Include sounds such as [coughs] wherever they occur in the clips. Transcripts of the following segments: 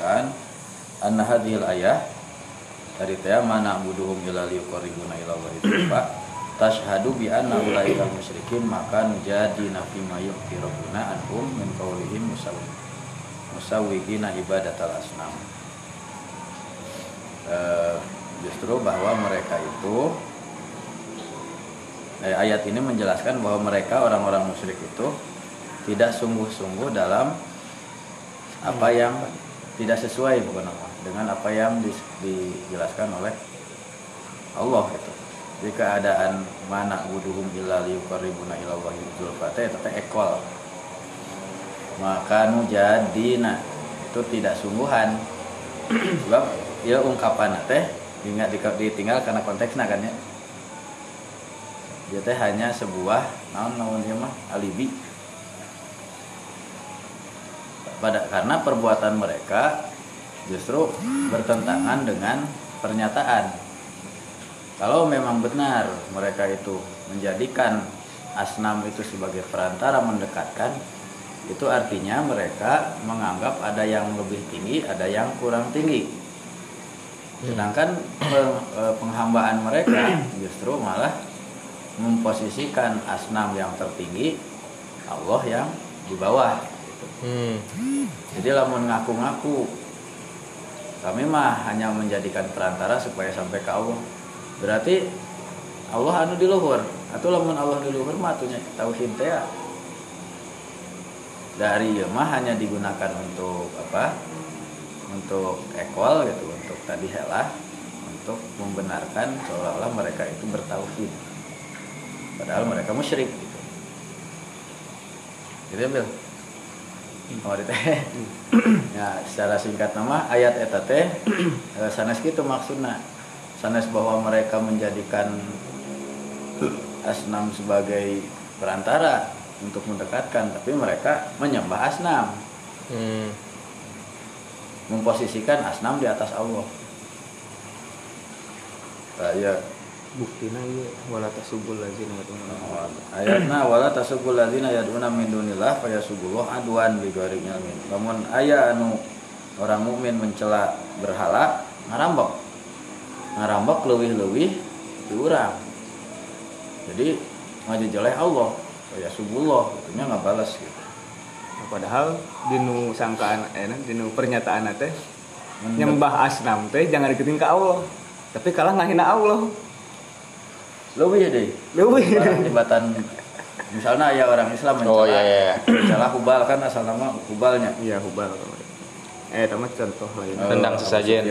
menjelaskan anna hadhil ayah dari teh mana buduhum ila liqarribuna ila Allah. Tashhadu bi anna ulaika musyrikin maka jadi nafi mayuk firabuna anhum min qaulihim musawwi musawwigina ibadatal asnam. E, justru bahwa mereka itu eh, ayat ini menjelaskan bahwa mereka orang-orang musyrik itu tidak sungguh-sungguh dalam apa yang tidak sesuai bukan apa dengan apa yang di, dijelaskan oleh Allah itu di keadaan mana wuduhum illa liuqarribuna ila Allahi zulfata itu ekol. Maka nu jadina itu tidak sungguhan. [clears throat] Sebab ya ungkapan teh ingat ditinggal karena konteksnya kan ya. Dia teh hanya sebuah naon naon mah alibi pada karena perbuatan mereka justru bertentangan dengan pernyataan. Kalau memang benar mereka itu menjadikan asnam itu sebagai perantara mendekatkan, itu artinya mereka menganggap ada yang lebih tinggi, ada yang kurang tinggi. Sedangkan eh, penghambaan mereka justru malah memposisikan asnam yang tertinggi, Allah yang di bawah hmm. jadi lamun ngaku-ngaku. Kami mah hanya menjadikan perantara supaya sampai ke Allah. Berarti Allah anu di luhur. Atau lamun Allah di luhur mah atunya tauhid teh ya. dari ya mah hanya digunakan untuk apa? Untuk ekwal gitu untuk tadi helah untuk membenarkan seolah-olah mereka itu bertauhid. Padahal mereka musyrik gitu. Gitu ya? Ya secara singkat nama ayat eta teh eh, sanes gitu maksudnya sanes bahwa mereka menjadikan asnam sebagai perantara untuk mendekatkan tapi mereka menyembah asnam. Hmm. memposisikan asnam di atas Allah. Ya buktina ieu wala tasubul ladzina yad'una ayatna wala tasubul ladzina yad'una min dunillah fa yasubullah adwan bi ghairi ilmin lamun aya anu orang mukmin mencela berhala ngarambak ngarambak leuwih-leuwih di urang. Jadi ngajejeleh Allah fa yasubullah itunya balas gitu. Nah, padahal dinu sangkaan eh dinu pernyataan teh nyembah asnam teh jangan deketin ke Allah. Tapi kalah ngahina Allah lebih deh. Lebih jembatan misalnya ya orang Islam mencela oh, iya, iya. mencela hubal kan asal nama hubalnya. Iya hubal. Eh itu contoh lain. Oh, tendang sesajen.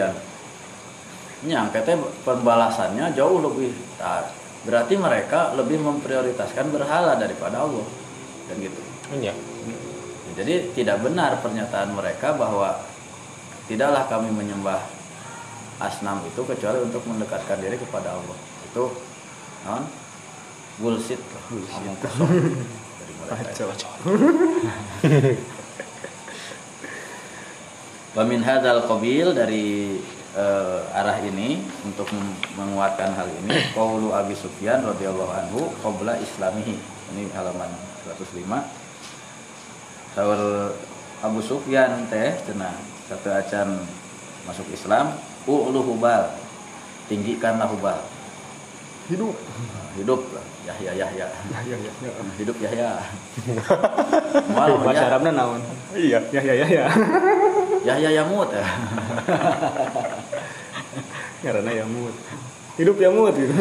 Ya katanya pembalasannya jauh lebih nah, berarti mereka lebih memprioritaskan berhala daripada Allah. Dan gitu. Iya. Jadi tidak benar pernyataan mereka bahwa tidaklah kami menyembah asnam itu kecuali untuk mendekatkan diri kepada Allah. Itu non bullshit. Bullshit. [laughs] [laughs] Wamin hadal qabil dari uh, arah ini untuk menguatkan hal ini [coughs] qaulu Abi Sufyan radhiyallahu anhu qabla islamihi. Ini halaman 105 sahur Abu Sufyan teh cenah satu acan masuk Islam u'lu hubal tinggikanlah hubal hidup. Hidup. Yahya Yahya Yahya Yahya hidup [laughs] Yahya malah bahasa Arabnya naon? Iya Yahya Yahya Yahya Yamut ya [laughs] [laughs] karena Yamut hidup Yamut gitu.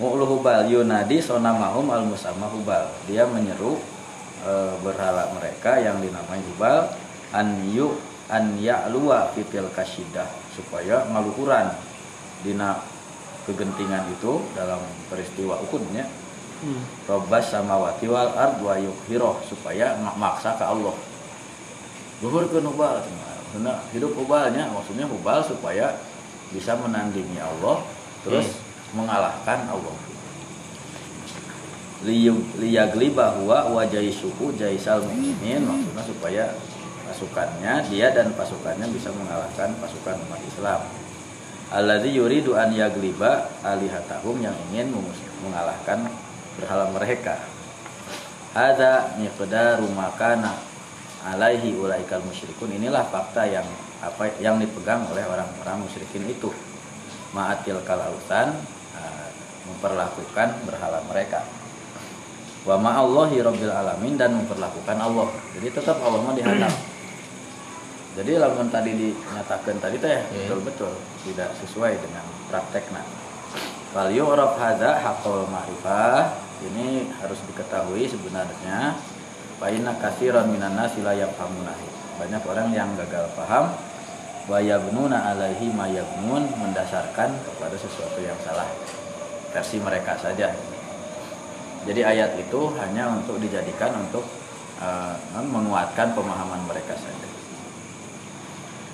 Mu'lu hubal yunadi sonamahum al musamma hubal. Dia menyeru e, berhala mereka yang dinamai hubal an yu an ya'luwa fitil kasidah supaya ngaluhuran dina kegentingan itu dalam peristiwa ukudnya hmm. robas sama wati wal ard wa yukhiroh supaya maksa ke Allah luhur ke nubal karena hidup ubalnya maksudnya ubal supaya bisa menandingi Allah terus hmm. mengalahkan Allah liyagli bahwa wajai suku jaisal mukminin maksudnya supaya pasukannya dia dan pasukannya bisa mengalahkan pasukan umat Islam. Alladzi yuridu an yagliba alihatahum yang ingin mengalahkan berhala mereka. Ada miqdaru makana alaihi ulaikal musyrikun. Inilah fakta yang apa yang dipegang oleh orang-orang musyrikin itu. Ma'atil kalautan uh, memperlakukan berhala mereka. Wa ma'allahi rabbil alamin dan memperlakukan Allah. Jadi tetap Allah mah dihadap jadi lamun tadi dinyatakan tadi teh yeah. betul-betul tidak sesuai dengan prakteknya wal yu'raf hadza haqqul ma'rifah ini harus diketahui sebenarnya Faina kasiran minan nasi la Banyak orang yang gagal paham wa yabnuna alaihi ma yabnun mendasarkan kepada sesuatu yang salah versi mereka saja. Jadi ayat itu hanya untuk dijadikan untuk uh, menguatkan pemahaman mereka saja.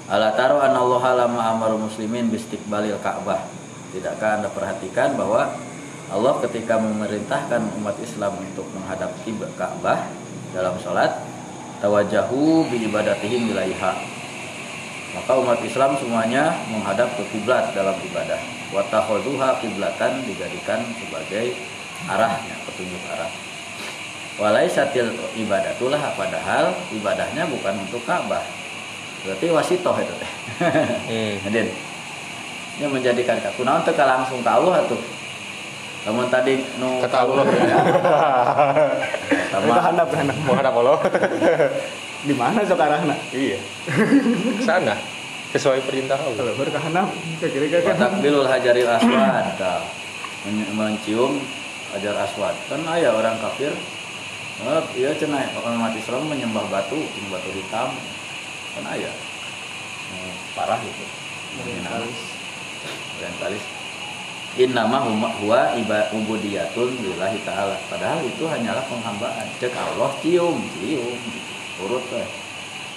Ala taro anallaha lama amaru muslimin bistiqbalil Ka'bah. Tidakkah Anda perhatikan bahwa Allah ketika memerintahkan umat Islam untuk menghadap kiblat Ka'bah dalam sholat tawajahu bi ibadatihim ilaiha maka umat Islam semuanya menghadap ke kiblat dalam ibadah. Wa takhuduha kiblatan dijadikan sebagai arahnya petunjuk arah. Walai satil ibadatulah padahal ibadahnya bukan untuk Ka'bah berarti wasitoh itu teh [laughs] [laughs] hmm. ini menjadikan kakunaon teka langsung ke Allah tuh namun tadi nu kata Allah ya. [laughs] Sama handap handap mau hadap Allah. Di mana sekarang nak? Iya. Sana sesuai perintah Allah. Kalau berkehanap kira-kira kan. Takbilul hajaril aswad. Mencium hajar aswad. Kan ayah orang kafir Oh, iya cenah orang mati Islam menyembah batu, batu hitam. Kan ayah. Hmm, parah itu. Orientalis. Orientalis. Innama huwa iba ubudiyatun lillahi ta'ala. Padahal itu hanyalah penghambaan. Cek Allah cium cium. Urut teh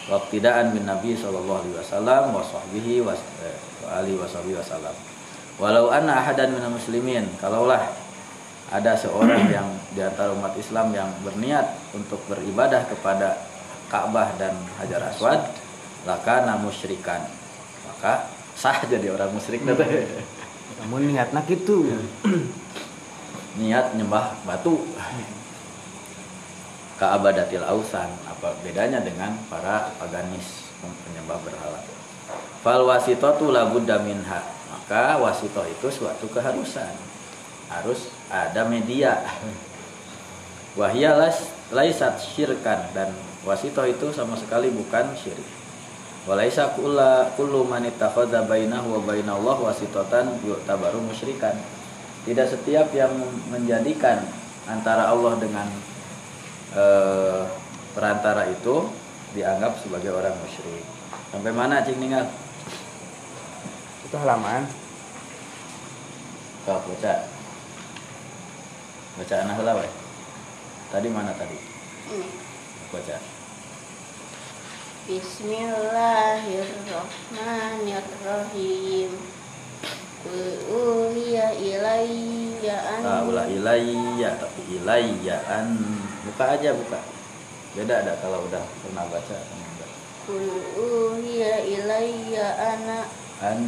waktidaan bin Nabi sallallahu alaihi wasallam wa sahbihi wa eh, ali wa sahbihi wasallam. Walau anna ahadan minal muslimin. Kalaulah ada seorang yang di antara umat Islam yang berniat untuk beribadah kepada Ka'bah dan Hajar Aswad laka musyrikan. Maka sah jadi orang musyrik. Hmm namun niatnya gitu. Niat nyembah batu. Keabadatil ausan. Apa bedanya dengan para paganis penyembah berhala? Fal wasito tu labudda minha. Maka wasito itu suatu keharusan. Harus ada media. Wahyalas laisat syirkan. Dan wasito itu sama sekali bukan syirik Walaisa kulla kullu man ittakhadha bainahu wa bainallah wasitatan yu'tabaru musyrikan. Tidak setiap yang menjadikan antara Allah dengan e, perantara itu dianggap sebagai orang musyrik. Sampai mana cing ninggal? Itu halaman. Kau baca. Baca anak lah, Tadi mana tadi? Ini. Baca. Bismillahirrahmanirrahim. Uhiya ilayya an ah, ulah ilayya tapi ilayya an. Buka aja buka. Beda ada kalau udah pernah baca Uhiya ilayya ana an.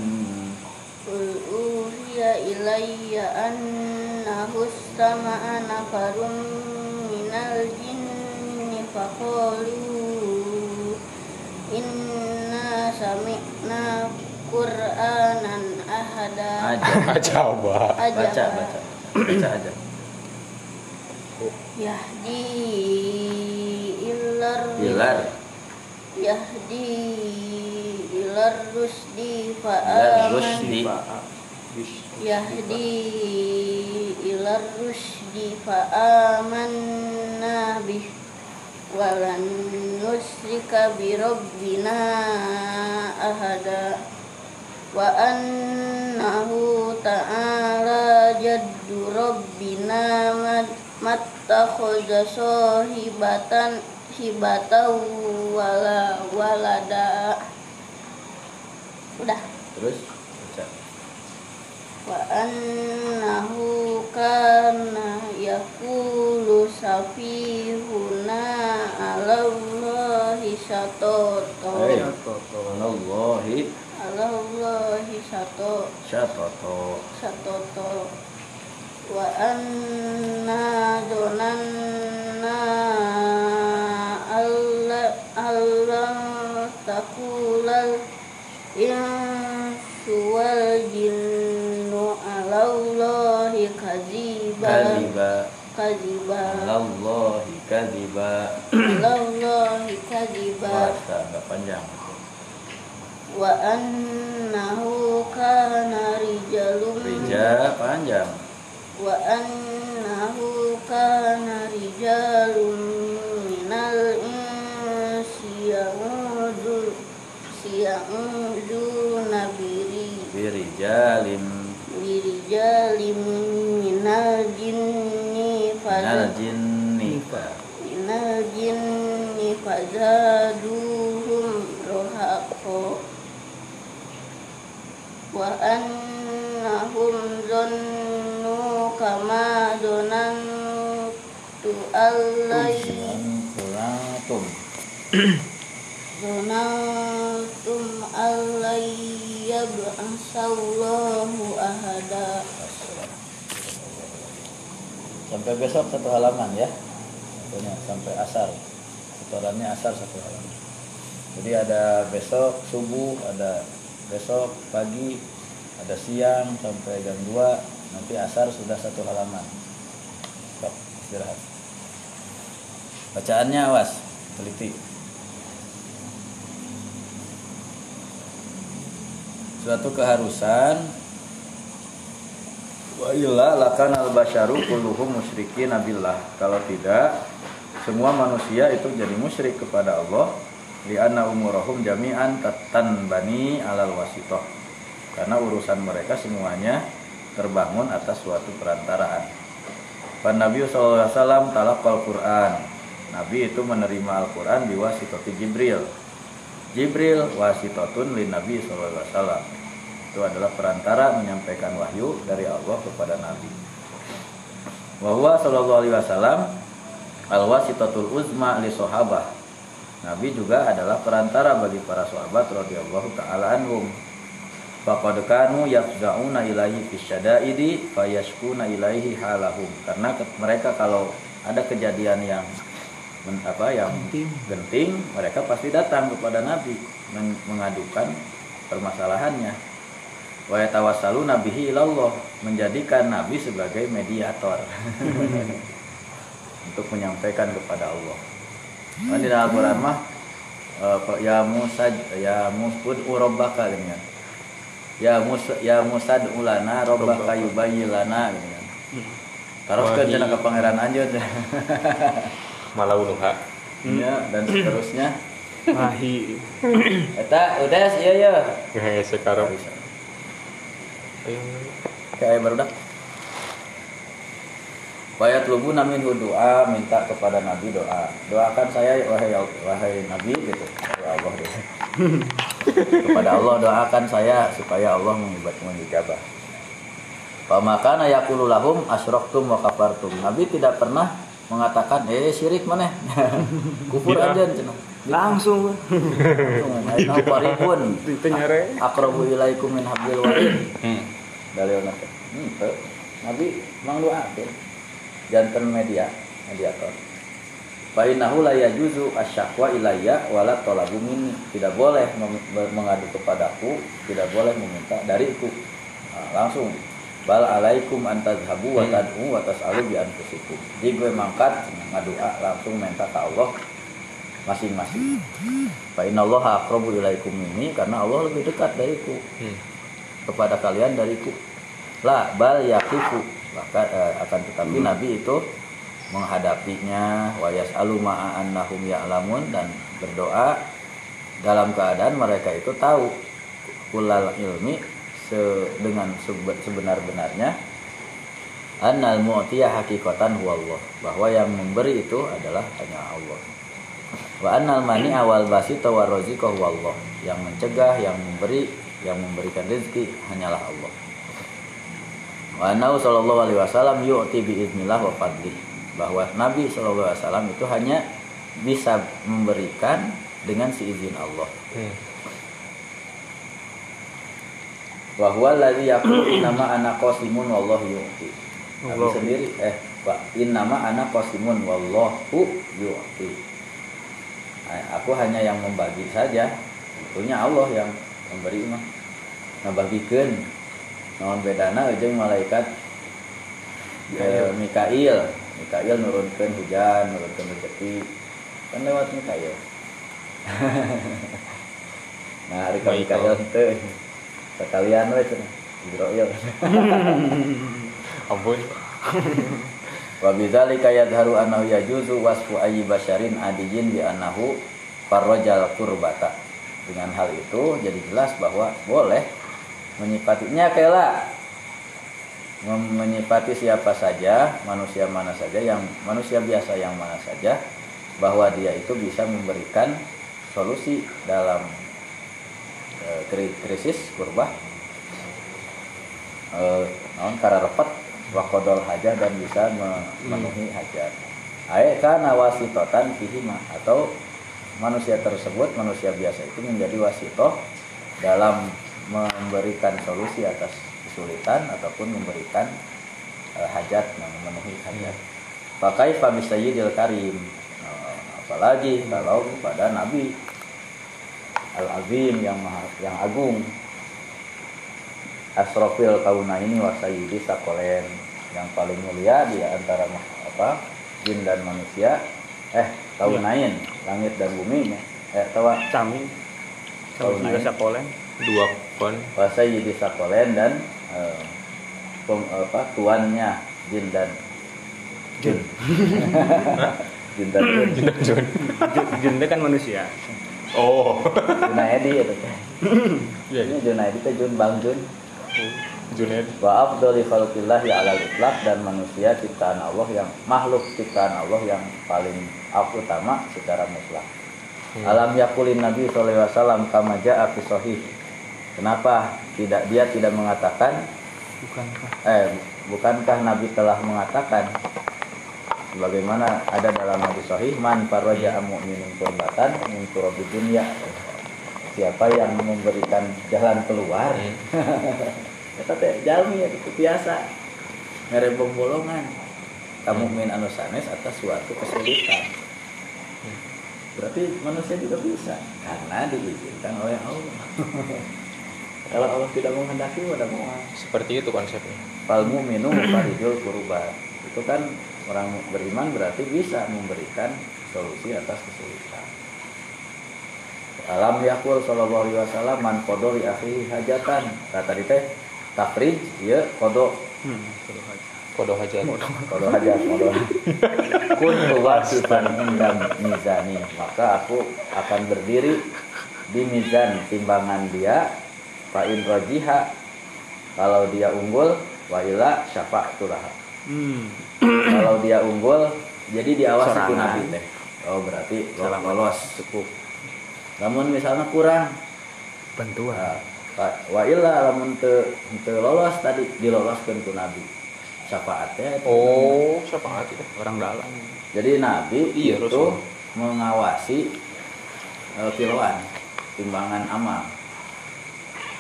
Uhiya ilayya annahus sama nafarun minal jinni faqalu Inna sami'na Qur'anan ahada. Aja. [laughs] Aja. Baca, baca. Baca aja. Yahdi ilar ilar Yahdi ilar rusdi fa'aman rusdi Yahdi ilar rusdi fa'amanna bih walan nusrika bi ahada wa annahu ta'ala jaddu rabbina mattakhadha sahibatan hibatan wala walada udah. Terus wa annahu kana yaqulu safihuna alallahi syatata alallahi alallahi syatata syatata syatata wa anna donanna allah alla takulal ya kadiba. Kadiba. Kaziba alallahi kaziba alallahi kaziba Wasa, agak panjang. Wa annahu kana rijalun rijal panjang. Wa annahu kana rijalun minal insi ya'udun nabiri. Birijalim birijalim minal jinni Minal jinni minal jinni fazaduhum rohaqo wa annahum zannu kama donantu allai donantum allai yab'asallahu ahada. Sampai besok satu halaman ya. Pokoknya sampai asar. Setorannya asar satu halaman. Jadi ada besok subuh Ada besok pagi Ada siang sampai jam 2 Nanti asar sudah satu halaman. Stop, istirahat. Bacaannya awas Teliti Suatu keharusan Wa illa lakan al basyaru kulluhum musyrikin nabillah. Kalau tidak, semua manusia itu jadi musyrik kepada Allah. Lianna umurahum jami'an tatan bani alal wasitoh. Karena urusan mereka semuanya terbangun atas suatu perantaraan. Pan Nabi SAW talaqal Quran. Nabi itu menerima Al-Quran di wasitoti Jibril. Jibril wasitotun lin Nabi SAW itu adalah perantara menyampaikan wahyu dari Allah kepada Nabi. Wahwa Shallallahu Alaihi Wasallam al wasitatul uzma li sahabah. Nabi juga adalah perantara bagi para sahabat radhiyallahu taala anhum. Faqad kanu yafza'una ilaihi fisyada'idi fayashkuna ilaihi halahum. Karena mereka kalau ada kejadian yang apa yang genting, mereka pasti datang kepada Nabi men- mengadukan permasalahannya wa yatawassalu nabihi ilallah menjadikan nabi sebagai mediator [laughs] untuk menyampaikan kepada Allah. Kan di dalam Al-Qur'an mah eh, ya Musa ya musbud urabbaka gitu kan. Ya Musa ya Musa ulana rabbaka yubayyilana gitu kan. Cenah di- ke pangeran anjeun. [laughs] Malaunuha. ya dan [clears throat] seterusnya. Mahi. Eta udah iya ya. Ngehe sekarang. Ayo. Kayak baru dah. Wayat lubu namin doa minta kepada Nabi doa. Doakan saya wahai wahai Nabi gitu. Ya Allah gitu. [laughs] kepada Allah doakan saya supaya Allah mengibat mengijabah. Pamakana yaqulu lahum asyraktum wa kafartum. Nabi tidak pernah mengatakan eh syirik mana? [laughs] Kufur aja cenah. Langsung. Aina qaribun. Itu nyare. Aqrabu ilaikum min hablil warid. Hmm. Dalilna teh. Nabi mang doa teh. Janten media, mediator. Fa innahu la yajuzu asyaqwa ilayya wala talabu minni. Tidak boleh mengadu kepadaku, tidak boleh meminta dariku. Nah, langsung bal alaikum antazhabu wa tad'u wa tas'alu bi anfusikum. Jadi gue mangkat ngadua langsung minta ke Allah masing-masing. Fa innallaha aqrabu ilaikum minni karena Allah lebih dekat dariku Hmm. kepada kalian dariku lah bal yakifu maka eh, akan tetapi nabi itu menghadapinya wayas alu annahum ya'lamun dan berdoa dalam keadaan mereka itu tahu kulal ilmi se- dengan sebe- sebenar-benarnya annal mu'tiya hakikatan huwa Allah. Bahwa yang memberi itu adalah hanya Allah. Wa annal mani awal basita wa razika huwa Allah. Yang mencegah yang memberi yang memberikan rezeki hanyalah Allah. Wa annahu sallallahu alaihi wasallam yu'ti bi idznillah wa fadli. Bahwa Nabi sallallahu alaihi wasallam itu hanya bisa memberikan dengan seizin Allah. Hmm. Wa huwa alladzi yaqulu innama ana qasimun wallahu yu'ti. Allah. sendiri eh Pak innama ana qasimun wallahu yu'ti. Nah, aku hanya yang membagi saja. Tentunya Allah yang memberi mah nabagikeun naon bedana jeung malaikat eh, Mikail. Mikail nurunkan hujan nurunkan rezeki. Kan lewat Mikail. [laughs] Nah hari ka Mikail. Teu sekalian we cenah Jibril ampun. Wa bidzalika yadharu annahu yajuzu wasfu ayyi basyarin adiyin bi annahu farrajal kurbata dengan hal itu jadi jelas bahwa boleh menyifatinya kela. Menyifati siapa saja manusia mana saja yang manusia biasa yang mana saja bahwa dia itu bisa memberikan solusi dalam krisis kurbah eh, naon kararepet wakodol hajah dan bisa memenuhi hajat. Kana wasitotan fihima atau manusia tersebut manusia biasa itu menjadi wasitoh dalam memberikan solusi atas kesulitan ataupun memberikan eh, hajat memenuhi hajat. Pakai Fabi Sayyidil Karim. Nah, apalagi kalau kepada Nabi Al-Azim yang maha, yang agung. Asrofil kauna ini wasayidi sakolen. Yang paling mulia di antara apa jin dan manusia. Eh kaunain langit dan bumi. Eh tawa naik. juga sakolen. dua kon. Wasayidi sakolen dan eh, pem- apa tuannya jin dan jin. Jin. [laughs] Dan jin. Jun Jun- Jun teh kan manusia. Oh Junaedi itu teh iya ini Junaedi teh Jun Bang Jun Junaid wa afdali khalqillah ya ala itlaq dan manusia ciptaan Allah yang makhluk ciptaan Allah yang paling utama secara mutlak. Hmm. Alam yakulin Nabi SAW kama ja'a fi sahih. Kenapa tidak dia tidak mengatakan Bukankah? eh bukankah Nabi telah mengatakan sebagaimana ada dalam hadis sahih man faraja mu'minin kurbatan min kurabi dunya. Siapa yang memberikan jalan keluar? [laughs] Eta teh jalmi ya itu biasa. Ngerebong bolongan kamu min anu sanes atas suatu kesulitan. Berarti manusia juga bisa karena diizinkan oleh Allah. [laughs] Kalau Allah tidak menghendaki udah mau seperti itu konsepnya. Fal mu'minu farijul kurba. Itu kan orang beriman berarti bisa memberikan solusi atas kesulitan. Alam yakul sallallahu alaihi wasallam man kodo li akhi hajatan. Kata tadi teh takrij ya kodo Hmm. hajat. Kodo hajat. Kodo [laughs] kun wasifan indam mizani. Maka aku akan berdiri di mizan. Timbangan dia fa'in rojiha kalau dia unggul wa ila syafa'tulah Hmm. Kalau dia unggul jadi diawasi ku nabi teh. Oh berarti lo- lolos. Cukup. Namun misalnya kurang. Bantuan. nah, Pak, wa illa lamun teu teu lolos tadi diloloskeun ku nabi. Syafaatnya oh siapa itu Orang dalam. jadi nabi Iya, itu Rasul. mengawasi eh, kiloan timbangan amal.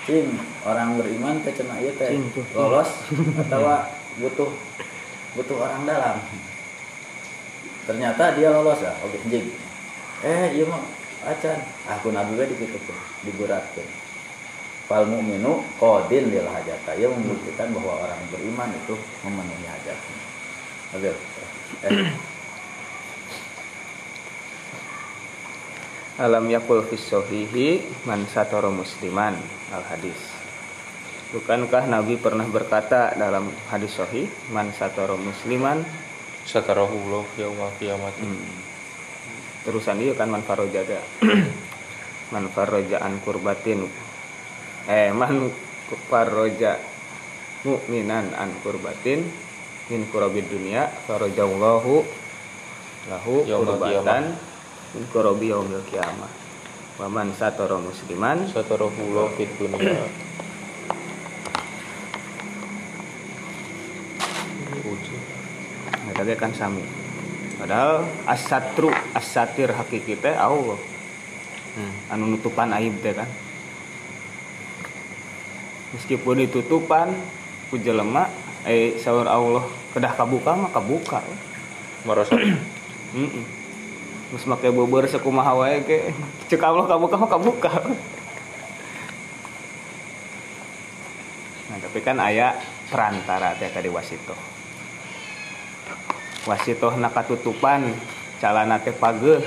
Cing, orang beriman teh cenah ieu teh lolos [laughs] atau butuh butuh orang dalam. Ternyata dia lolos ya oke jing eh iya mah acan. Aku nabi we dikitu tuh diberatkeun fal mu'minu qadin lil hajata. Ia membuktikan bahwa orang beriman itu memenuhi hajatnya. Oke eh, Alam yakul fis sahihi man satara musliman al hadis. Bukankah Nabi pernah berkata dalam hadis sahih man satara musliman satarahu yaumul kiamat. Hmm. terusan dia kan man faroja teh. [clears throat] man faroja an kurbatin. Eh man faroja mu'minan an kurbatin min kurabid dunia farojallahu lahu kurbatan min kurabi yaumil kiamah wa man satara musliman satarahu fid dunya Ge kan sami. Padahal as-satru, as-satir hakiki teh Allah. hmm. Anu nutupan aib teh kan. Meskipun ditutupan ku jelema eh saur Allah kedah kabuka mah kabuka. merasa Heeh. Terus make beubeur sakumaha wae ge [laughs] ceuk Allah kabuka mah kabuka. Nah, tapi kan aya perantara teh tadi wasito. Wasitohna katutupan calana teh pageuh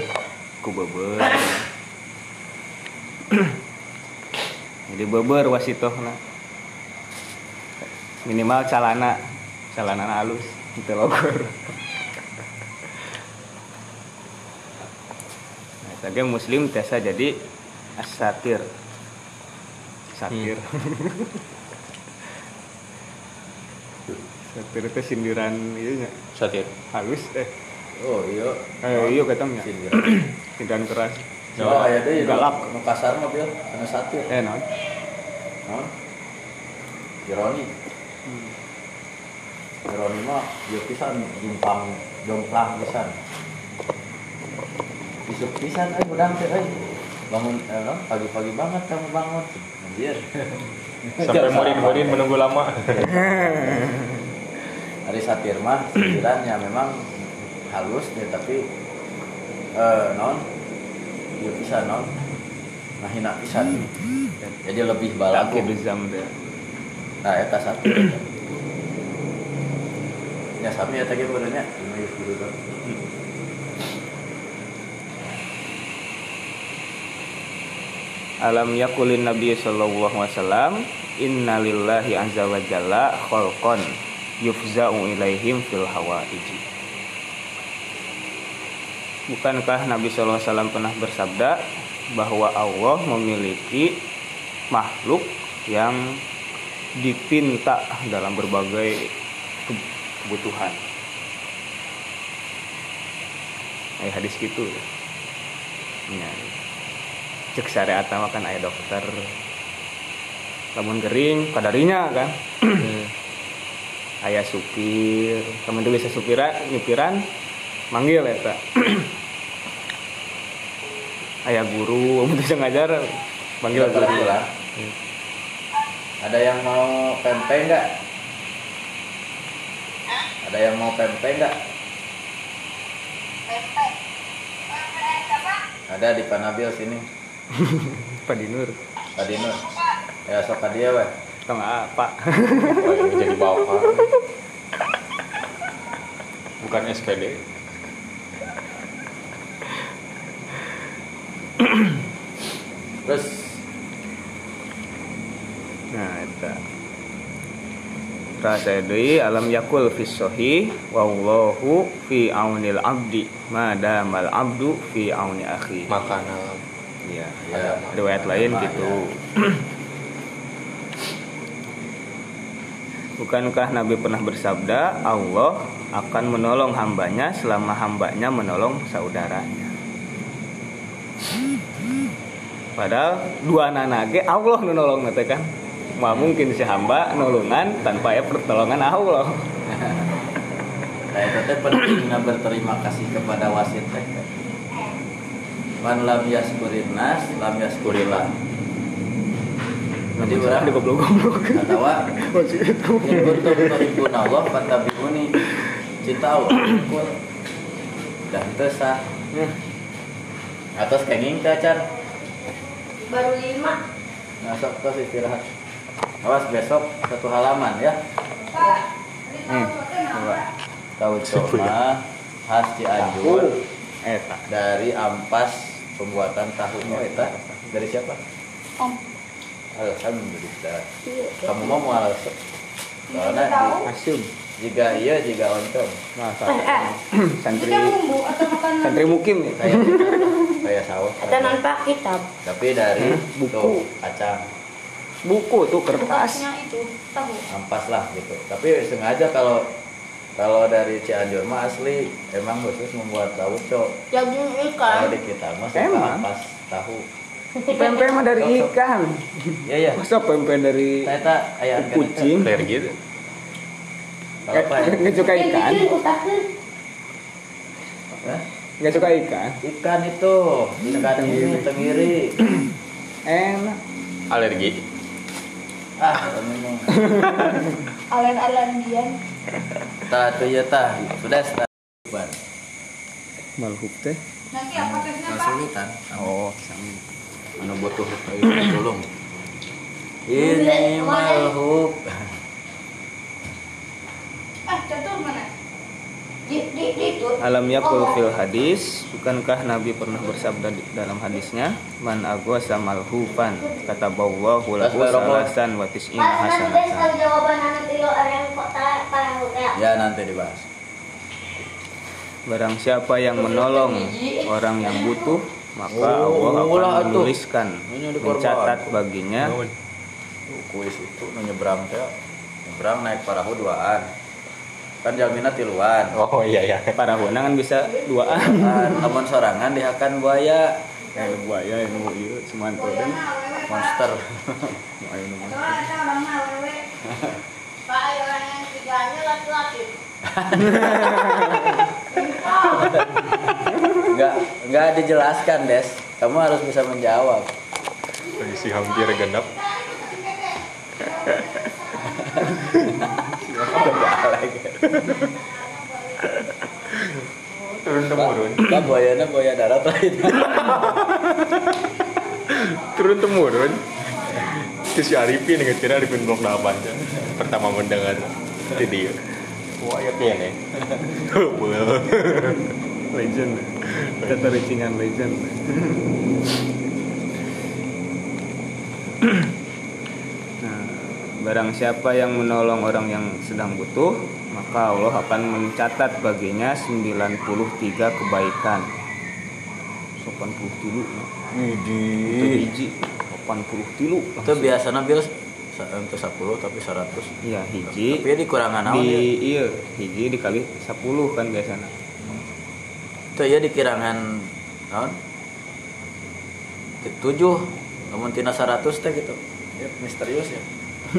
ku beber. [clears throat] Jadi beber wasitohna. Minimal calana calana halus itu logor [laughs] nah, tadi muslim tiasa jadi asatir. Satir [laughs] satir itu sindiran iya nya, Satir. halus eh. Oh iya. Eh iya ketemu ya Sindiran. [clears throat] sindiran keras. Oh aya deui galak. Nu kasar mah bil. Anu satir eh non naon? Ironi. Ironi mah ieu pisan. Jumpang jomplang pisan. Isuk pisan euy udang teh euy bangun eh, no, pagi-pagi banget kamu bangun. Anjir. Sampai murid-murid menunggu lama. [laughs] hari satir mah [clears throat] sindirannya memang halus nih tapi eh non ieu pisan non. Ngahina pisan jadi lebih balaku teh Nah, eta satu. ya sami eta ge benernya yus dulu tuh. alam yakulin nabi sallallahu alaihi wasallam inna lillahi azza wa jalla khalqan yufza'u ilaihim fil hawaiji Bukankah Nabi wasallam pernah bersabda bahwa Allah memiliki makhluk yang dipinta dalam berbagai ke- kebutuhan. Eh hadis gitu. Ya. Cek syariat mah kan aya dokter. Lamun gering kadarinya kan. Aya supir, temen tuh bisa supiran, nyupiran manggil eta. [clears throat] Aya guru, [laughs] mun bisa ngajar panggil Gila, guru. lah. Ada yang mau pempek nggak? Ada yang mau pempek nggak? Ada di Panabil sini. [laughs] Pak Dinur, Pak Dinur. Ya sok dia weh. Tong apa? [laughs] Pengen jadi bapak. Bukan SPD. Terus Nah, eta. Rasa deui alam yakul fi sahih wallahu fi aunil abdi madamal abdu fi auni akhi. Makanan. Iya, ya, riwayat lain gitu. [clears throat] Bukankah Nabi pernah bersabda Allah akan menolong hambanya selama hambanya menolong saudaranya. Padahal dua nanage Allah nu nolong nanti kan. Mau mungkin si hamba nolongan tanpa ya pertolongan Allah. Nah, itu teh pentingnya berterima kasih kepada wasit teh. Man lam yaskurin nas, lam yaskurillah. Jadi orang di goblok-goblok. atau in kuntum tuhibbuna Allah fattabi'uni. Cinta Allah kul. Dan teu sah. Atas kenging acan. Baru lima. Nah, sok tos istirahat. Awas besok satu halaman ya. Hmm. Coba. Tahu coba khas Cianjur Eta. dari ampas pembuatan tahunya eta dari siapa? Om. Alhamdulillah. Iya. Kamu mau mau di- Asum. jika iya jika oncom Masa. Eh, eh. Santri santri mukim nih. kayak kayak sawah. Kita nampak kitab. Tapi dari Buku. tuh kacang Buku tuh kertas. Itu tahu. ampas lah gitu. Tapi sengaja kalau kalau dari Cianjur mah asli emang khusus membuat tauco. Daging Kalau ikan. di kita mah suka Emang? ampas tahu. Pempek mah dari ikan. Iya ya. Masa pempek dari Saya ayah kucing? Clear gitu. Kalau apa ya? Nggak suka ikan? Hah? Nggak suka ikan? Ikan itu, ikan ini tenggiri. [clears throat] Enak. Alergi. Ah, [laughs] dia. Tah tuh ya tah, sudah. Ban. Malhub teh. Nanti apa tesnya Pak? Kesulitan. Oh, Anu butuh tolong. Ini malhub. Ah, catur mana? Di, di Alam yakul fil hadis Bukankah Nabi pernah bersabda di dalam hadisnya Man agwasa malhufan Kata bawahu lahu salasan wa tis'ina hasanatan ya. Ya nanti dibahas. Barang siapa yang menolong orang yang butuh Maka Oh, Allah akan menuliskan. Mencatat baginya. Kuis itu nu nyebrang teh. Nyebrang naik parahu duaan. Kan jaminan tiluan. Oh iya iya. Para kan bisa duaan. Kan amun sorangan dihakan buaya. Ya lu buaya yang nunggu iya Semanto dan monster. [laughs] Ayo nunggu. [laughs] Pak, orang yang tiganya laki-laki. [laughs] nggak nggak dijelaskan des kamu harus bisa menjawab Lagi si hampir genap. Turun temurun. kan buayanya buaya darat lain Turun temurun. Ke si Arifin inget kira Arifin blok 8 kan. Pertama mendengar dia. Wah ayatnya nih. Legend Kata ricingan legend Nah, barang siapa yang menolong orang yang sedang butuh, maka Allah akan mencatat baginya 93 kebaikan. 80 tilu. Itu hiji 80 tilu. itu biasanya bil untuk 10 tapi 100 Iya, hiji tapi ya dikurangan di ya iya, hiji dikali 10 kan biasanya. Itu ya dikirangan naon tujuh namun tina 100 teh gitu ya, misterius ya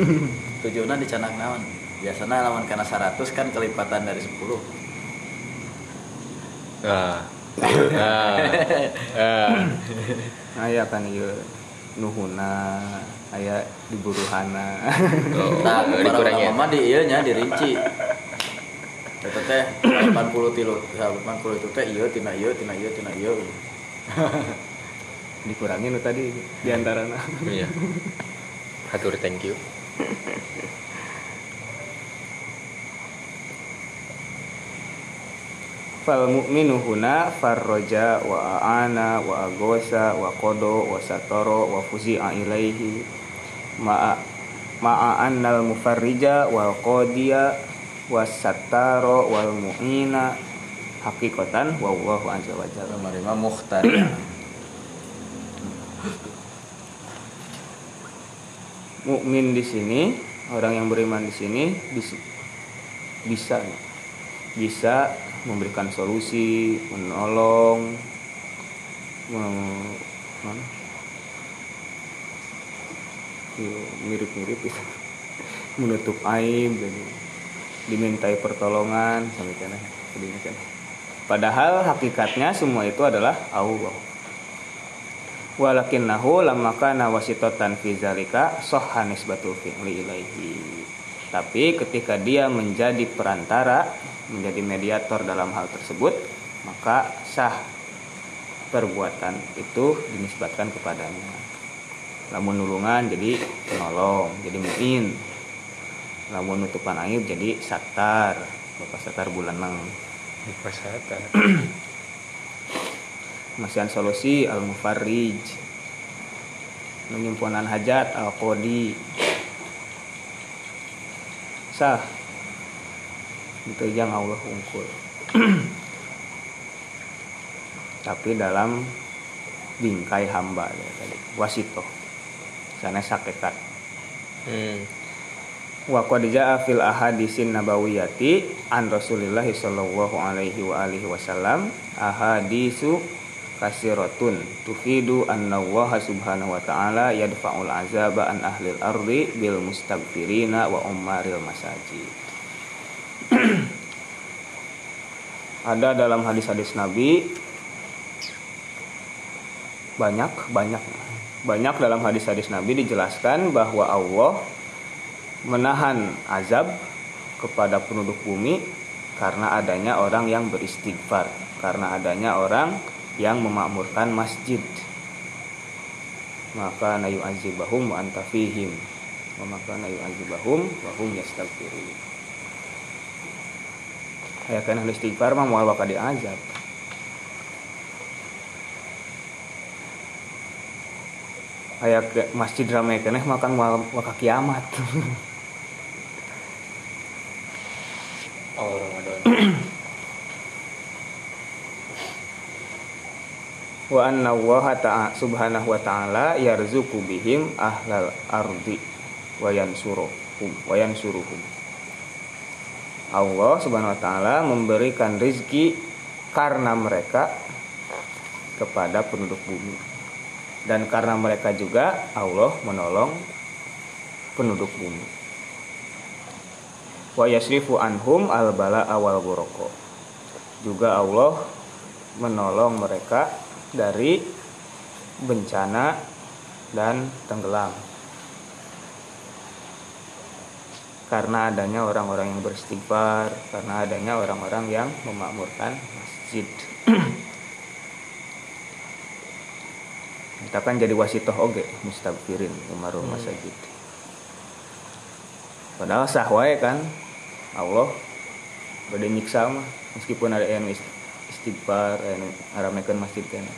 [laughs] tujuhnya dicanak naon biasanya lawan karena 100 kan kelipatan dari 10 Nah. Nah. Nah. Aya kan nuhuna, aya diburuhana. Oh, Nah, para di ieu nya dirinci. Eta teh 80 tilu, 80 itu teh ieu tina ieu tina ieu tina [laughs] ieu. Dikurangi nu tadi diantarana. Iya. Hatur thank you. Fal mu'minu huna farroja wa aana wa agosa wa kodo wa satoro wa fuzi'a ilaihi ma'a ma'a annal mufarrija wal qadiya was sataro wal mu'ina hakikatan wallahu azza wa jalla Menerima mukhtar. mukmin di sini orang yang beriman di sini bis- bisa bisa memberikan solusi menolong mirip-mirip ya. [laughs] menutup aib jadi dimintai pertolongan sampai padahal hakikatnya semua itu adalah Allah. Walakinnahu lamma kana wasitatan fi zalika sahha nisbatul fi'li ilaihi. Tapi ketika dia menjadi perantara menjadi mediator dalam hal tersebut maka sah perbuatan itu dinisbatkan kepadanya. Lamun nulungan jadi penolong jadi mu'in lamun nutupan aib jadi satar bapak satar bulan nang Pasata. [clears throat] Masian solusi al mufarrij Menyimpunan hajat al qodi Sah. Itu yang Allah unggul. [clears throat] Tapi dalam bingkai hamba ya, tadi. Wasito sana sakekat Hmm. Wa qad jaa fil ahadisin nabawiyati an Rasulillah sallallahu alaihi wa alihi wasallam ahadisu kasiratun tufidu anna Allah subhanahu wa ta'ala yadfa'ul azaba an ahlil ardi bil mustaghfirina wa ummaril masajid. [clears throat] Ada dalam hadis-hadis Nabi banyak banyak. Banyak dalam hadis-hadis Nabi dijelaskan bahwa Allah menahan azab kepada penduduk bumi karena adanya orang yang beristighfar, karena adanya orang yang memakmurkan masjid. Maka nayu azibahum wa anta fihim. Wa maka nayu azibahum wa hum yastaghfirun. aya kana istighfar mah moal bakal diazab aya ke masjid ramai keneh makan bakal kiamat [laughs] awal Ramadan. [clears throat] Wa anna Allah subhanahu wa ta'ala yarzuqu bihim ahlal ardi wa yansuruhum wa yansuruhum. Allah subhanahu wa ta'ala memberikan rizki karena mereka kepada penduduk bumi. Dan karena mereka juga Allah menolong penduduk bumi wa yasrifu anhum al bala awal buroko juga Allah menolong mereka dari bencana dan tenggelam. Karena adanya orang-orang yang beristighfar karena adanya orang-orang yang memakmurkan masjid. [clears throat] Kita kan jadi wasitoh oge mustabfirin umarul masajid padahal sah wae kan Allah bade nyiksa mah meskipun ada yang ist- istighfar yang ngaramekeun masjid kana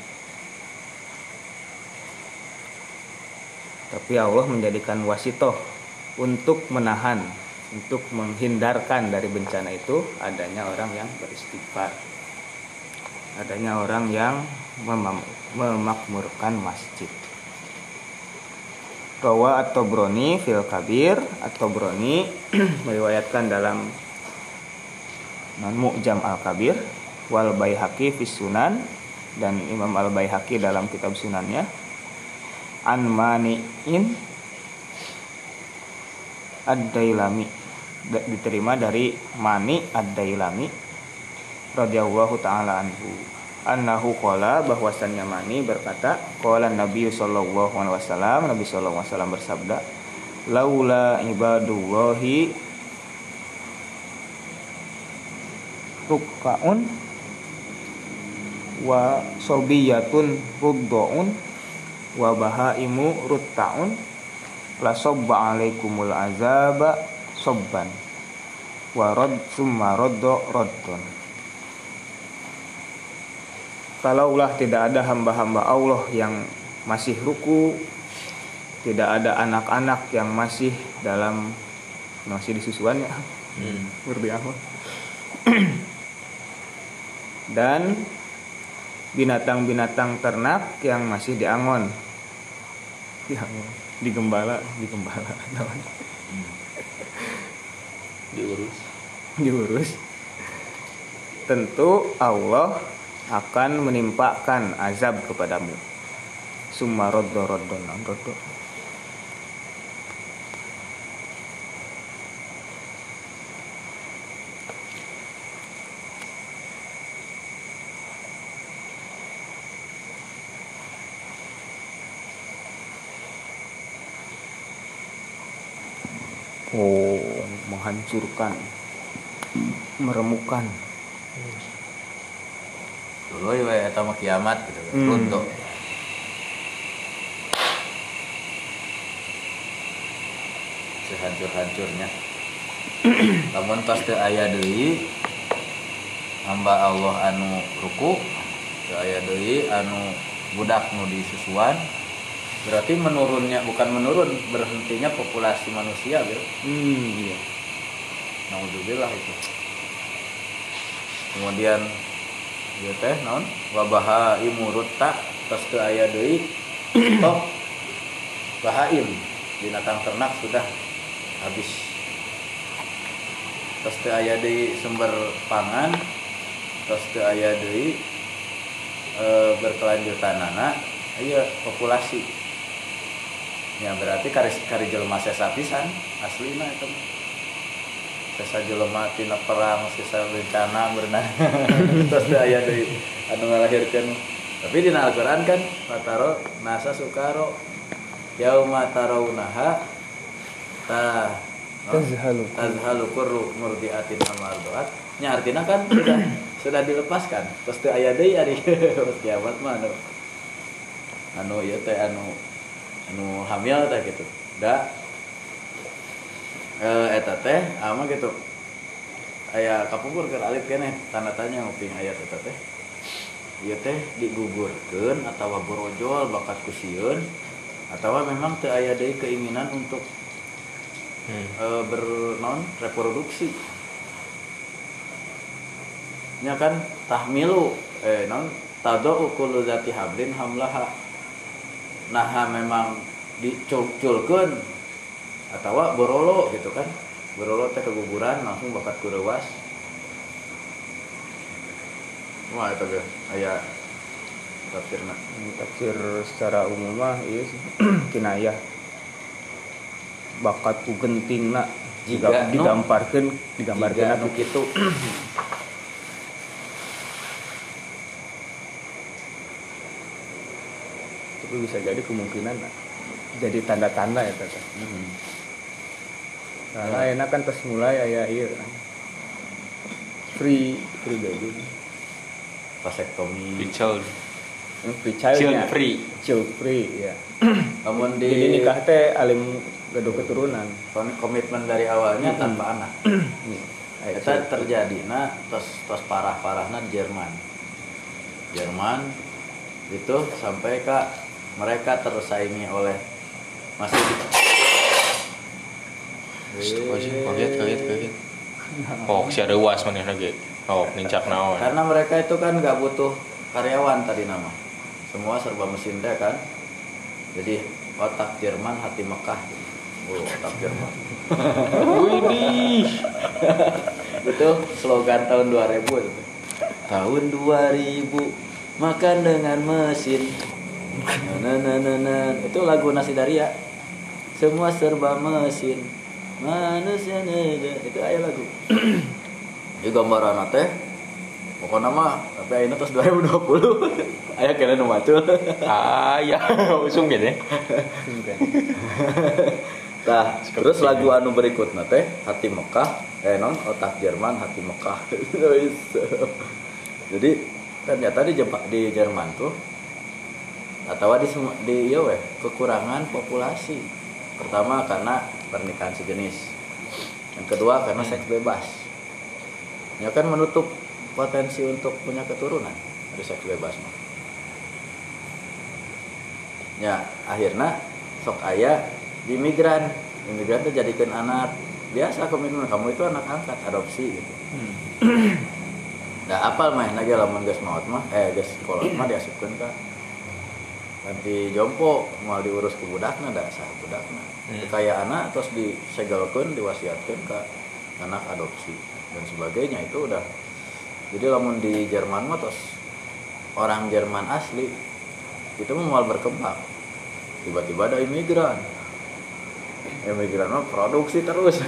tapi Allah menjadikan wasitoh untuk menahan untuk menghindarkan dari bencana itu adanya orang yang beristighfar. Adanya orang yang memakmurkan masjid Rawa atau Broni fil kabir atau Broni [clears throat] meriwayatkan dalam Mu'jam al kabir wal Baihaqi fis sunan dan Imam al Baihaqi dalam kitab sunannya. An mani'in ad-dailami Da- diterima dari mani ad-dailami radhiyallahu taala anhu annahu qala bahwasannya mani berkata qala nabi sallallahu alaihi wasallam nabi sallallahu alaihi wasallam bersabda laula ibadullahi rukkaun wa sobiyatun ruddaun wa bahaimu ruttaun la sobba alaikumul azaba sobban wa rad summa roddo roddon kalaulah tidak ada hamba-hamba Allah yang masih ruku tidak ada anak-anak yang masih dalam masih disusuannya Ngerti apa? dan binatang-binatang ternak yang masih diangon diangon digembala digembala diurus. Diurus. Tentu Allah akan menimpakan azab kepadamu summa roddo roddo roddo Oh, menghancurkan, meremukan. Dulu ya eta mah kiamat gitu Hmm. runtuh sehancur-hancurnya [clears throat] namun tos teu aya deui hamba Allah anu ruku teu aya deui anu budak nu disusuan berarti menurunnya bukan menurun berhentinya populasi manusia gitu Hmm, iya. Naudzubillah itu. Kemudian ieu teh naon? Wabaha imurutta tos teu aya deui [clears throat] stok bahaim binatang ternak sudah habis. Tos teu aya deui sumber pangan, tos teu aya deui e, berkelanjutanana ieu populasi. Ya berarti kari kari jelema sesa pisan aslina eta sisa jelema tina perang? Sisa bencana berenang. [laughs] Terus teu aya deui anu ngalahirkeun tapi di Al-Qur'an kan mataro nasa sukaro yauma tarawunaha ta Tazhalu. tazhalu kurru murdiatin amardoat nya artinya kan sudah sudah dilepaskan. Terus teu aya deui ari kiamat mah anu anu ieu teh anu anu hamil teh gitu. Da eh eta teh ama gitu. Aya kapungkur keur alif keneh tanda tanya nguping ayat eta teh. Ieu teh digugurkeun atawa borojol bakat ku sieun atawa memang teu aya deui keinginan untuk Hmm. eh, bernon reproduksi. Nya kan tahmilu eh non tadau kullu zati hablin hamlaha. Nah memang diculculkeun atawa borolo gitu kan. Borolo teh keguguran langsung bakat kurewas. Wah itu ge aya tafsirna. Tafsir secara umum mah iya sih. [clears throat] Kinayah bakat ku gentingna Jika jika digambarkeun Jika atuh nu kitu. [clears throat] Tapi bisa jadi kemungkinan jadi tanda-tanda ya tata Hmm. Karena enak kan pas mulai aya iya kan free free baby vasektomi Child, Yang free child child free. child free ya. [clears throat] Namun di jadi nikah teh alim gaduh keturunan. Komitmen dari awalnya Hmm. tanpa anak. Child free. terjadi nah tos tos parah parahnya di Jerman. Jerman itu sampai ke mereka tersaingi oleh masih Astagfirullahaladzim, kaget, kaget, kaget. Oh, si ada was mana lagi? Oh, nincak naon. karena mereka itu kan nggak butuh karyawan tadi nama semua serba mesin teh kan jadi otak Jerman hati Mekah oh, otak Jerman Widih. [laughs] itu slogan tahun 2000 itu. tahun 2000 makan dengan mesin nah, nah, nah, nah. itu lagu nasi daria semua serba mesin manusia nada itu aya lagu. [clears throat] Di gambaran teh. Pokoknya mah tapi ayeuna terus 2020 aya kena nu macul Ah, ya, usung gitu ya. [laughs] Nah, terus lagu anu berikutnya teh Hati Mekah, eh non otak Jerman Hati Mekah. [laughs] Jadi ternyata di Jepang di Jerman tuh atau di di iya weh, kekurangan populasi. Pertama karena pernikahan sejenis. Yang kedua karena seks bebas. Ya kan menutup potensi untuk punya keturunan dari seks bebas mah. Ya, akhirnya sok aya di imigran. Imigran tuh jadikan anak biasa komitmen kamu itu anak angkat adopsi gitu. Nah, apal mah lagi lamun geus maot mah eh geus kolot mah diasupkeun ka nanti jompo mau diurus ke budakna da sah budakna. Hmm. Kayak anak terus disegelkeun diwasiatkeun ke anak adopsi dan sebagainya. Itu udah. Jadi lamun di Jerman mah terus orang Jerman asli itu mau berkembang. Tiba-tiba ada imigran. Imigran mah produksi terus.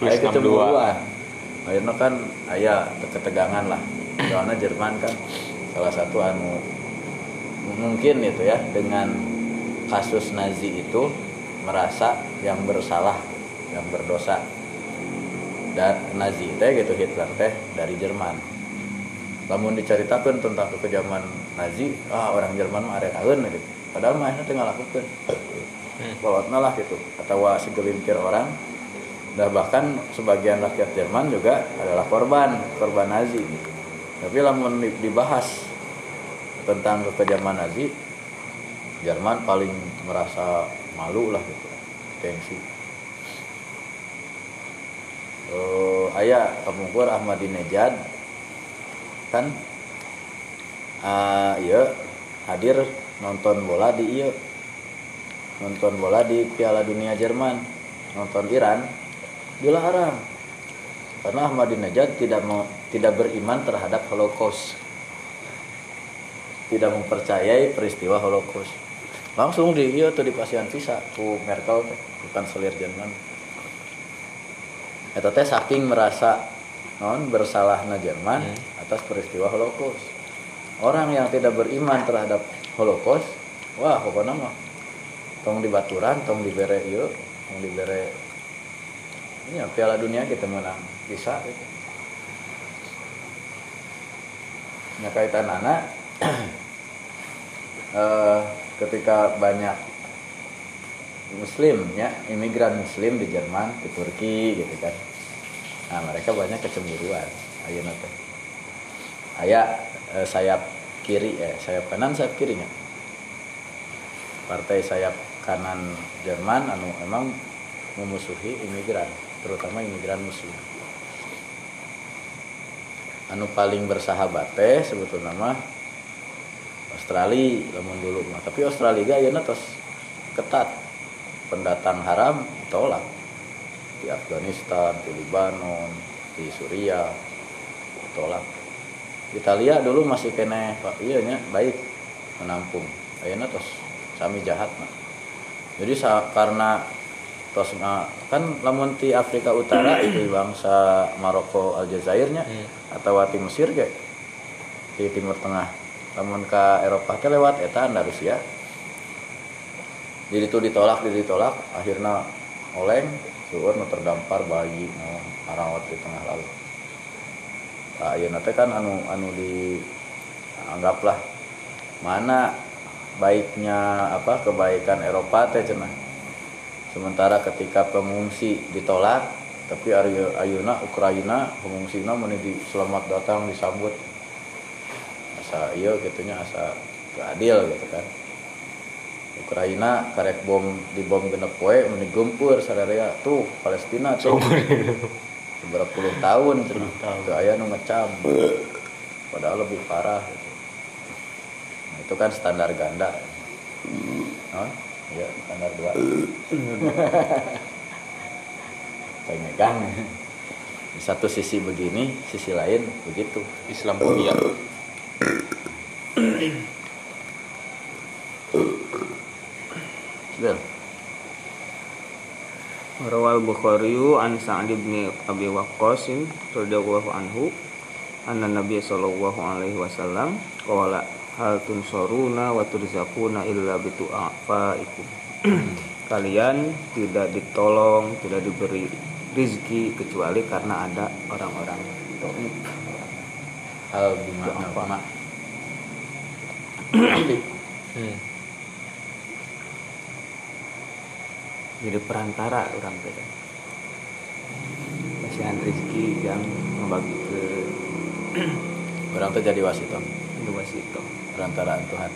Aya 62. kecemburuan akhirnya kan aya ketegangan lah. Soalnya Jerman kan salah satu anu mungkin itu ya dengan kasus Nazi itu merasa yang bersalah yang berdosa. Dan Nazi teh gitu Hitler teh dari Jerman. Namun diceritakan tentang kekejaman Nazi ah orang Jerman mah aeun gitu. Padahal mah itu tinggal lakukan bawatna lah gitu. Atau segelintir orang. Dan bahkan sebagian rakyat Jerman juga adalah korban korban Nazi. Gitu. tapi lamun di- dibahas tentang kekejaman Nazi Jerman paling merasa malu lah gitu gengsi. Eh, ayah kemungkur Ahmadinejad. Kan ah iya hadir nonton bola di iya nonton bola di Piala Dunia Jerman nonton Iran dilarang. Karena Ahmadinejad tidak mau tidak beriman terhadap Holocaust. Tidak mempercayai peristiwa Holocaust langsung di iya tuh di pasien visa ku Merkel bukan selir Jerman Eta teh saking merasa non bersalahnya Jerman atas peristiwa Holocaust. Orang yang tidak beriman terhadap Holocaust, wah pokoknya mah tong dibaturan, tong dibere ieu, tong dibere ini ya, Piala Dunia kita menang bisa gitu. Nah kaitan anak [clears throat] eh, ketika banyak muslim ya imigran muslim di Jerman di Turki gitu kan. Nah mereka banyak kecemburuan. Ayeuna teh aya eh, sayap kiri eh sayap kanan sayap kirinya partai sayap kanan Jerman anu emang memusuhi imigran terutama imigran muslim. Anu paling bersahabat teh sebetulnya mah Australia lamun dulu mah. Tapi Australia ayeuna tos ketat. Pendatang haram tolak di Afghanistan di Lebanon di Suriah tolak Italia dulu masih kene pak iya nya baik menampung. Ayeuna tos sami jahat mah. Jadi sa- karena tos kan lamun ti Afrika Utara [clears throat] itu bangsa Maroko Aljazairnya atau di Mesir ge di Timur Tengah lamun ka Eropa teh lewat eta Andalusia. Jadi itu ditolak jadi ditolak akhirnya oleng suur nu terdampar bayi nu arawat di tengah laut. Nah, ayeuna teh kan anu anu di anggaplah mana baiknya apa kebaikan Eropa teh cenah. Sementara ketika pengungsi ditolak tapi ayu- ayeuna Ukraina pengungsina mun di selamat datang disambut asa iya gitunya asa keadil gitu kan. Ukraina karek bom di bom genep poe mun digempur sadaya tuh Palestina tuh. Beberapa puluh tahun cenah teu aya nu ngecam. Padahal lebih parah. Gitu. Nah, itu kan standar ganda. Oh, iya standar dua. [laughs] Pegang di satu sisi begini sisi lain begitu. Islamophobia Bel. Rawal Bukhari an Sa'd bin Abi Waqqas radhiyallahu anhu anna Nabi sallallahu alaihi wasallam qala hal tunsuruna wa turzaquna illa bitu'afaikum [clears throat] kalian tidak ditolong tidak diberi rizki kecuali karena ada orang-orang hal gimana Apa? hmm. jadi perantara orang beda kasihan rizki yang membagi ke [clears throat] orang tuh jadi wasito dua situ perantaraan Tuhan.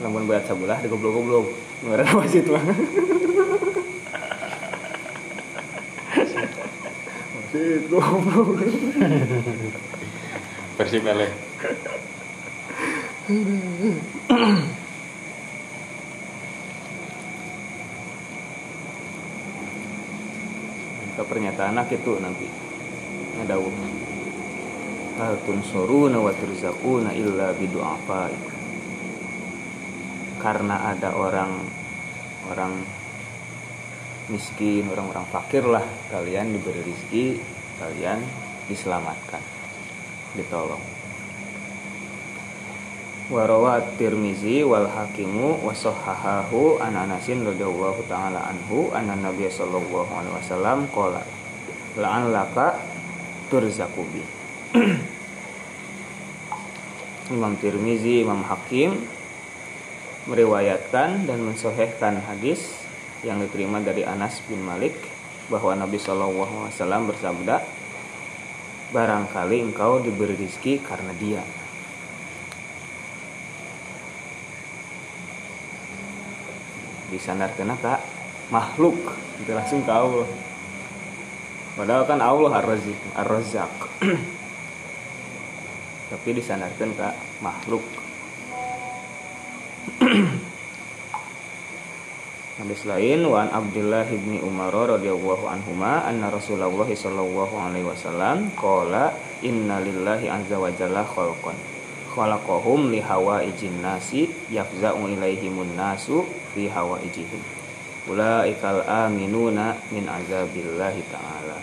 Lamun berat sabulah di goblok goblok ngarana [laughs] wasit mah wasit goblok Persib LA ke pernyataan anak itu nanti. Ada hal tunsuruna wa turzaquna illa bidu'afa karena ada orang orang miskin orang-orang fakir lah. Kalian diberi rezeki kalian diselamatkan. Ditolong. Warawa Tirmizi wal Hakimu wa sahhahahu an Anasin radhiyallahu taala anhu anna Nabiy sallallahu alaihi wasallam qala la'an laka turzaqu bi. [clears throat] Imam Tirmizi, Imam Hakim meriwayatkan dan mensohehkan hadis yang diterima dari Anas bin Malik bahwa Nabi Shallallahu Alaihi Wasallam bersabda, barangkali engkau diberi rizki karena dia. Disandarkan kak makhluk itu langsung ke Allah. Padahal kan Allah ar-razak. [clears throat] Tapi disandarkan ke makhluk. [clears throat] Hadis lain wa an Abdullah ibni Umar radhiyallahu anhuma anna Rasulullah sallallahu alaihi wasallam qala inna lillahi azza wa jalla khalqan. Khalaqahum li hawaijin nasi yafza'u ilaihimun nasu fi hawaijihim. Ulaikal aminuna min azabillahi ta'ala.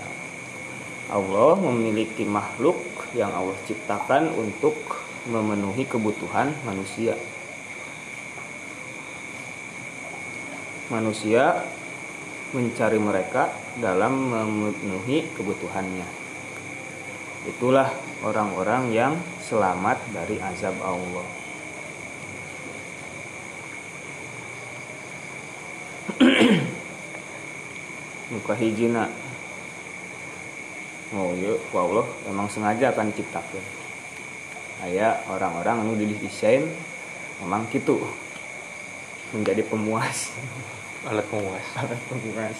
Allah memiliki makhluk yang Allah ciptakan untuk memenuhi kebutuhan manusia manusia mencari mereka dalam memenuhi kebutuhannya. Itulah orang-orang yang selamat dari azab Allah. [clears throat] muka hijina oh iya Allah emang sengaja akan ciptakan aya orang-orang anu didesain memang gitu menjadi pemuas. Alat pemuas. Alat pemuas.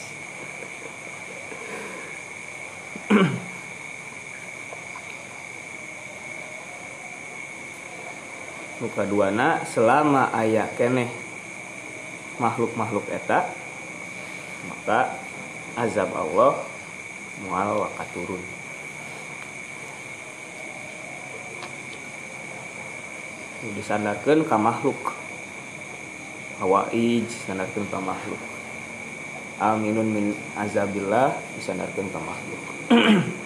Muka duana selama aya keneh makhluk-makhluk eta maka azab Allah mual wakat turun. Disandarkan ke makhluk hawaij disandarkan ke makhluk. Aminun min azabillah disandarkan ke makhluk. [clears throat]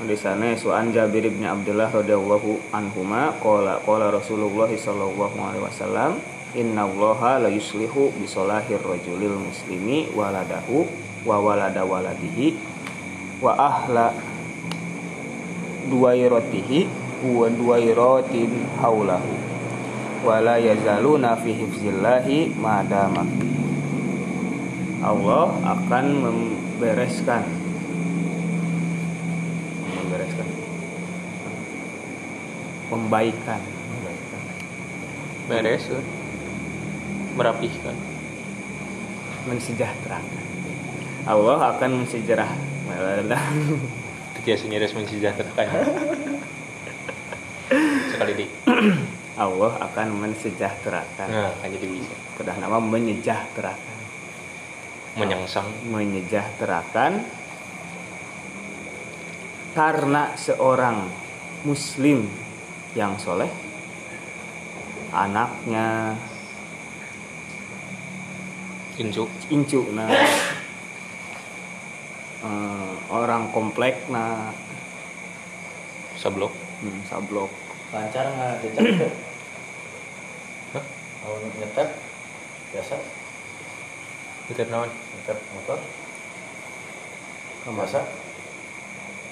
Di sana suan Jabir bin Abdullah radhiyallahu anhuma qala qala Rasulullah sallallahu alaihi wasallam inna allaha la yuslihu bi solahir rajulil muslimi waladahu wa walada waladihi wa ahla duwairatihi wa duwairatin haulahu wa la yazaluna fi hifzillahi madama Allah akan membereskan. Membereskan. Membaikan. Beres merapihkan mensejahterakan. Allah akan mensejarah biasanya resmen sejahterakan [laughs] sekali di Allah akan mensejahterakan. Nah kan jadi bisa kedah nama menyejahterakan. Menyangsang menyejahterakan karena seorang muslim yang soleh anaknya injuk incu nah. Eh, orang komplek nah. Sablok. Hmm, sablok. Lancar nggak? Kalau nyetep biasa. Itu naon? Nyetep motor. Masa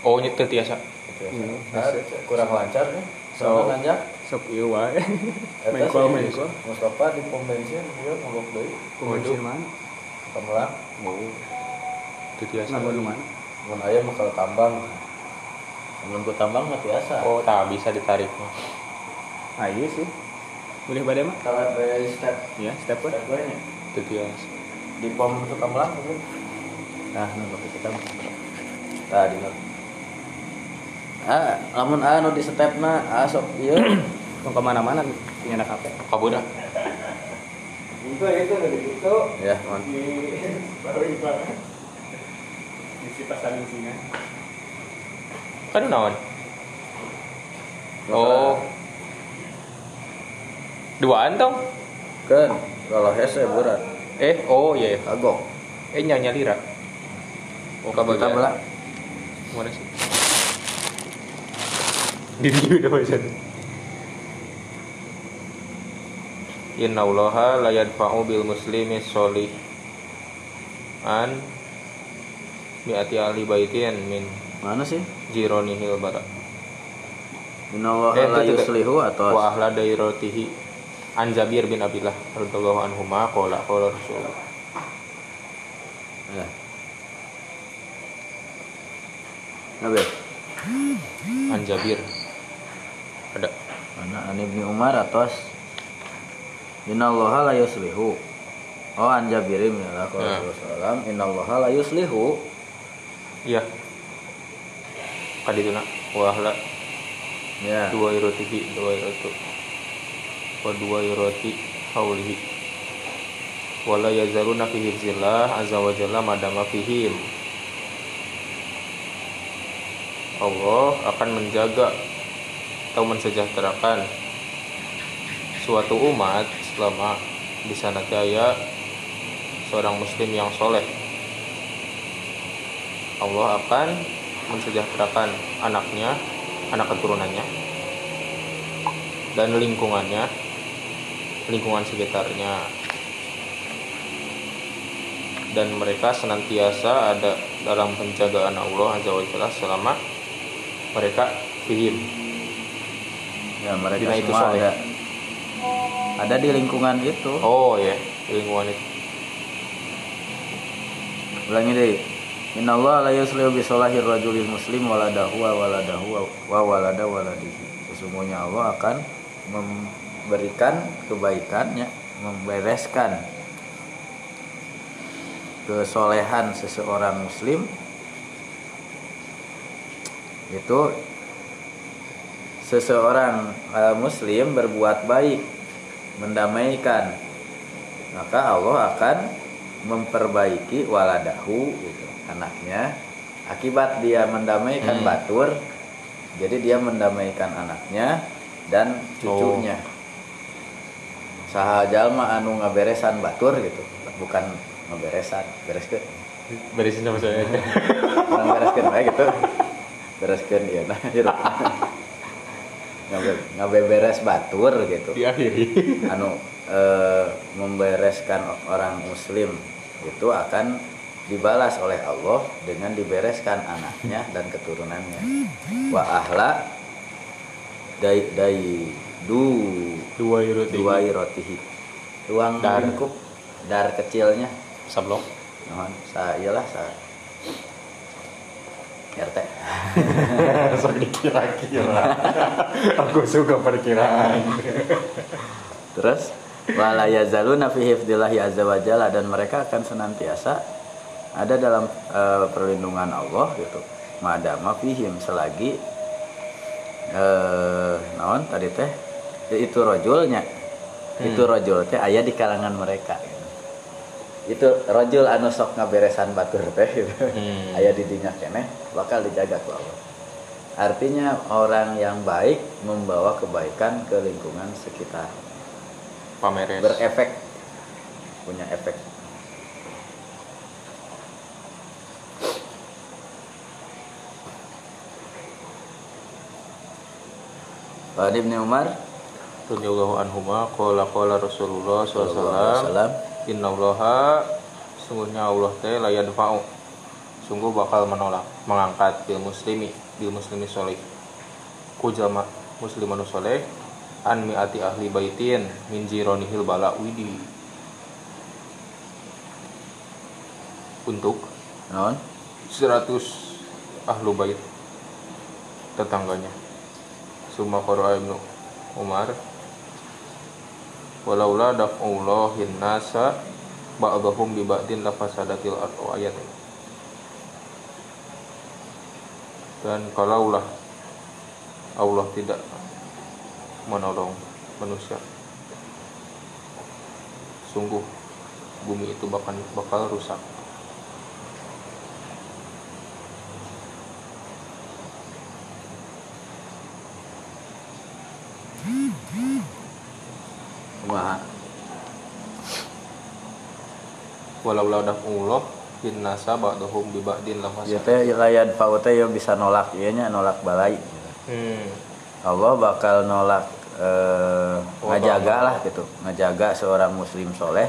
oh nyetir biasa Hmm, Nah, kurang lancar nih. So- nanya sok ieu wae. Mengkol, mengkol. Mustafa di pom bensin dia ngobok deui. Kumaha mana? Kemelang oh itu tiasa. Nganggo nu mana? Mun aya mah kalau tambang. Mun ku tambang mah biasa oh tak bisa ditarik mah. Ah iya sih boleh pada mah kalau dari step. Ya step step gue nya itu di pom itu kemelang mungkin nah nu pakai kita nah di ah lamun anu di stepna ah sok ieu [clears throat] mau ke mana mana punya anak HP kabudah itu itu itu ya man di baru iklan di si pasar singa kan naon oh duaan tong? Kan kalau hese berat. Eh oh iya iya. kagok. Eh nyanyi lira. Oh kita kabagian belah mana sih? Di udah baca Inna allaha la yadfa'u bil muslimi solih an mi'ati ahli baitin min mana sih? jironihil bara Innallaha Eh, la yuslihu atau wa ahla dairatihi an Jabir bin Abdullah radhiyallahu anhuma qala qala Rasulullah. Ya Nabi? An Jabir. Ada. Mana an Ibnu Umar atas. Innallaha la yuslihu. Oh an Jabirim ya lah kalau Ya. Rasulullah Innallaha la yuslihu. Iya kadituna wa ahla ya. Dua irotihi dua irotu wa dua iroti haulihi. Wala yazaluna fi hifzillah azza wa jalla madama fihim. Allah akan menjaga atau mensejahterakan suatu umat selama di sana jaya seorang muslim yang soleh. Allah akan mensejahterakan anaknya anak keturunannya dan lingkungannya lingkungan sekitarnya. Dan mereka senantiasa ada dalam penjagaan Allah Azza wa Jalla selama mereka fihim. Ya mereka Dina itu semua ada. Ada di lingkungan itu. Oh ya lingkungan itu. Ulangi deh. Inna Allah la yuslihu bi solahir rajulil muslim waladahu wa waladahu wa- wa walada waladihi. Sesungguhnya Allah akan memberikan kebaikannya membereskan kesolehan seseorang muslim itu seseorang eh, muslim berbuat baik mendamaikan maka Allah akan memperbaiki waladahu gitu, anaknya. Akibat dia mendamaikan Hmm. batur jadi dia mendamaikan anaknya dan cucunya saha jalma anu ngaberesan batur gitu. Bukan ngaberesan bereskeun. Beresin sama saya orang bereskeun bae gitu. Bereskeun ieu nah hirup ngabe beres batur gitu. Diakhiri anu eh, membereskan orang muslim itu akan dibalas oleh Allah dengan dibereskan anaknya dan keturunannya. Wa ahla dai dai du. Dua euro dua rotihi ruang Dar. lingkup. Dar kecilnya. Sablok Nuhun, sa iyalah sa. RT [laughs] sok dikira-kira. [laughs] Aku suka perkiraan. Terus wala yazaluna fi hifdillahi azza wa jalla dan mereka akan senantiasa ada dalam eh, perlindungan Allah gitu. Madama fihim selagi eh naon tadi teh itu rojulnya. Itu rojul teh aya di kalangan mereka. Itu rojul anu sok ngaberesan batur teh gitu. Hmm. Aya di dinya keneh bakal dijaga ku Allah. Artinya orang yang baik membawa kebaikan ke lingkungan sekitar pameres berefek punya efek Ibn Umar radhiyallahu anhuma qala qala Rasulullah Sallallahu alaihi sallallahu wasallam. innallaha sungguhnya Allah teh la yadfa'u sungguh bakal menolak mengangkat bil muslimi bil muslimi soleh ku jalma muslimanu soleh an mi'ati ahli baitin min jironihil bala widi untuk non 100 ahlu bait tetangganya. Summa qara'a ibnu Umar walaula daf'ullahin nasa ba'dahum bi ba'din lafasadatil ardu ayat ini. dan kalaulah Allah tidak menolong manusia sungguh bumi itu bakal bakal rusak kumaha walau la daf'ullah bin nasa ba'dahum bi ba'din ieu lafasadatil teh layan paut teh yang bisa nolak ieu nya nolak balai. Hmm. Allah bakal nolak eh, Oh, ngajaga lah gitu. Ngajaga seorang muslim soleh.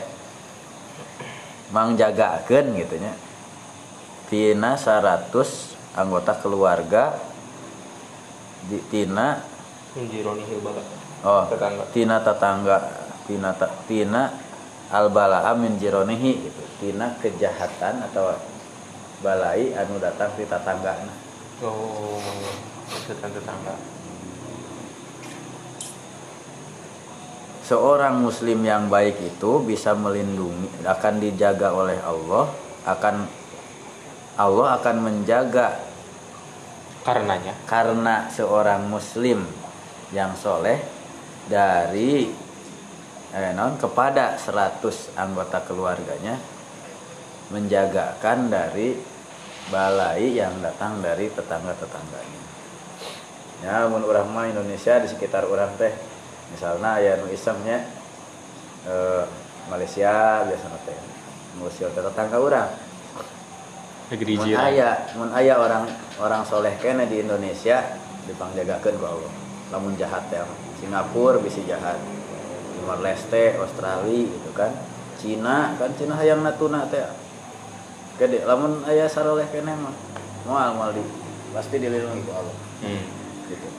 Mangjagakeun gitu nya. Tina 100 anggota keluarga di tina oh Tetangga. tina tetangga tina tina albala'a min jironihi gitu. Tina kejahatan atau balai anu datang di tetanggana oh tetangga tetangga. Seorang muslim yang baik itu bisa melindungi akan dijaga oleh Allah akan Allah akan menjaga karenanya. karena seorang muslim yang soleh dari eh, non kepada 100 anggota keluarganya menjagakan dari balai yang datang dari tetangga-tetangganya. Ya mun urang mah Indonesia di sekitar urang teh misalnya ya nu isemnya eh, Malaysia biasanya teh Malaysia teh tetangga urang. Mun aya mun aya orang orang soleh kene di Indonesia dipangjagakeun ku Allah. Lamun jahat teh Singapura bisa jahat Timor Leste Australia gitu kan. Cina kan Cina hayang natuna teh. Gede lamun aya saroleh kene mah. Moal moal di pasti dilindungi ku Allah. Hmm. gitu.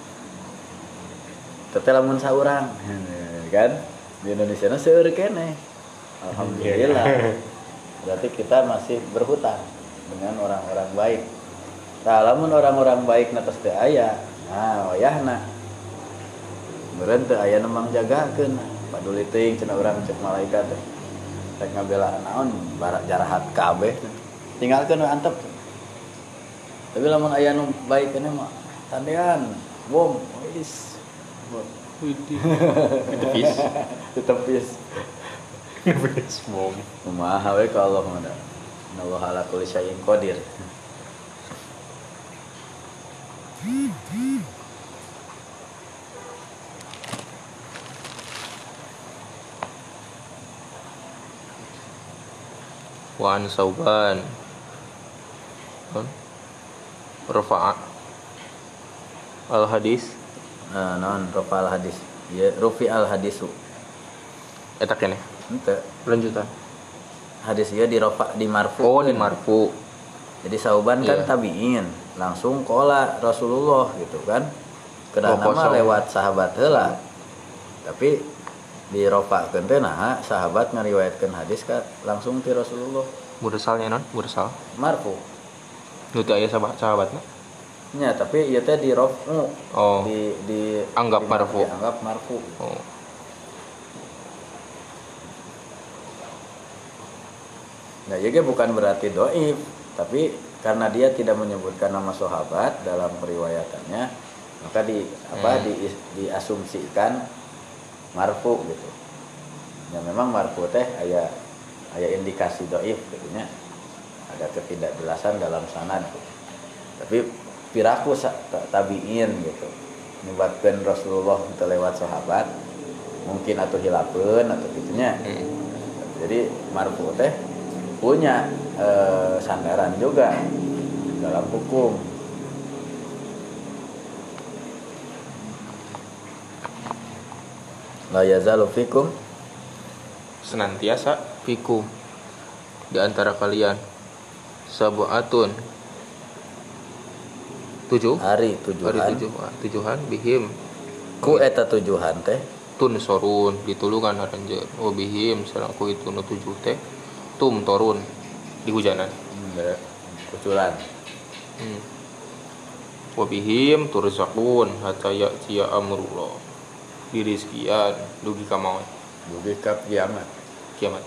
Teteh lamun saurang [laughs] kan? Di Indonesia na seueur kene alhamdulillah. [laughs] Berarti kita masih berhutang dengan orang-orang baik. Nah lamun orang-orang baik na teu aya nah wayahna. Meureun teu aya nu mangjagakeun paduli teuing cenah urang cek malaikat teh. Rek ngabela naon barak jarahat kabeh tinggalkeun we antep tapi lamun aya nu baik kene mah tandean bom wis Tepis. tetepis Bom. kumaha we ka Allah mah Allah ala kulli syai'in qadir Wa an Sauban. Rafa'a al hadis nah non rafa al hadis ya rufi al hadisu eta kene ente. Lanjutan. Hadis ieu di rafa di marfu. Oh di marfu. Jadi sauban kan Iya. tabiin. Langsung kola Rasulullah gitu kan. Kedana Oh, kosong. lewat sahabat heula. Tapi di rafa teh nah sahabat ngariwayatkeun hadis ka langsung ti Rasulullah. Mursalnya non mursal marfu. Nu teu aya sahabat sahabatna nya tapi ieu teh di rafu oh. di di Anggap di- marfu. dianggap marfu. Oh. Nah, jadi bukan berarti doif, tapi karena dia tidak menyebutkan nama sahabat dalam periwayatannya, maka di apa Hmm. di, diasumsikan marfu gitu. Ya memang marfu teh aya aya indikasi doif gitu nya. Ada ketidakjelasan dalam sanad. gitu. Tapi piraku tabiin gitu. Nyebutkan Rasulullah itu lewat sahabat mungkin atau hilapeun atau gitunya Hmm. jadi marfu teh punya eh, sandaran juga dalam hukum la yazalu fikum. Senantiasa fikum. Di antara kalian sabuatun tujuh? Hari hari tujuan tujuh ah, tujuhan bihim. Ku eta tujuhan teh? Tun sorun ditulungan aranjeun oh bihim sareng ku itu nu tujuh teh. Tum torun di hujanan. Hmm, kuculan. Hmm. wa bihim turzaqun hatta ya'tiya amrullah dirizkian dugi ka maut dugi ka kiamat. Kiamat.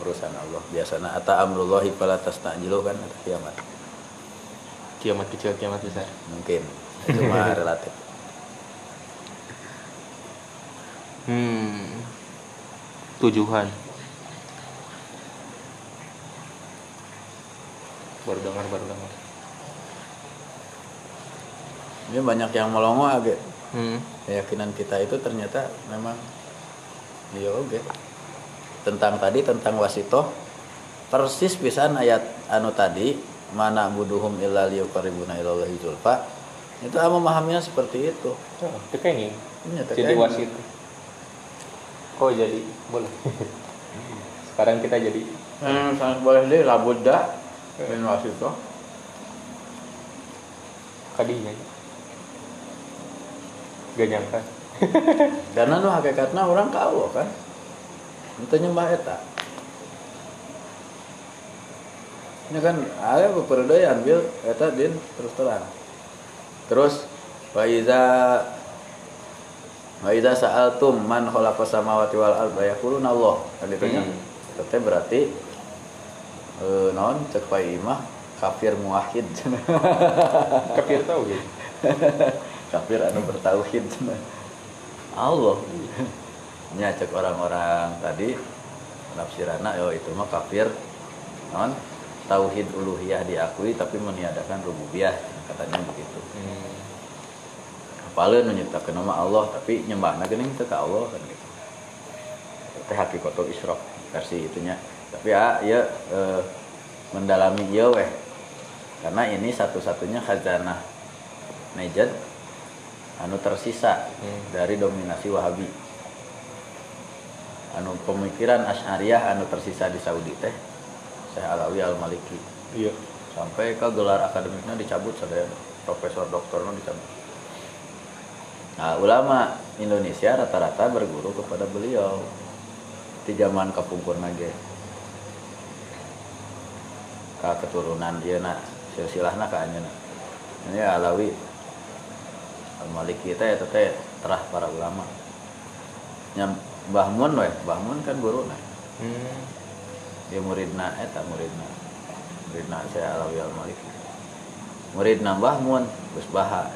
Urusan Allah biasana ata amrullahi fala tastajilu kan eta kiamat. Kiamat kecil kiamat besar. Mungkin. Itu mah [laughs] relatif. Hmm. Tujuhan. Baru dengar baru dengar. Ini banyak yang melongo agak hmm. keyakinan kita itu ternyata memang iya oke. Tentang tadi tentang wasitoh persis pisan ayat anu tadi mana buduhum illa liyuqarribuna ilallahi zulfa. Itu ama memahaminya seperti itu. Oh, tekenging Iya, jadi tekenging. wasit. Oh jadi? Boleh. [laughs] Sekarang kita jadi. Hmm, sangat boleh deh labudda dan wasitoh. Kadinya gak nyangka. [laughs] Karena nu hakikatnya orang kau kan? Itu nyembah eta. Ini kan ada beberapa yang ambil eta din terus terang. Terus wa iza wa iza sa'altum man khalaqas samawati wal arda yaquluna Allah. Kan itu nya. Hmm. Berarti eh non cek pai imah kafir muwahhid [laughs] kafir tahu [laughs] gitu kafir anu bertauhid. Allah. Nya cek orang-orang tadi nafsirana yo itu mah kafir. Non tauhid uluhiyah diakui tapi meniadakan rububiyah katanya begitu. Hmm. menyiptakan nama Allah tapi nyembahna geuning teu ka Allah kan gitu. Teh hakikatul isyrok versi itunya. Tapi ya ya eh, mendalami ieu weh. Karena ini satu-satunya khazanah Najd anu tersisa Hmm. dari dominasi Wahabi. Anu pemikiran Asy'ariyah anu tersisa di Saudi teh Syekh Alawi Al Maliki iya. Sampai ke gelar akademiknya dicabut sadaya profesor doktornya dicabut. Nah ulama Indonesia rata-rata berguru kepada beliau. Di zaman kapungkur nage. Ka keturunan ieu na silsilahna ka anjeunna ini Alawi Al Maliki teh eta teh terah para ulama. Nya Mbah Mun we Mbah Mun kan guruna Hmm. dia muridna eta muridna. Muridna saya Alawi Al Maliki muridna Mbah Mun Gus Baha.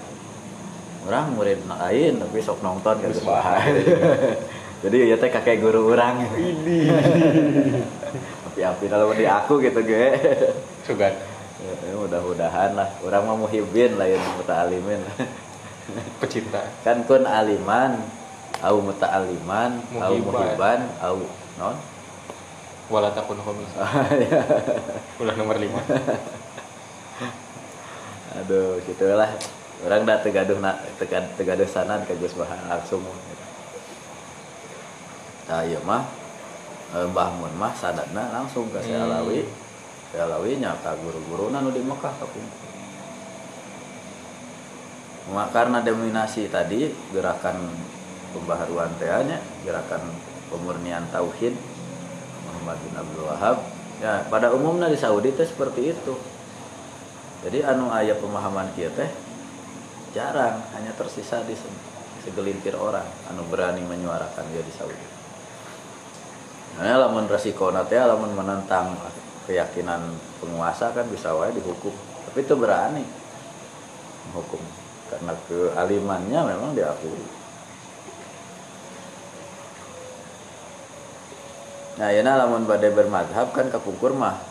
Orang muridna lain tapi sok nonton ke Gus Baha. [laughs] Jadi ya teh kakek guru orang. [laughs] Api-api kalau di aku gitu ge. Sugan. Ya, mudah-mudahan lah. Orang mau muhibin lain muta'alimin [laughs] Pecinta. kan kun aliman au muta'aliman au Muhiban. au non Wala takun homis. [laughs] Ya. Ulah nomor 5. [laughs] aduh gitulah orang dah tegaduh na tegad, tegaduh sanan ke Gus Bahan langsung nah iya mah eh, Mbah Mun mah sadatna langsung ke Hmm. Alawi si Alawi nya ka guru-guru nu di Mekah tapi Cuma karena dominasi tadi gerakan pembaharuan tehnya gerakan pemurnian tauhid Muhammad bin Abdul Wahab ya pada umumnya di Saudi itu seperti itu. Jadi anu ayat pemahaman kita teh jarang hanya tersisa di se- segelintir orang anu berani menyuarakan dia di Saudi. Nah lamun resiko teh lamun menentang keyakinan penguasa kan bisa wae dihukum. Tapi itu berani menghukum karena kealimannya memang diakui Nah, ya lamun badai bermadhab kan kapungkur mah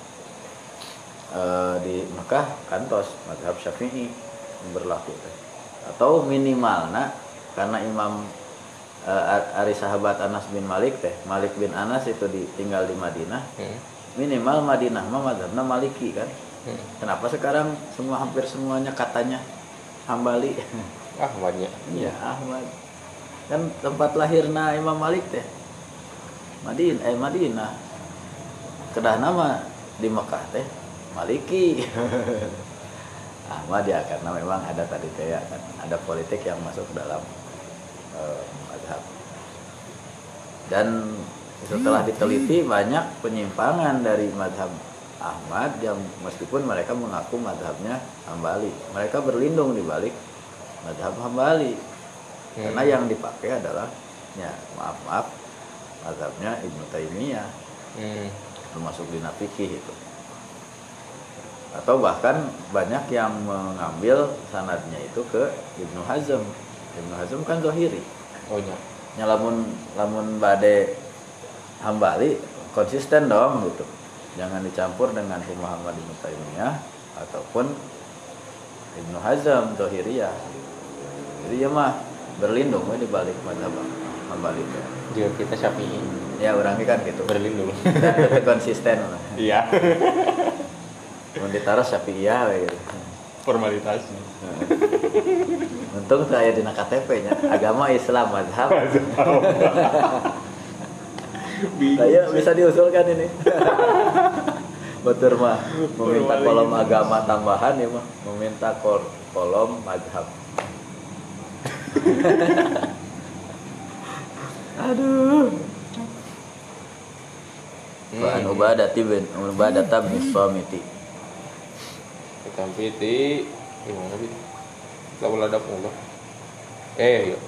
eh, di Mekah kantos madhab Syafi'i berlaku teh. Atau minimalna karena Imam eh, Ari sahabat Anas bin Malik teh, Malik bin Anas itu ditinggal di Madinah, Hmm. minimal Madinah mah madhabna Maliki kan. Hmm. Kenapa sekarang semua hampir semuanya katanya Hambali? Ah, banyak. Iya, Ahmad. Kan tempat lahirna Imam Malik teh. Madinah, eh Madinah. Kedah nama di Mekah teh Maliki. [laughs] Ahmad ya karena memang ada tadi teh ya kan ada politik yang masuk dalam eh, mazhab. Dan setelah diteliti banyak penyimpangan dari mazhab Ahmad yang meskipun mereka mengaku mazhabnya Hambali. Mereka berlindung di balik mazhab Hambali. Karena Hmm. yang dipakai adalah ya maaf maaf mazhabnya Ibnu Taimiyah Hmm. termasuk di fikih itu. Atau bahkan banyak yang mengambil sanadnya itu ke Ibnu Hazm. Ibnu Hazm kan Zohiri. Oh, iya. Ya lamun lamun bade Hambali konsisten dong gitu. Jangan dicampur dengan pemahaman Ibnu Taimiyah ataupun Ibnu Hazm Zohiriyah. Jadi ya mah berlindung di balik mazhab Hambali itu. Jika kita Syafi'i Ya orangnya kan gitu. berlindung. Dan itu konsisten lah. Iya. Mau ditaruh Syafi'iyah gitu. Formalitas. Untung saya di KTP nya agama Islam mazhab. Saya bisa diusulkan ini. [laughs] Betul mah meminta kolom agama tambahan ya mah meminta kol kolom mazhab. [laughs] Aduh. Wa an ubadati bin ubadata bin samiti. Tapi di gimana sih? Lalu ada Allah. Eh, iya.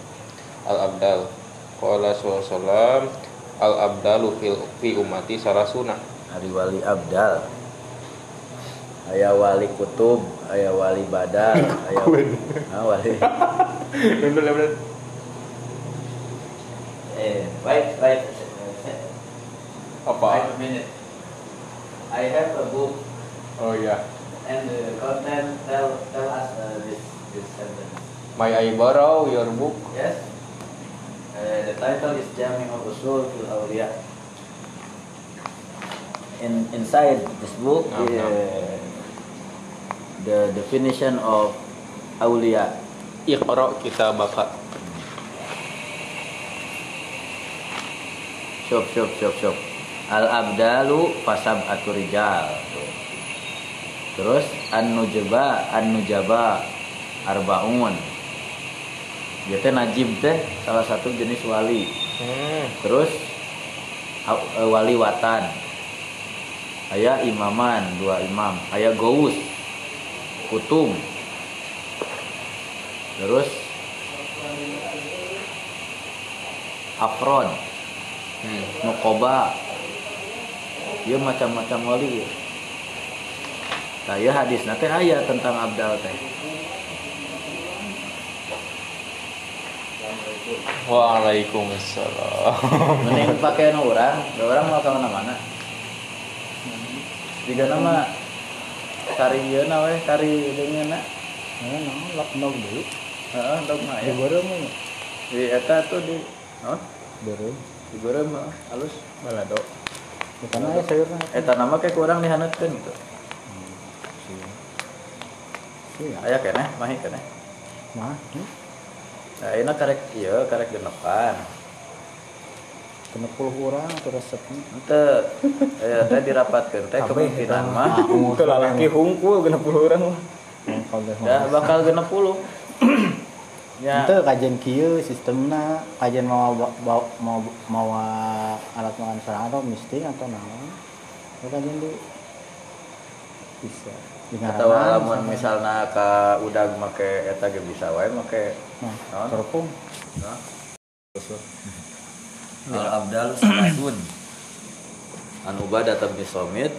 Al Abdal. Qala sallallahu Al Abdalu fil fi ummati sarasuna. Hari wali abdal. Ayah wali kutub, ayah wali badal, ayah [laughs] ah, wali. [laughs] Eh, wait, wait. apa? Wait a minute. I have a book Oh iya. and the content tell tell us uh, this this sentence. My I borrow your book. Yes. Uh, the title is Jami of Usul fil Awliya. In inside this book, No, no. uh, the definition of awliya. Iqra kitabaka. Shop shop shop shop. Al abdalu fasab aturijal. Terus an nujaba an nujaba arbaun. Dia teh najib teh salah satu jenis wali. Hmm. Terus eh, wali watan. aya imaman dua imam aya gowus kutum terus afron Hmm. nukoba dia macam-macam wali ya. Nah, ya hadis nanti ayat tentang abdal teh. Waalaikumsalam. Mending pakai nu orang, orang mau ke mana-mana. Tiga nama kari ieu na we, kari deungeuna. Nah, nah, lak nog. Heeh, dog mah Di ya. goreng mah. Di eta tuh di naon? Goreng. Di goreng mah halus balado. Bukan aya sayurna. Eta nama kayak kurang dihaneutkeun gitu. Iya. Aya keneh, mahi keneh. Mah, Nah, ini karek iya, karek genepan. kena puluh orang atau resepnya. Ente, ya teh dirapatkeun teh kemungkinan mah Itu lalaki hungkul kena puluh orang mah. [coughs] Ya bakal genep puluh. ya, Itu kajian kieu sistemna kajian mau mau mau mau alat makan sarang atau misting atau naon. Itu kajian dulu. Bisa. Dengan atau lamun misalna ka udag make eta ge bisa wae make Nah, terpung. Nah. Al Abdal Salasun An Ubadah bin Samit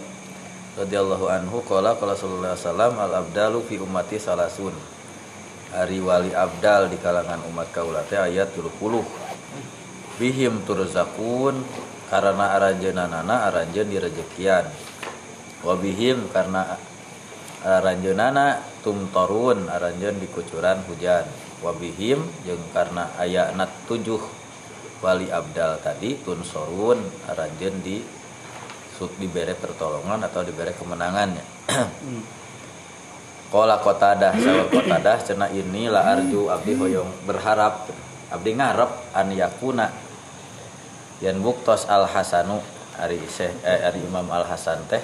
radhiyallahu anhu qala qala sallallahu alaihi wasallam al abdalu fi ummati salasun. Ari wali abdal di kalangan umat kaula teh ayat 30 Bihim turzakun karena aranjeunana aranjeun direjekian. Wabihim karena aranjeunana tumtorun aranjeun dikucuran hujan Wabihim jeung karena ayatna tujuh wali abdal tadi tunsorun aranjeun di sub dibere pertolongan atau dibere kemenangannya Kola kotadah sawal kotadah cena ini la arju abdi hoyong berharap abdi ngarep an yakuna. Yan buktos al hasanu ari Syekh eh, ari Imam al Hasan teh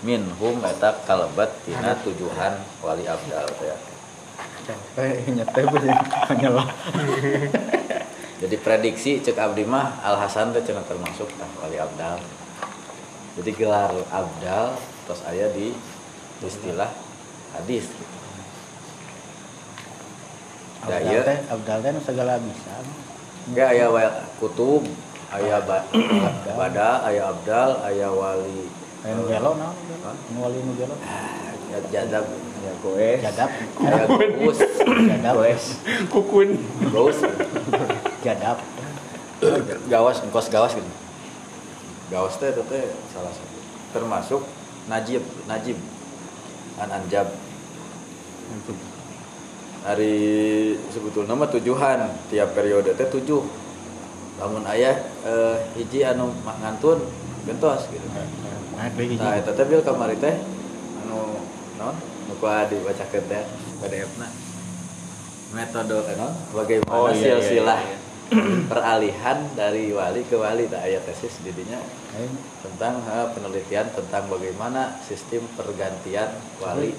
minhum eta kalebat tina tujuhan wali abdal teh Eh, nyete hanya lah. [laughs] jadi prediksi cek abdi mah al Hasan teh cenah termasuk tah wali abdal jadi gelar abdal terus aya di istilah hadis gitu. Ya, Abdal iya. teh, abdal teh segala bisa. Ya aya kutub, aya ba bada, aya abdal, aya wali Kayak nu gelo naon wali nu gelo. Ya jadab, Ya goes. Jadap. aya gus, Jadap. Kukun. gus, Jadap. gawas, engkos gawas gitu. Gawas teh itu teh salah satu. Termasuk najib, najib, an anjab. Hari sebetulnya mah tujuhan tiap periode teh tujuh. Lamun ayah eh, hiji anu ngantun gentos gitu. Nah, Nah, eta teh bil kamari teh anu naon? Nu kumaha dibacakeun teh PDF-na. Metode eh, naon? Bagaimana Oh, iya, iya, silsilah iya, peralihan dari wali ke wali tak aya tesis didinya Aing tentang eh, penelitian tentang bagaimana sistem pergantian wali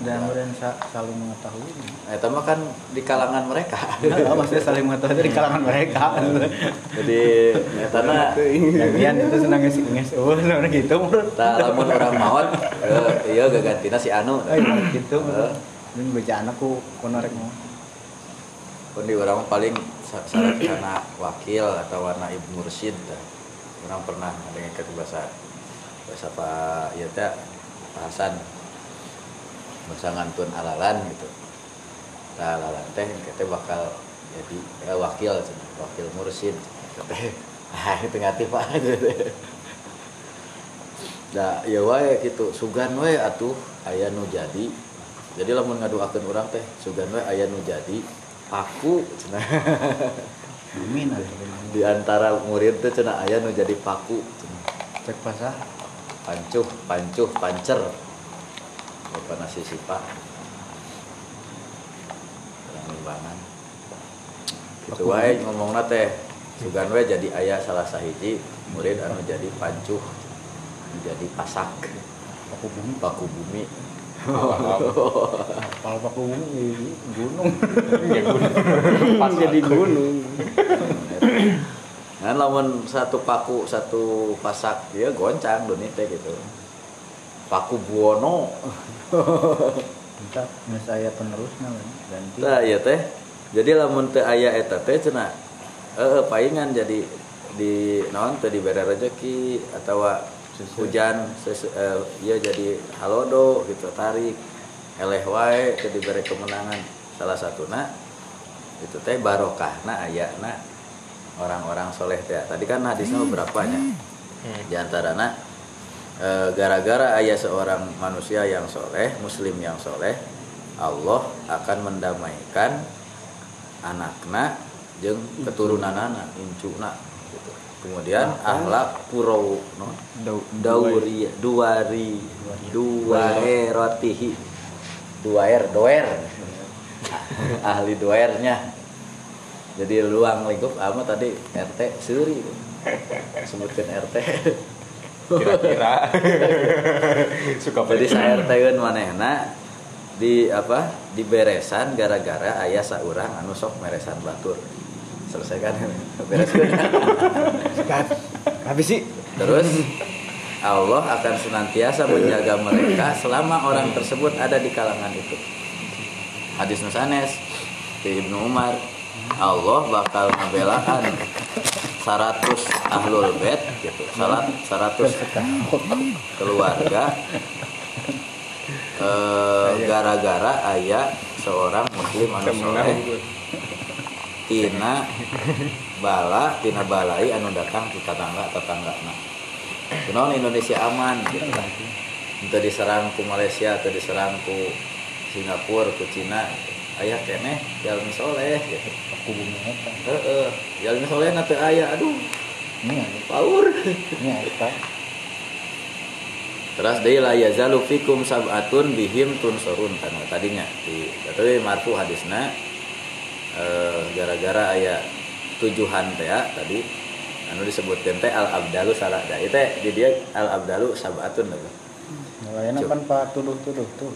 dan kemudian sa- saling mengetahui. Nah, itu mah kan di kalangan mereka. Nah, maksudnya saling mengetahui dari kalangan mereka. Jadi eta na Lagian itu senang ngasih ngasih oh senang gitu menurut. tah lamun orang maot eh, iya gagantina si anu. Eh, gitu. Heeh. Dan baca anakku konorek mau. pun di orang paling syarat karena wakil atau warna ibu mursyid dah. orang pernah ada yang bahasa bahasa pak ya teh Pak Hasan bahasa ngantun alalan gitu. Nah alalan teh kita bakal jadi eh, wakil wakil mursyid teh [laughs] ah itu ngati pak [laughs] Nah, ya wae gitu sugan wae atuh aya nu jadi. Jadi lamun ngaduakeun urang teh sugan wae aya nu jadi paku cenah. [laughs] Amin di antara murid teh cenah aya nu jadi paku. Cek pasah. pancuh pancuh pancer bapak nasi sipa orang limbangan gitu wae ngomongna teh sugan wae jadi aya salah sahiji murid anu jadi pancuh jadi pasak Paku bumi. paku bumi [laughs] Kalau paku bumi jadi gunung. Pas jadi gunung. Kan lamun satu paku satu pasak dia goncang dunia teh gitu. Paku Buwono. Entah, saya penerusnya ganti. Nah, iya teh. Jadi lamun teu aya eta teh cenah eh paingan jadi di naon teu dibere rezeki atau hujan sesu- eh, ieu jadi halodo gitu tarik eleh wae teu dibere kemenangan. Salah satuna itu teh barokahna ayana orang-orang soleh teh. Tadi kan hadisnya beberapa nya di antarana eh, gara-gara ayah seorang manusia yang soleh muslim yang soleh Allah akan mendamaikan anakna jeung keturunanana incuna gitu. kemudian akhlak purau no, Dau- dauri duari duaerotihi duaer doer. [laughs] Ahli doernya. Jadi luang lingkup ama tadi RT suri sebutkan RT [laughs] kira-kira. [laughs] Suka jadi saya RT manehna di apa di beresan gara-gara ayah saurang anu sok meresan batur. Selesaikan [laughs] bereskan habis sih. Terus [laughs] Allah akan senantiasa menjaga mereka selama orang tersebut ada di kalangan itu. Hadis nusanes di Ibnu Umar. Allah bakal membelakan 100 ahlul bait gitu. Salat 100 keluarga. Eh, gara-gara ayah seorang muslim anu soleh. Tina bala tina balai anu datang ke tetangga tetangga nah Kunaon Indonesia aman gitu. Lah. Diserang ku Malaysia atau diserang ku Singapura ku Cina ayah keneh jalmi soleh. Gitu aku bumi eta heeh jalmi soleh nanti ayah. Aduh ini paur ini eta Terus dia la yazalu fikum sab'atun bihim tunsurun kan tadinya. Di tapi marfu hadisna eh, gara-gara aya tujuhan teh ya tadi. Anu disebutkan teh al abdalu salah da itu di dia al abdalu sab'atun gitu. Nelayan pak tuduh-tuduh tuh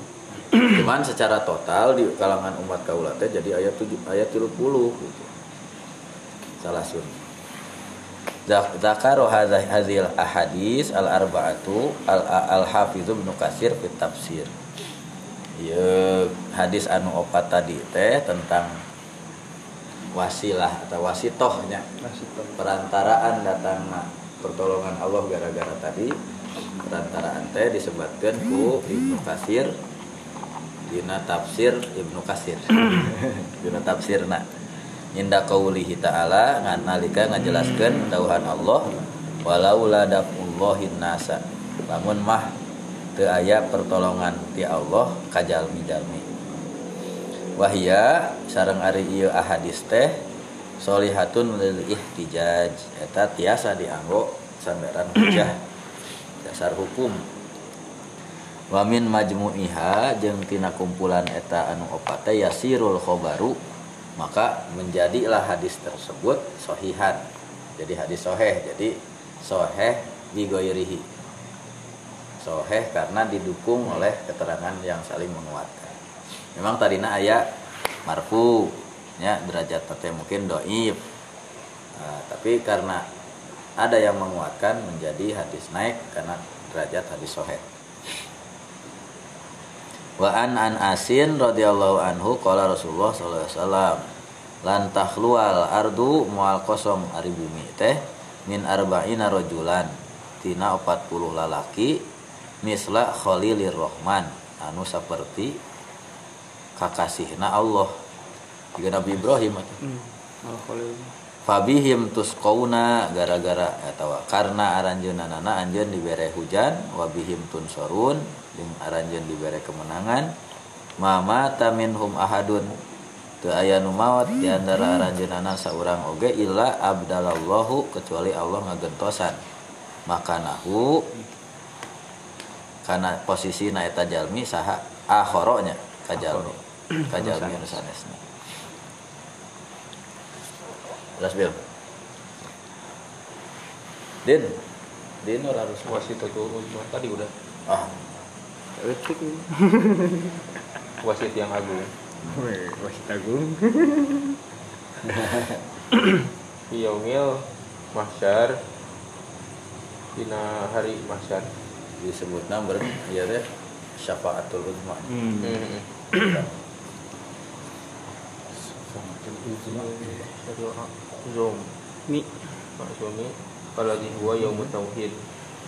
Cuman secara total di kalangan umat kaula teh jadi ayat 7 ayat 30 gitu. Salah sun. Zak- Zakaru hadza- hadhil ahadis al arba'atu al al hafiz Ibnu Katsir fit tafsir. Ieu hadis anu opat tadi teh tentang wasilah atau wasitohnya perantaraan datangna pertolongan Allah gara-gara tadi perantaraan teh disebutkan ku Ibnu Katsir dina tafsir Ibnu Katsir. [clears throat] Dina tafsirna. Inda qaulihi ta'ala ngan nalika ngajelaskeun dauhan Allah walau la dafullahin nasa. Lamun mah teu aya pertolongan ti Allah ka jalmi-jalmi wahia sareng ari ieu ahadis teh solihatun lil ihtijaj. Eta tiasa dianggo sandaran hujah. [clears throat] Dasar hukum Wamin majmu'iha jeung tina kumpulan eta anu opat teh yasirul khobaru maka menjadilah hadis tersebut sohihan jadi hadis soheh jadi soheh bigoirihi soheh karena didukung oleh keterangan yang saling menguatkan. Memang tadina ayat marfu ya derajat teh mungkin doib Nah, tapi karena ada yang menguatkan menjadi hadis naik karena derajat hadis soheh Wa an an asin radhiyallahu anhu qala Rasulullah sallallahu alaihi wasallam lan takhlual ardu mual kosong. Ari bumi teh min arba'ina rajulan. Tina 40 lalaki misla khalilir rahman. Anu saperti kakasihna Allah. Juga Nabi Ibrahim atuh. Fabihim tusqauna gara-gara atau karena aranjeunana anjeun dibere hujan wabihim tunsorun jeung aranjeun dibere kemenangan. Mama taminhum ahadun. Teu aya nu maot di antara aranjeunana saurang oge illa abdalallahu kecuali Allah ngagentosan. Makanahu karena posisi na eta jalmi saha akhoronya kajalmi kajalmi anu sanesna. Terus Bil. Din. Din ora harus wasit itu tadi udah. Ah [laughs] wasit yang agung. Wasit agung. [laughs] Yaumil mahsyar dina hari mahsyar disebutna ber ieu teh syafaatul uzma. Hmm. Zoom. Ini Maksudnya apalagi gua yaumut tauhid.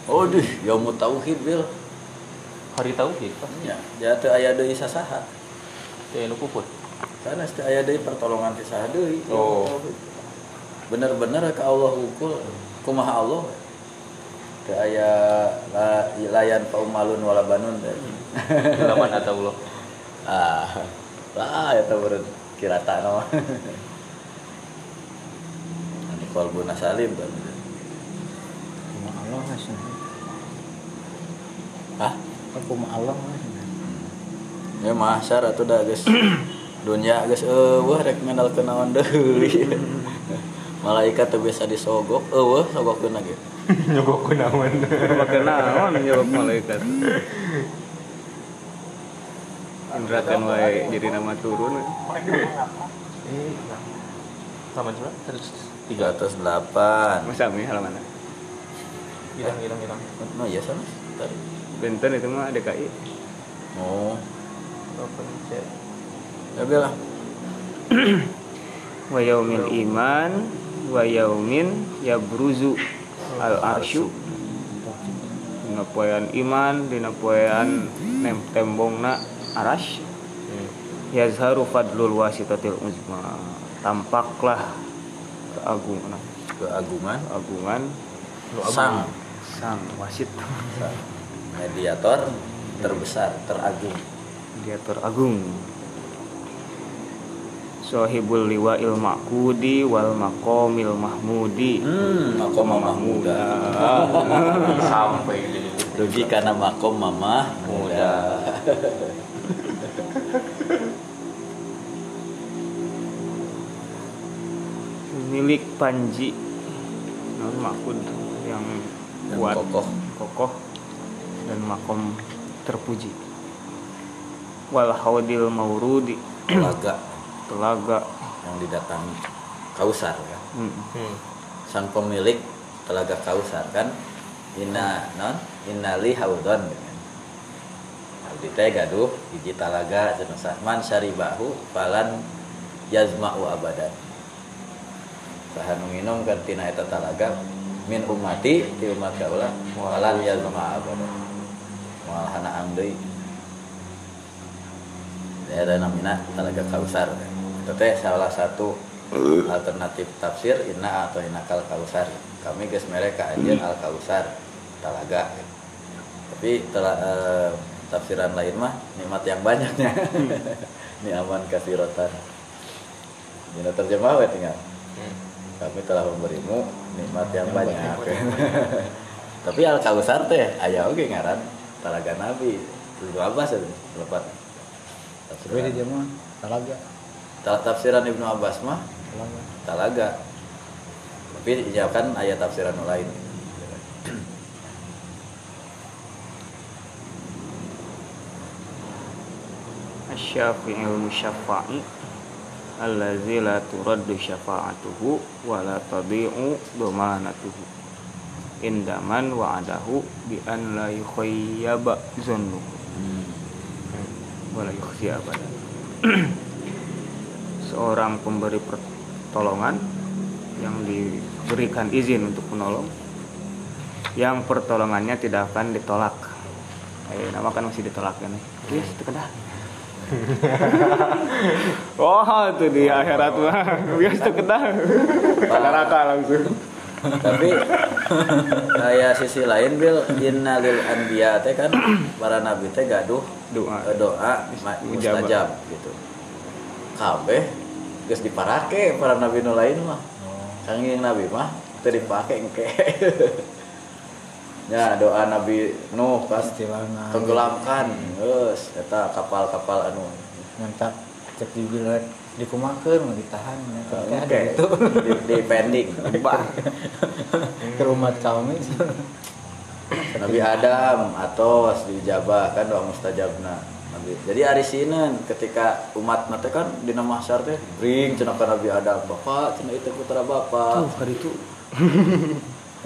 oh duh yaumut tauhid bil Hari tauhid Pak. ya ya teu aya deui sasaha Teh nu puput. karena teu aya deui pertolongan ti saha deui Oh. bener-bener ke Allah hukul kumaha Allah teu aya la, layan paumalun wala banun teh. Atau Allah. [laughs] ah lah eta beureun kirata nama [laughs] anu qalbuna salim tuh Kuma Allah lah sih. Kuma Allah lah. ya mahsyar atuh da geus [clears throat] dunya geus eueuh rek menal kenaon deui [laughs] malaikat teu biasa disogok eueuh sogokkeun lagi [laughs] Nyogok naon. pakai naon jawab malaikat. [laughs] Indra kan wae jadi nama turun. Eh, Taman coba terus tiga 308 Masa mi halaman. hilang hilang hilang. no ya sana tadi Benten itu mah DKI. oh Apa nih cek? ya bilang Wa yaumil iman wa yaumin yabruzu al arsyu. Dina poean iman, dina poean nem tembongna arash. Hmm. Yazharu fadlul wasitatil uzma. Tampaklah keagungan keagungan keagungan sang sang wasit sang mediator terbesar teragung. Dia teragung Sohibul liwa'il ma'kudi wal maqamil mahmudi. Hmm makom mahmuda. [laughs] Sampai rugi karena makom mama muda milik Panji. Makud yang kuat kokoh. kokoh dan makom terpuji. Wal haudil maurudi. Telaga. Telaga. Yang didatangi kausar kan? Hmm. Hmm. sang pemilik telaga kausar kan? Inna non? Innali haudon kan. Abdi teh gaduh hiji talaga cenah man syaribahu falan yazma'u abadan. Bahan minum kan tina eta talaga min umati ti umat kaula falan yazma'u abadan moal hanaang deui daerah namina talaga kausar. Itu teh salah satu alternatif tafsir inna atau inakal kausar. Kami geus mereka anjeun al kausar talaga. Tapi tela- eh, tafsiran lain mah nikmat yang banyaknya. [laughs] Ini aman kasirotan. Ini terjemah we tinggal. Hmm. kami telah memberimu nikmat yang banyak. [laughs] Tapi al kausar teh aya oge ngaran talaga nabi. Itu Abbas itu lepat Tapi di dia mah talaga. Ta- tafsiran Ibnu Abbas mah Talaga. talaga. Tapi ya kan ayat tafsiran lain. Asy-Syafi'il musyaffa'i allazi la turaddu syafa'atuhu wa la tadhi'u dhamanatuhu indaman wa'adahu bi an la yukhayyaba zannuhu wa la yukhzi abadan [clears throat] seorang pemberi pertolongan yang diberikan izin untuk menolong yang pertolongannya tidak akan ditolak. Eh nama kan masih ditolak kan? Yes itu kedah Wah, [laughs] itu di akhirat mah. Biasa kedah. Neraka langsung. Tapi kayak sisi lain bil innalil anbiya teh kan [clears throat] para nabi teh gaduh Doa. eh, doa mustajab gitu. Kabeh geus diparake para nabi nu lain mah. Canggih nabi mah teu dipake engke. [laughs] Ya doa nabi nuh pas Istilahna tenggelamkan geus eta kapal-kapal anu. Ngantak cek di bilet dikumakeun mau ditahan ya. Tapi ada Oke, itu di, di pending Bah. ke rumah kami Nabi Adam atos dijabah kan doa mustajabna Nabi. Jadi hari Sinen ketika umat nanti kan di nama mahsyar teh bring cenah ka Nabi Adam bapak cenah itu putra bapak Tuh, kali itu.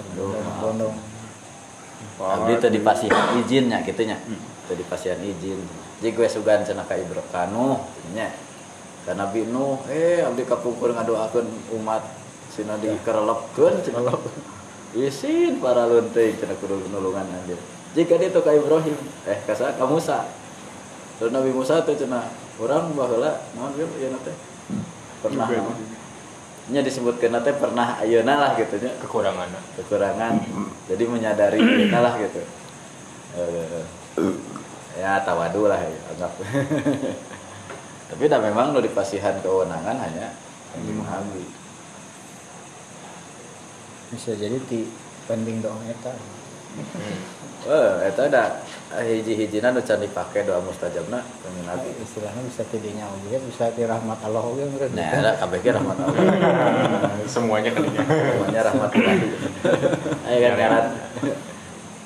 Aduh, bondong abdi teu dipasihan izinnya gitunya teu dipasihan izin jadi gue sugan cenah ka Ibro kanu nya karena Nabi Nuh eh abdi kapungkur ngadoakeun umat sina dikerelepkeun cenah isin para lunting cenah kudu nulungan anjir jika dia tuh ka Ibrahim eh kasa ka Musa. Terus Nabi Musa tuh cenah orang baheula naon ge ieu teh? Pernah. Nya disebutkeun teh pernah ayeuna lah gitu nya. Kekurangan. Kekurangan. Jadi menyadari [clears throat] kita lah gitu. Eh, ya tawadu lah ya, anggap [laughs] tapi dah memang lo dipasihan kewenangan hanya yang dimahami bisa jadi ti penting doang eta. [laughs] Oh itu ada hiji-hijina nu can dipake doa mustajabna pengen nabi istilahnya bisa tidinya oge bisa ti rahmat Allah oge meureun nah ada kabeh ge rahmat Allah. [laughs] Semuanya kalinya semuanya rahmat ilahi [laughs] ayo kan ngaran.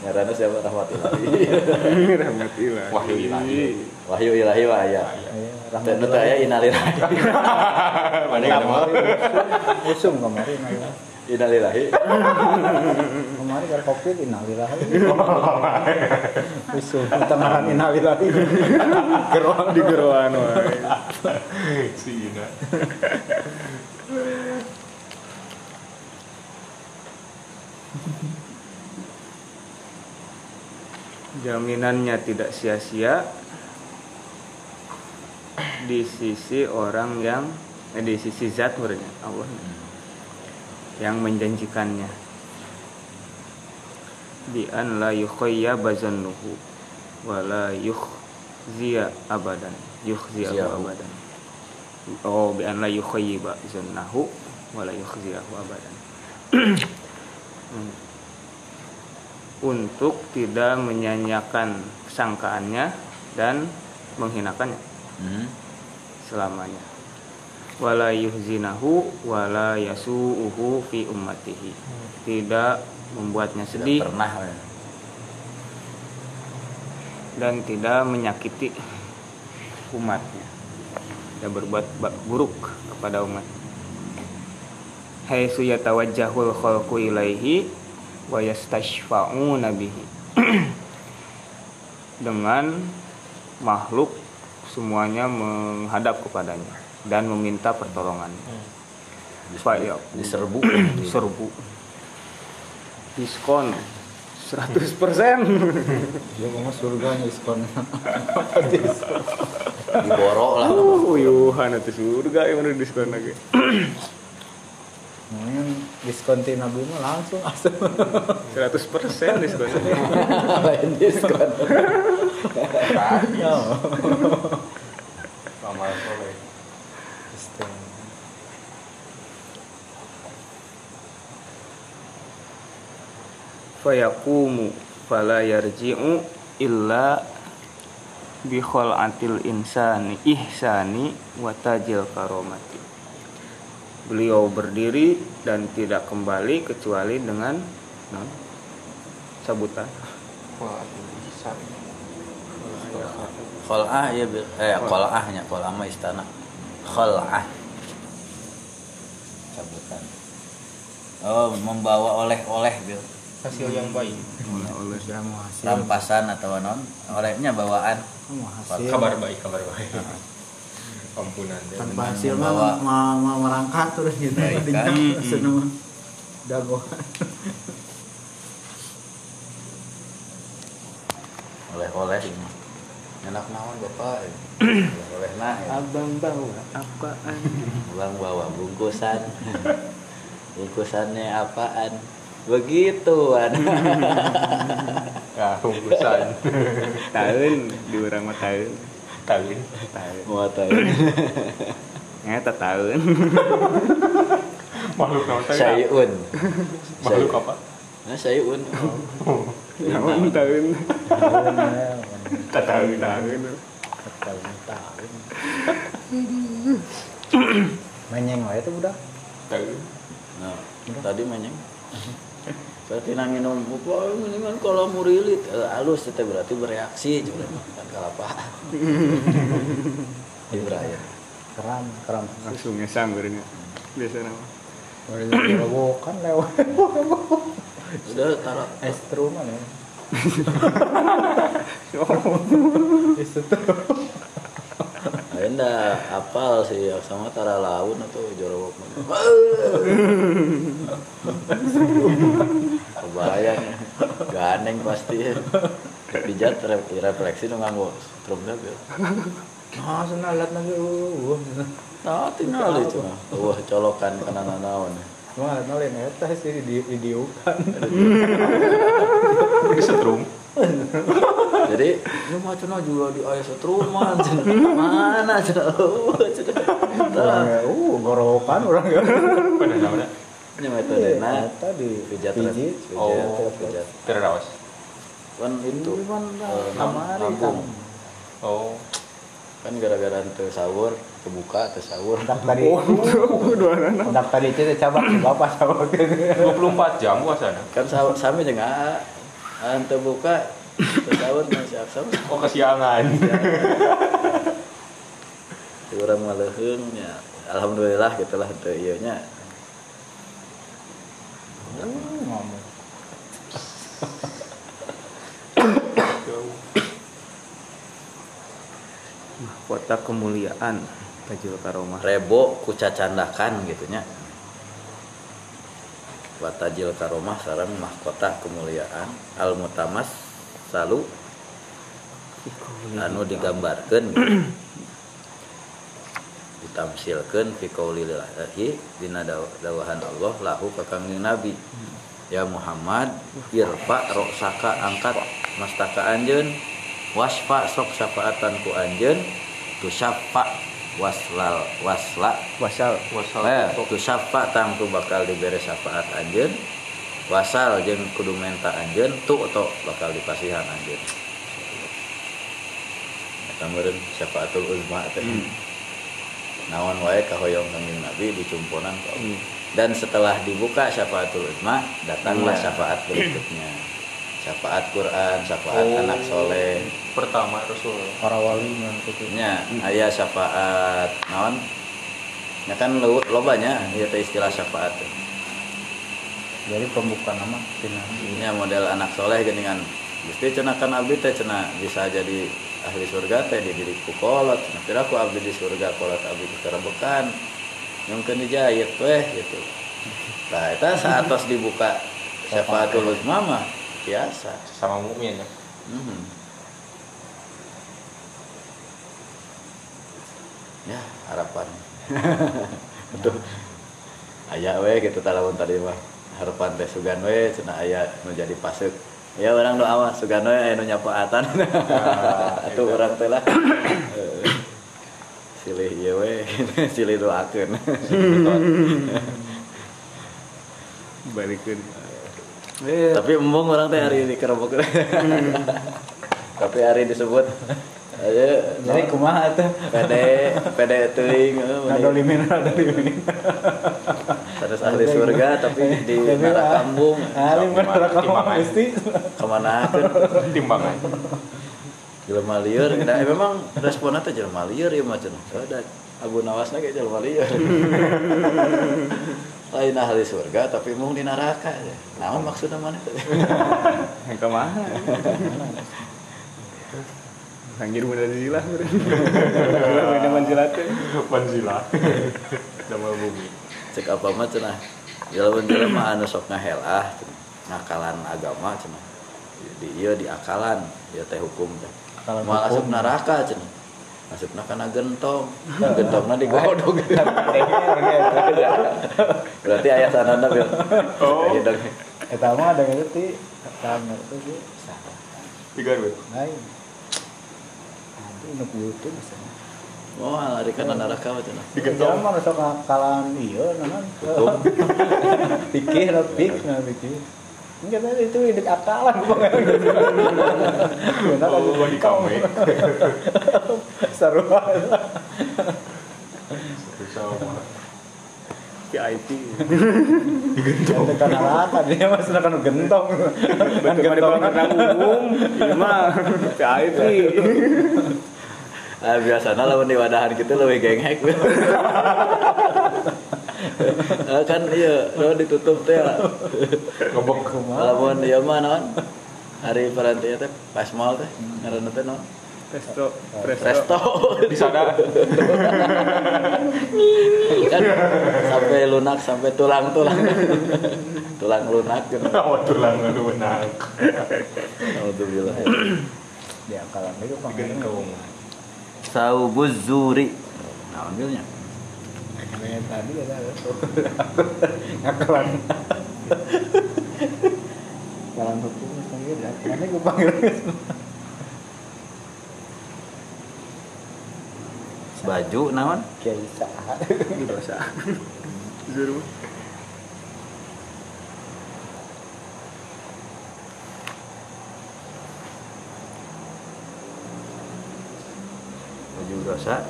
Ngaranna siapa? Rahmat ilahi. Rahmatillah. wahyu ilahi. Wahyu ilahi wa aya Aya, dan itu aya inalillahi [laughs] mana yang mau [laughs] usum kemarin aya. inalillahi [laughs] kemarin kalau covid innalillahi usum tengahan innalillahi Geroan di geroan wae. si Ina. Jaminannya tidak sia-sia di sisi orang yang eh, di sisi zat menurutnya Allah. Yang menjanjikannya. Bi an la yukhayya bazannuhu wa la yukhziya abadan. Yukhziyahu. abadan. Oh bi an la yukhayyiba zannahu wa la yukhziyahu abadan. [clears throat] Untuk tidak menyanyiakan sangkaannya dan menghinakannya. Hmm. Selamanya. Wala yuhzinahu wala yasu'uhu fi ummatihi. Tidak membuatnya tidak sedih. pernah. Ya. dan tidak menyakiti umatnya. Tidak berbuat buruk kepada umat. Haitsu yatawajjahul khalqu ilaihi wa yastashfa'una bihi. [clears throat] Dengan makhluk semuanya menghadap kepadanya dan meminta pertolongan Pak ya. Diserbu. [clears throat] Serbu diskon. 100% dia mau surga diskon. [laughs] Diborok lah. Uh, uyuhan itu surga yang mana diskon lagi. Mungkin diskon ti nabi mah langsung. asup 100% diskon. [laughs] lain diskon amal soleh Diskon. Fayakumu fala yarji'u illa bi khal'atil insani ihsani wa tajil karomati. Beliau berdiri dan tidak kembali kecuali dengan non, sabutan. Khol'ah ya Bil. eh khol'ahnya khol'ah mah istana. Khol'ah cabutan. Oh membawa oleh-oleh bil. Hasil yang baik. Oleh sudah mau hasil. Rampasan atau non olehnya bawaan. Mau hasil. Kabar baik kabar baik. Ampunan deh tanpa Dengan hasil mah ma, ma, merangkat terus gitu. Baik, kan? Dinya seneng. Dagoan oleh-oleh ini enak naon bapak oleh nah ya. Abang bawa apaan? Bang bawa bungkusan bungkusannya apaan begituan ya bungkusan Tahun di orang mah tahun. kawin Tahun. mau tahu Nyata tahun. makhluk naon sayun makhluk apa nah sayun Naon [laughs] tahun. tak tahu Tahun. tahun tahun menyeng wae itu udah tahu nah tadi menyeng berarti nang minum apa mendingan kalau murilit halus itu berarti bereaksi juga kan kalapa Ibrahim keram keram Langsung ngesang berenya. Biasa nama. Baru robokan lewat udah taruh. Estru mana [laughs] ya Enda apal sih sama tara laun atau jorok Kebayang Ganeng pasti. Ya re- refleksi nu nganggo strum ya Nah, sana alat lagi. Uh, Nah tinggal itu Wah colokan kana naon Cuma alat nolin eta sih di didiukan. Di setrum. Jadi lu mah cenah juga di aya setruman. Mana Tah, Uh, gorokan orang ya. Pada namanya. Ini metodena Eta di pijat pijat Oh. pijat Terdawas. kan itu Itu kan kamari kan. Oh. kan gara-gara teu sahur kebuka teu sahur tadi. Dak tadi itu coba bapak coba. 24 jam puasana. kan sahur sami jeung aa Aa teu buka teu sahur masih aksam [laughs] Oh kesiangan. urang mah leuheung nya alhamdulillah gitulah teu ieu nya Ngomong. Kota kemuliaan Tajul Karomah. rebo kucacandakan gitu nya Watajil karomah sareng mahkota kemuliaan. Al mutamas salu. Anu digambarkeun gitu. [clears throat] ditamsilkeun fi qaulillahi dina daw- dawahan Allah lahu ka kangjeng Nabi. Ya Muhammad irfa roksaka angkat. Mastaka anjeun. Wasfa sok syafaatan ku anjeun. Tu syafa waslal wasla. Wasal. Eh, tu syafa tang tu bakal diberi syafaat anjeun. Wasal jeung kudu menta anjeun tu to bakal dipasihan anjeun. Eta meureun syafaatul uzma teh. Naon wae kahoyong kanjeng Nabi dicumponan ku Allah. dan setelah dibuka syafaatul uzma datanglah Iya. syafaat berikutnya syafaat Quran syafaat Oh. anak soleh Pertama Rasul. Para wali ngan gitu. nya aya syafaat naon ya kan lo lobanya ieu teh istilah syafaat. Jadi pembuka nama tina. nya model anak soleh geuningan Gusti cenah kan abdi teh cenah bisa jadi ahli surga teh di diri ku kolot cenah kira ku abdi di surga kolot abdi ku kerebekan mungkin dijahit weh gitu nah eta saatos dibuka syafaatul uzma mah biasa Sama mukmin ya. Mhm. Ya, harapan. [laughs] Betul. Aya we gitu talamun tadi mah. Harapan teh sugan we cenah aya nu jadi pasuk. Ya orang doa mah sugan we aya nu nyapaatan. [laughs] Atuh urang teh lah. [coughs] Silih ieu we, [laughs] silih doakeun. Balikeun. Tapi embung orang teh hari di kerebek. Tapi hari disebut aja Jadi kumaha tuh? pede pede teuing eh. Ngadolimin, ngadolimin. terus ahli surga tapi di neraka kambung bener kamu timbangan. mesti. ke mana kan Timbangan. jelema lieur nah, eh, memang responnya teh jelema lieur ya macam ada Abu Nawas lagi jelema lieur [laughs] lain ahli surga tapi mau di neraka ya. naon maksudnya mana [laughs] Yang ke mana? Anjir bener gila. Bener manjilat teh. Panzila. Damal bumi. cek apa mah cenah jelema jelema anu sok ngahelah ngakalan agama cenah di ieu di akalan ieu teh hukum teh hukum. asup neraka cenah asupna kana gentong gentongna digodog [laughs] berarti ayah sanana bil Oh. Hidung. Eta mah ada ngerti. Sama itu sih. Tiga duit. Lain. Nanti nuk YouTube bisa. oh lari kana neraka mah cenah Digendong mah sok ngakalan iya naon. Pikir pik nah pikir. Enggak tadi itu ide akalan gua Benar Oh, di kame. Seru banget. Sama. VIP. Itu kan neraka dia mah sudah kan gentong. Kan gentong. pangkat umum. Ieu mah VIP. ah biasana lamun di wadahan gitu lebih genghek [laughs] kan iya lo ditutup teh lah Ngebok. lamun ieu mah naon? Hari peranti teh pas mal teh ngaranna teh naon? Presto, presto. resto di sana. [laughs] Kan sampai lunak sampai tulang tulang. Tulang lunak gitu. Awat tulang lu benang Alhamdulillah. Di akalan itu panggilnya saubuz zuri. Nah ambilnya kayak tadi ada ngakalan kalan hukum panggil ya mana gue panggil. Baju naon? Dosa. Zuru. baju dosa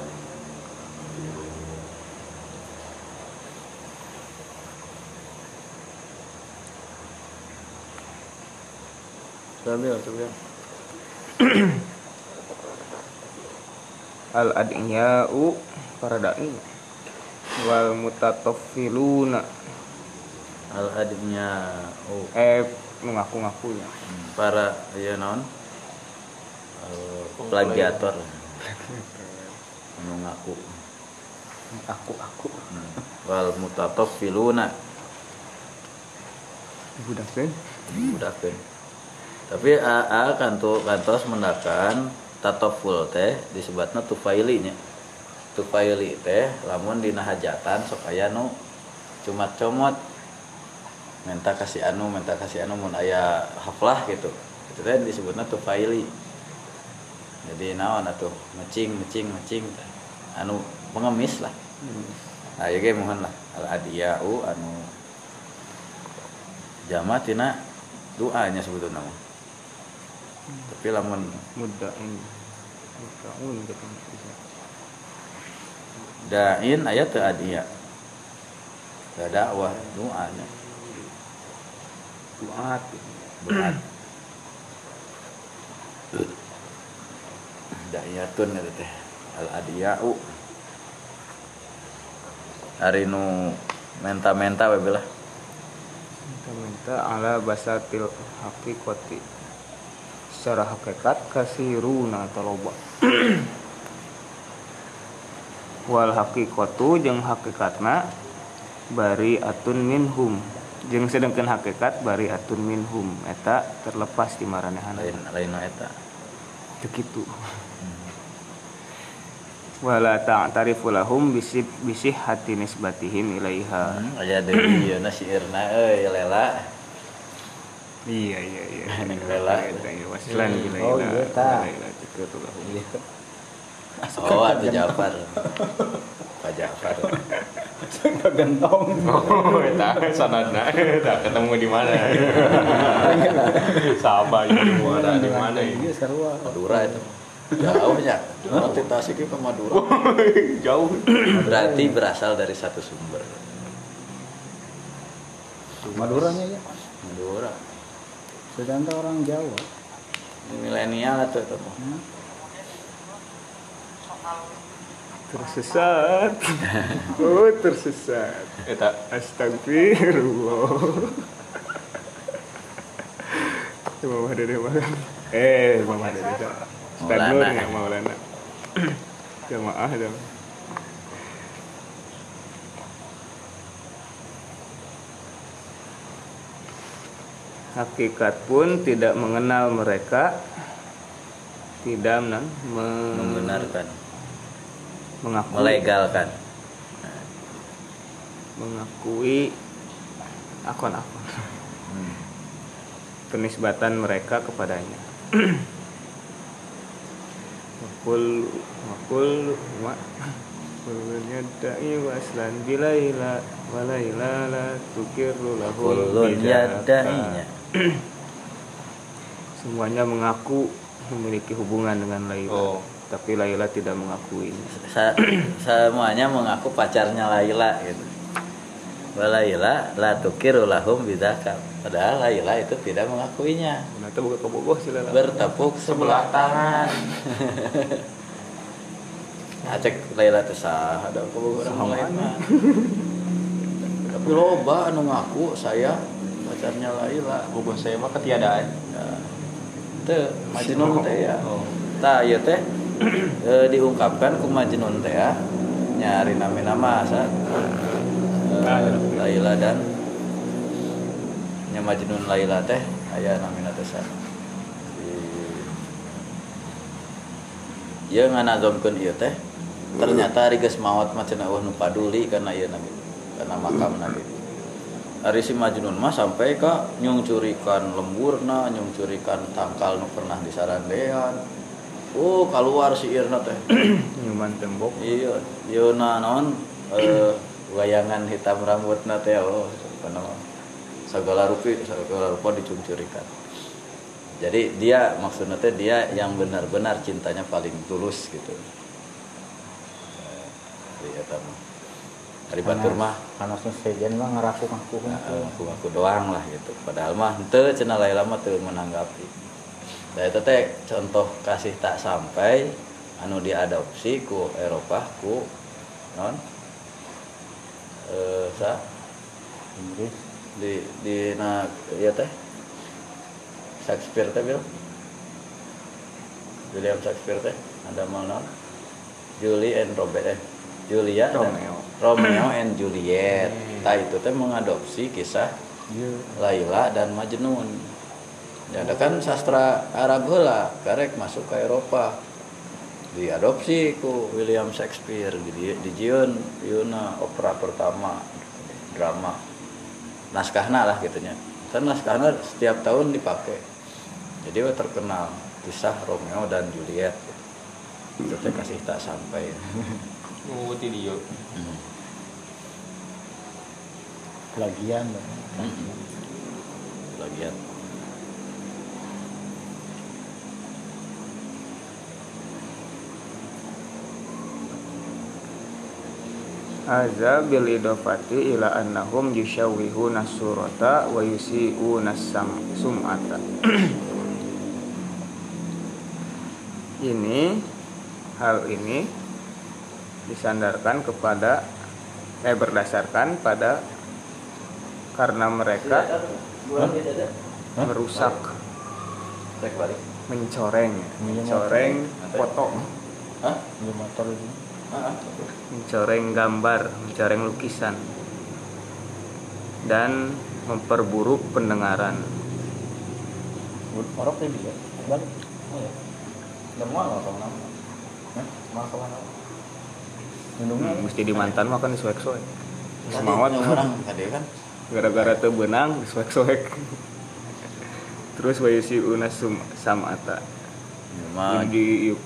Sambil, sambil. [clears throat] Al adiyau para dai wal mutataffiluna al adibnya oh eh mengaku-ngakunya. Para ya naon? Eh, plagiator. [laughs] Mengaku. Aku aku Hmm. wal mutataffiluna budak kan budakeun tapi aa kantu kantos mendakan tatoful teh disebutna tufaili nya. Tufaili teh lamun dina hajatan sok aya nu cumat comot. Minta kasih anu minta kasih anu mun aya haflah gitu. Itu teh disebutna tufaili. Jadi naon atuh? Mecing mecing mecing anu pengemis lah. Nah ya ge mohon lah. Al adiyau anu jama tina doanya sebetulnya tapi lamun mudain mudaun gitu bisa. Dain ayat teu adiya. Teu dakwah doanya duat. Berat da'iyatun itu teh. Al adiyau hari nu menta-menta we belah. Minta ala basatil haqiqati secara hakikat kasiruna atau loba wal haqiqatu jeung hakikatna bari atun minhum. Jeung sedangkan hakikat bari atun minhum. Eta terlepas di maranehan lain lain eta. Teu kitu. Wala ta'tarifu lahum bisib bisih hati nisbatihim ilaiha. Hmm, aya deui ieu na syairna euy lela iya iya iya. [laughs] Eta, iya, waslan bila Oh, ila iya, ta. lahum oh atuh Jafar. Pak Jafar. Gentong oh eta sanadna eta ketemu di mana? [laughs] Sahabat di mana di mana ini? Iya sarua. Madura itu. Jauh ya nanti Tasik ke Madura. Jauh. Berarti berasal dari satu sumber. Maduranya ya Madura sedangkan orang Jawa ini milenial atau itu tersesat. Oh tersesat. Eta astagfirullah. Mama Dede makan eh Mama Dede Stadnur Maulana. ya Maulana. Jamaah dong hakikat pun tidak mengenal mereka. Tidak men, me- membenarkan. Mengakui. Melegalkan. Mengakui akun-akun. Hmm. penisbatan mereka kepadanya. Makul makul ma Kulunnya da'i waslan bilaila Walaila la tukiru lahu kulun bidaka. [clears throat] Semuanya mengaku memiliki hubungan dengan Laila Oh. Tapi Laila tidak mengakui. Sa- [clears throat] semuanya mengaku pacarnya Laila gitu. Walaila la tukiru lahum bidaka. Padahal Laila itu tidak mengakuinya. Ternyata buka Laila. Bertepuk sebelah tangan. [laughs] Acek Laila teh sah ada mah. tapi loba anu ngaku saya pacarnya Laila Bubur saya mah ketiadaan. Ya, teu Majnun teh ya. tah ieu teh. [clears throat] Eh, diungkapkan ku Majnun teh ya. Nyari nama-nama asa eh, Laila. Dan nya Majnun Laila teh aya namina teh sa. Ieu nganazomkeun ieu teh. Ternyata ari geus maot mah cenah eueuh nu paduli karena ieu nabi karena makam nabi Ari si Majnun mah sampai ka nyungcurikan lemburna, nyungcurikan tangkal nu pernah disarandean. Oh, keluar si Irna teh. [clears throat] nyuman tembok Iya, Yona non eh wayangan hitam rambutna teh oh apa nama? Segala rupa segala rupa dicungcurikan. Jadi dia maksudnya teh dia yang benar-benar cintanya paling tulus gitu. Eh, Ari batur mah karena sejen mah ngeraku ngaku Nah, aku aku doang lah gitu. Padahal mah ente cenah Laila mah teu menanggapi. Da eta teh contoh kasih tak sampai anu diadopsi ku Eropa ku non eh sa? Inggris. Di di na ieu teh? Shakespeare teh bil William Shakespeare teh ada mal non? Julie and Robert eh Julia dan Romeo. Romeo and Juliet. Nah itu teh mengadopsi kisah iya Laila dan Majnun. Ya ada kan sastra Arab heula karek masuk ke Eropa. Diadopsi ku William Shakespeare di dijieun Yuna opera pertama drama naskahna lah gitunya. Kan naskahna setiap tahun dipakai. Jadi terkenal kisah Romeo dan Juliet. Itu teh kasih tak sampai. [laughs] Oh, ti dieu. Hmm. plagian Lagian. Aza bil idofati ila annahum yushawwihuna surata wa yusi'una sum'ata. [clears throat] ini hal ini disandarkan kepada eh berdasarkan pada karena mereka merusak Rek balik. mencoreng mencoreng foto Hah? mencoreng gambar, mencoreng lukisan, dan memperburuk pendengaran. teh bisa balik. Udah mual nggak? Hah? Mual kamu nama? Minumnya Mesti di mantan makan Semawat yang orang tadi kan. gara-gara teu benang disuek-suek. Terus wae si una sum samata. Mah Di ieu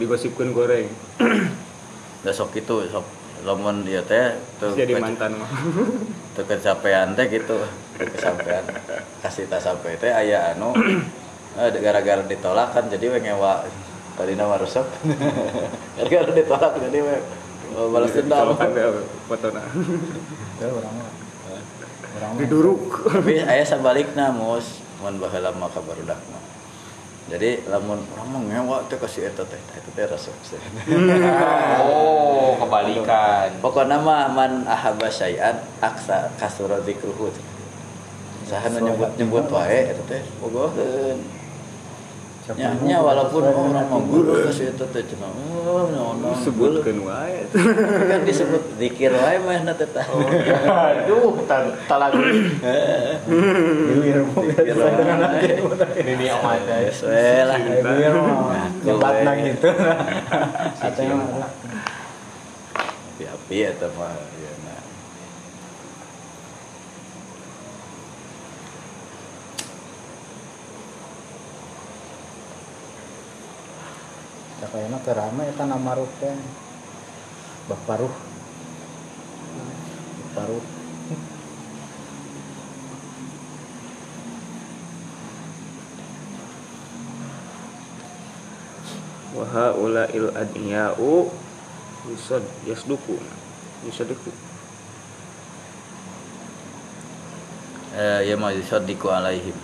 digosipkeun goreng. [clears throat] besok itu sok lamun dia teh tuh Jadi mantan mah. [laughs] tuh kecapean teh gitu kesampean kasih tak sampai teh aya anu [clears throat] eh, gara-gara ditolak kan jadi we ngewa tadi nama rusak [laughs] gara-gara ditolak jadi we oh, balas dendam. Kan fotona. itu orang mah orang Diduruk. tapi aya sabalikna mus mun baheula mah ka barudak mah. Jadi lamun urang mah ngewa teh kasih eta teh. Eta teh resep Oh, kebalikan. pokoknya mah man ahaba syai'an aksa kasura dzikruhu saha nyebut nyebut wae eta teh bogoheun Siapa nya yang nya mau walaupun orang guru kasih eta teh cenah oh naon Sebutkeun wae. [laughs] kan disebut zikir wae mah na teh tah aduh tak tak lagi Ilir mau Zikir sesuai dengan hati wae. Ini amat. Sesuai lah. Ilir mah Ngaku nyebat we. nang gitu katanya mah api-api eta mah ya Kayaknya kerama itu nama ruh teh. Baparuh Baparuh wa haula'il adiya'u yusad yasduku. Yusadiku. Eh ya mah yusaddiqu alaihim.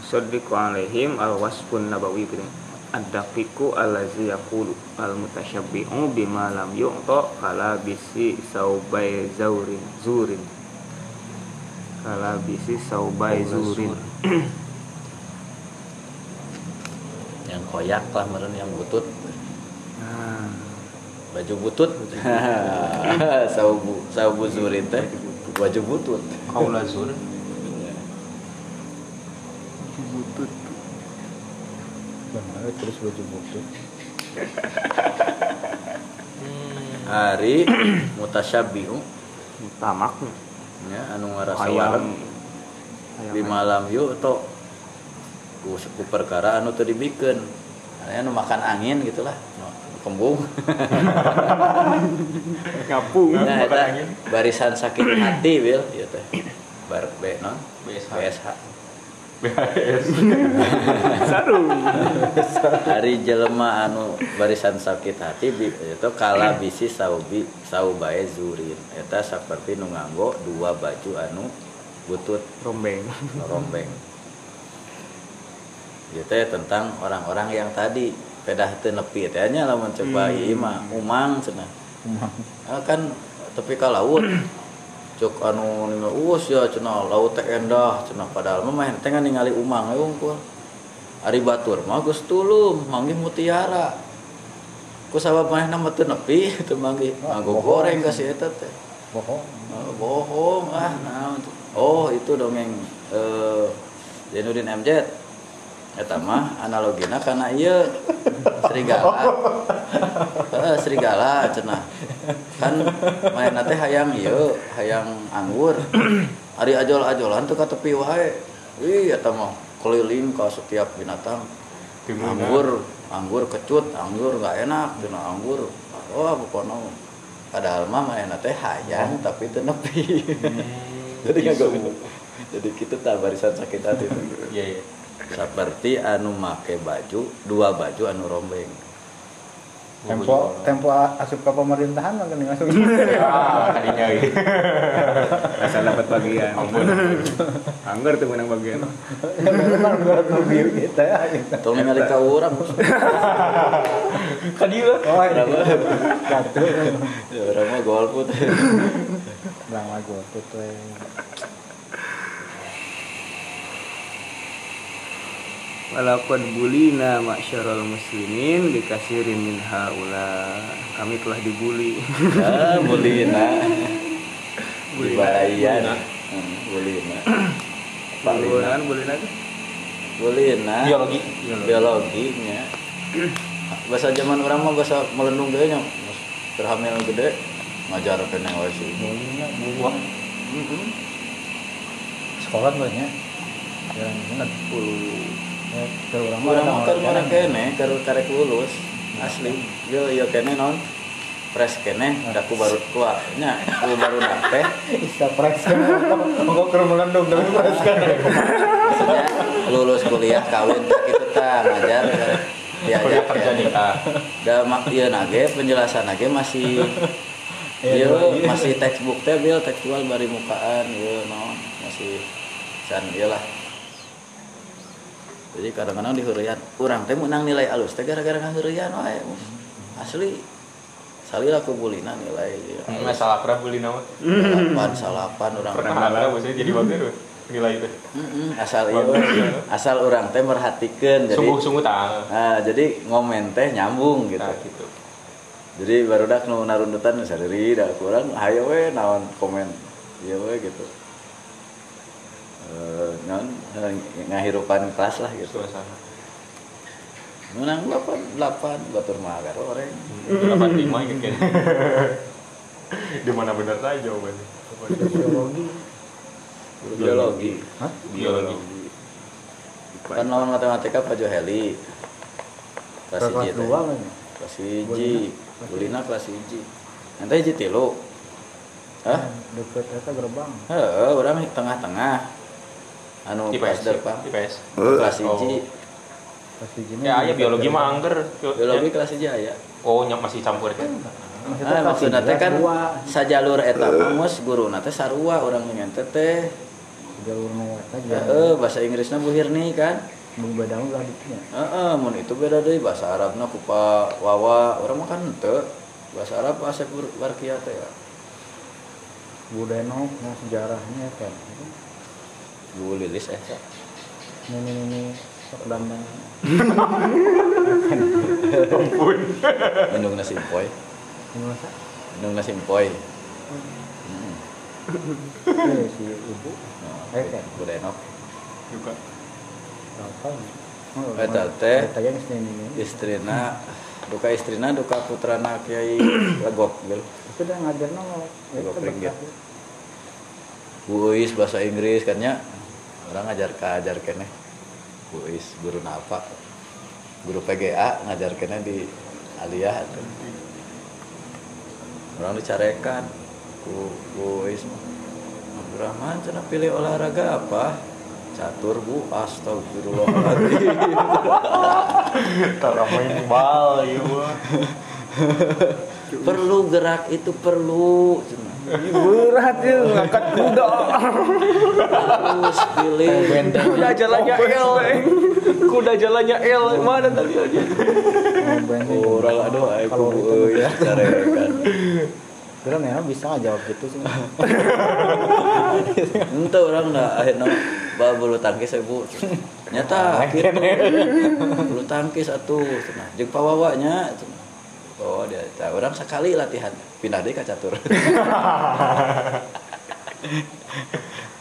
Yusaddiqu alaihim al wasfun nabawi gitu ad-daqiqu allazi yaqulu al mutasyabbi'u bima lam yu'ta kala bisi saubai zaurin zurin. Kala bisi saubai zurin. koyak lah meren yang butut. Nah, baju butut. [laughs] Saubu saubu zurin teh. Baju butut. Kaula zur. butut. Benar terus baju butut hari mutasyabihu. Tamak. ya anu ngarasa wareg. Di malam yuk atau ku, ku perkara anu teu dibikeun. Anu makan angin gitulah. Kembung. [laughs] Ngapung. nah, eta barisan sakit hati bil ieu teh. Bar B non BSH. BSH [laughs] Sarung. hari jelema anu barisan sakit hati itu kala bisi saubi saubae zurin. Eta seperti nu nganggo dua baju anu butut. Rombeng. rombeng. Gitu ya tentang orang-orang yang tadi pedah teu nepi teh. Nya lamun coba ieu mah umang cenah. Ah, kan tepi ka cuk anu ningali us ya cenah laut teh endah cenah padahal mah mah teh ningali umang we unggul ari batur mah geus tulum manggih mutiara. Ku sabab mah nama teu nepi? [laughs] Teu manggih nganggo goreng ka si eta teh. Bohong. Oh, bohong ah tuh. oh itu dongeng eh Zainuddin MZ mah analogina karena iya serigala. Heeh, serigala cenah. Kan main teh hayang ieu hayang anggur. Ari ajol-ajolan tuh ka tepi wae. Ih eta mah keliling ka setiap binatang. Timuna. anggur anggur kecut anggur nggak enak dina anggur. Wah pokoknya padahal mah main teh hayang tapi teu nepi. Jadi nggak jadi kita tak barisan sakit hati. Iya iya. Seperti anu make baju dua baju anu rombeng tempo tempo asup ke pemerintahan mah geuning asup [laughs] Ah, kadinya ieu. [laughs] Asal dapat bagian. Angger tuh menang bagian. ya gitu. tong ningali ka urang Kadieu. oh ini satu ya urang mah golput bang lagu tuh walaupun bulina masyarul muslimin dikasirin min haula. Kami telah dibully. Ah, bulina. dibayar hmm, Bulina. Bulina. Bulina. Bulina. Biologi. Biologinya. Bahasa zaman orang mah bahasa melendung gede nya. Terhamil gede ngajar kena wasi. Bulina buah. Sekolah banyak. Yang 40 karek lulus asli. Yo yo kene non pres kene daku baru tua nya ku baru teh Bisa kan Kok keur melendung tapi press kan maksudnya lulus kuliah kawin gitu ta ngajar. Ya Kuliah kerja nikah. da mak ieu nage penjelasan nage masih Iya, Iya, iya. masih textbook teh bil tekstual bari mukaan ieu naon masih san ieu lah. Jadi kadang-kadang di heureyan urang teh menang nilai alus teh gara-gara ngaheureyan wae. Asli salila ku bulina nilai Nggak salah pernah beli nama. salapan salapan urang Pernah ada maksudnya jadi bagus nilai itu. Mm-mm, asal ieu asal urang teh merhatikeun jadi Sungguh-sungguh tak. Nah, jadi ngomen teh nyambung gitu. Nah, gitu. jadi baru dak nu narundutan sadari da kurang hayo we naon komen ieu we gitu eh naon eh, ngahirupan kelas lah gitu. Suasana. menang 8 8 batur mah agar oreng Delapan lima gitu kan. [laughs] Di mana benar saja jawabannya. Biologi. Biologi. Hah? Biologi. kan lawan matematika Pak Joheli. Kelas hiji dua kan kelas hiji. Bulina kelas hiji. Nanti hiji tilu. Hah? Deket eta gerbang. Heeh, urang di tengah-tengah anu IPS. depan IPS. kelas hiji Pas hiji Ya, ya biologi mah angger. biologi kelas hiji aya Oh, nyok masih campur kan. Ah, maksudnya teh kan sajalur eta mus guruna teh sarua urang ngente teh. jalur nu eta juga Heeh, bahasa Inggrisna Bu Hirni kan. nu beda mah gadiknya Heeh, mun itu beda deui bahasa Arabna ku Pak Wawa, urang mah kan henteu. Bahasa Arab Asep Barkia teh ya. Budenok nah sejarahnya kan Bu Lilis eh. Ini ini ini sok dandang minum nasi empoy ini masa minum nasi empoy eh si ibu. Eh kan? udah enak. Juga. Apa? Oh, Eta teh. Eta yang sini ini. Istrina. Duka istrina duka putrana kiai legok gel itu udah ngajar nongol. Coba peringgit. Bu Uis bahasa Inggris kan ya orang ngajar ajar kene. Bu Uis guru napa. Guru PGA ngajar kene di aliyah. Tuh. orang dicarekan. Ku Bu Uis mah. Abdurrahman cenah pilih olahraga apa? Catur bu. Astagfirullahaladzim. [laughs] Tara main bal mah. [laughs] perlu gerak itu perlu cenah. Berat ya ngangkat kuda. Pilih Kuda jalannya L. Kuda jalannya L. Mana tadi aja? orang aduh ayo Kalau ku itu euy ya. carekan kira memang bisa nggak jawab gitu sih. [laughs] Ente orang dah akhirnya bawa bulu tangkis ya bu. Nyata gitu. bulu tangkis atuh. Cenah jeung pawawanya oh dia orang sekali latihan pindah deh ke catur. [laughs]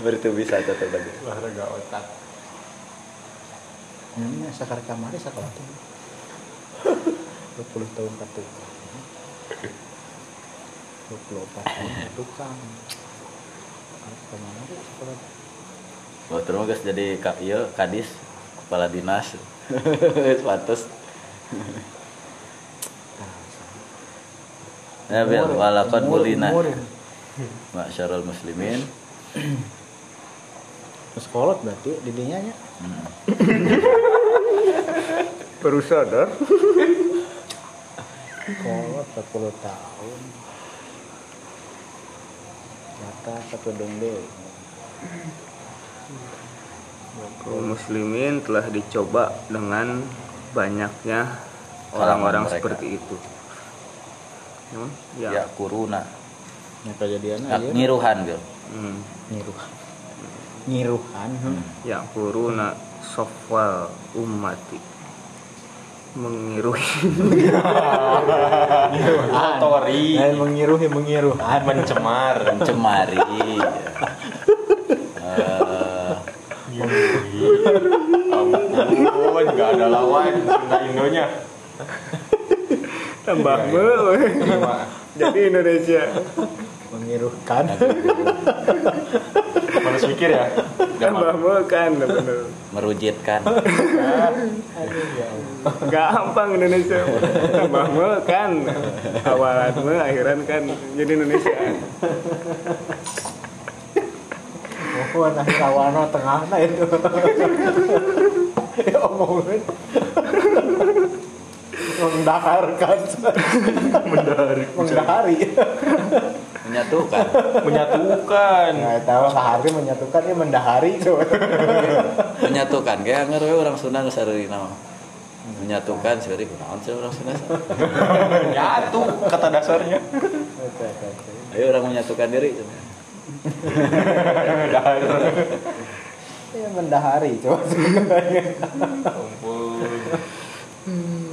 Baru itu bisa catur lagi Olahraga otak. ini sakar kamari sekolah tuh 20 tahun katu 24 tahun tukang ke mana sekolah oh terus guys jadi ka, iya, kadis kepala dinas. [laughs] Pantes ya biar walakat bulina ya. Masyarul muslimin. Sekolah berarti didinya nya. Hmm. baru sadar. Sekolah 10 tahun. Nyata satu dongde kaum muslimin telah dicoba dengan banyaknya orang-orang seperti itu Hmm, ya, ya, kuruna. Yang kejadiannya Nak aja. ngiruhan bil. Hmm, ngiruhan ngiruhan ya kuruna sofwal ummati. Mengiruhi. Motori. Lain mengiruhi mengiruhan. Mencemar. cemari Eh, Ampun, nggak ada lawan Sunda Indonya. Tambah me Gimana? jadi Indonesia. Mengiruhkan. Males mikir ya? tambah kan bener. Merujitkan. Gampang Indonesia. Tambah kan. Awalan me akhiran kan jadi Indonesia. Oh nah rawana tengahnya itu. [laughs] Ya omongin mendaharkan. Mendahari menyatukan. Menyatukan. nggak tahu sehari menyatukan ya mendahari tuh menyatukan. Kayak ngeroy orang Sunda nggak sadari nama. Menyatukan sih kunaon sih orang Sunda Nyatu kata dasarnya. ayo orang menyatukan diri. Ya mendahari coba.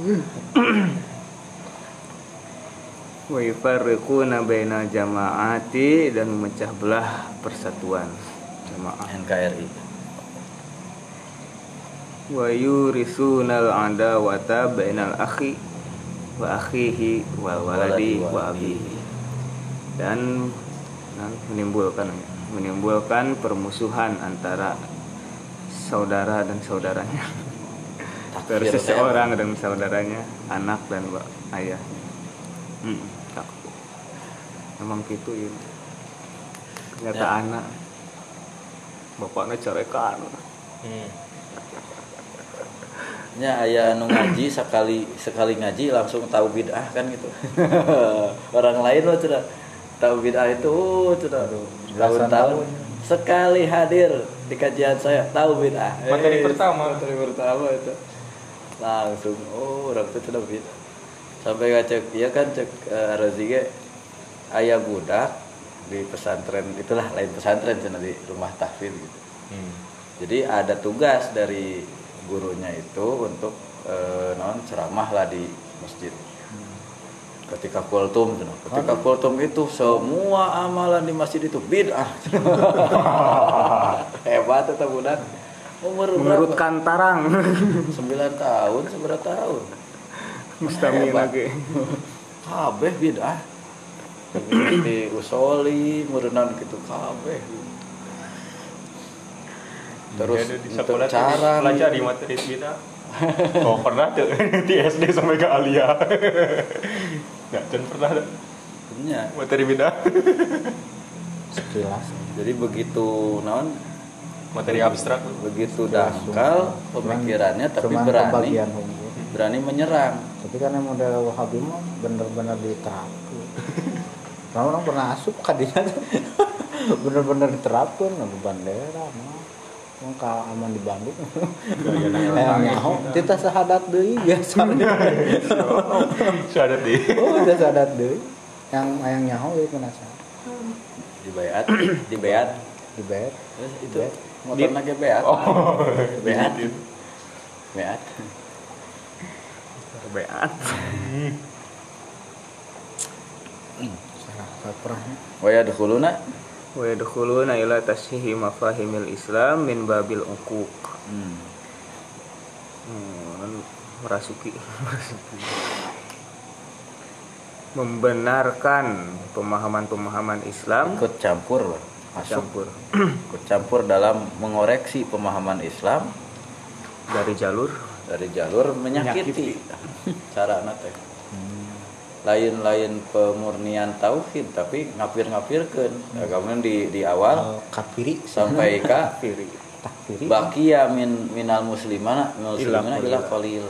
[clears throat] wa yufarriquna baina jama'ati dan memecah belah persatuan jamaah. NKRI wa yurisunal adawata bainal akhi wa akhihi wal waladi wa abihi. dan menimbulkan menimbulkan permusuhan antara saudara dan saudaranya [laughs] Takfir, seseorang dan saudaranya anak dan wa- ayah hmm, takfir. memang gitu ya ternyata Ya. anak bapaknya carekan Hmm. nya aya anu ngaji sekali sekali ngaji langsung tahu bid'ah kan gitu [laughs] orang lain loh sudah tahu bid'ah itu sudah belasan tahun-tahun tahun. sekali hadir di kajian saya tahu bid'ah Materi Eh, pertama. materi pertama itu langsung oh orang itu sudah bid'ah sampai ngecek ya kan cek uh, Razige ayah budak di pesantren itulah lain pesantren cina di rumah tahfidz gitu. Hmm. jadi ada tugas dari gurunya itu untuk eh, non ceramah lah di masjid. Ketika kultum cenah. ketika kultum itu semua amalan di masjid itu bid'ah. [laughs] Hebat itu budak umur menurut berapa? kantarang 9 [laughs] tahun seberapa tahun. Mustami Hebat. lagi. Kabeh bid'ah di usoli murenan gitu kabeh. Terus Ada di sekolah cara pelajari materi kita. [laughs] Oh pernah tuh. [laughs] Di SD sampai ke Alia. Nggak dan pernah punya. Materi beda. Sekilas. Jadi begitu non materi abstrak. Begitu dangkal pemikirannya tapi Cuman berani. berani menyerang. Tapi kan yang model wahabi mah bener-bener diterapkan. [laughs] Karena orang pernah asup kadinya [laughs] bener-bener diterapkan ada bandera mah. Ka aman di Bandung. [laughs] Yang nyaho kita sahadat deui biasanya. Syahadat deh oh udah sahadat deui. Yang yang nyaho ya penasaran dibayat dibayat. Di bed Terus itu. Motornya ge beat. Oh [laughs] beat. beat. Beat. Salah kaprahnya wa yadkhuluna? Wa yadkhuluna ila tashihi mafahimil islam min babil uquq. Hmm. Hmm, merasuki [laughs] membenarkan pemahaman-pemahaman Islam. Ikut campur loh campur. [clears throat] Campur dalam mengoreksi pemahaman Islam. Dari jalur? Dari jalur menyakiti. [laughs] Cara teh. Lain-lain pemurnian tauhid tapi ngapir-ngapirkeun. Nah, kemudian di di awal Oh, kafiri. sampai ke kiri takfiri bakia min minal muslimana muslimina Ila ila qalil.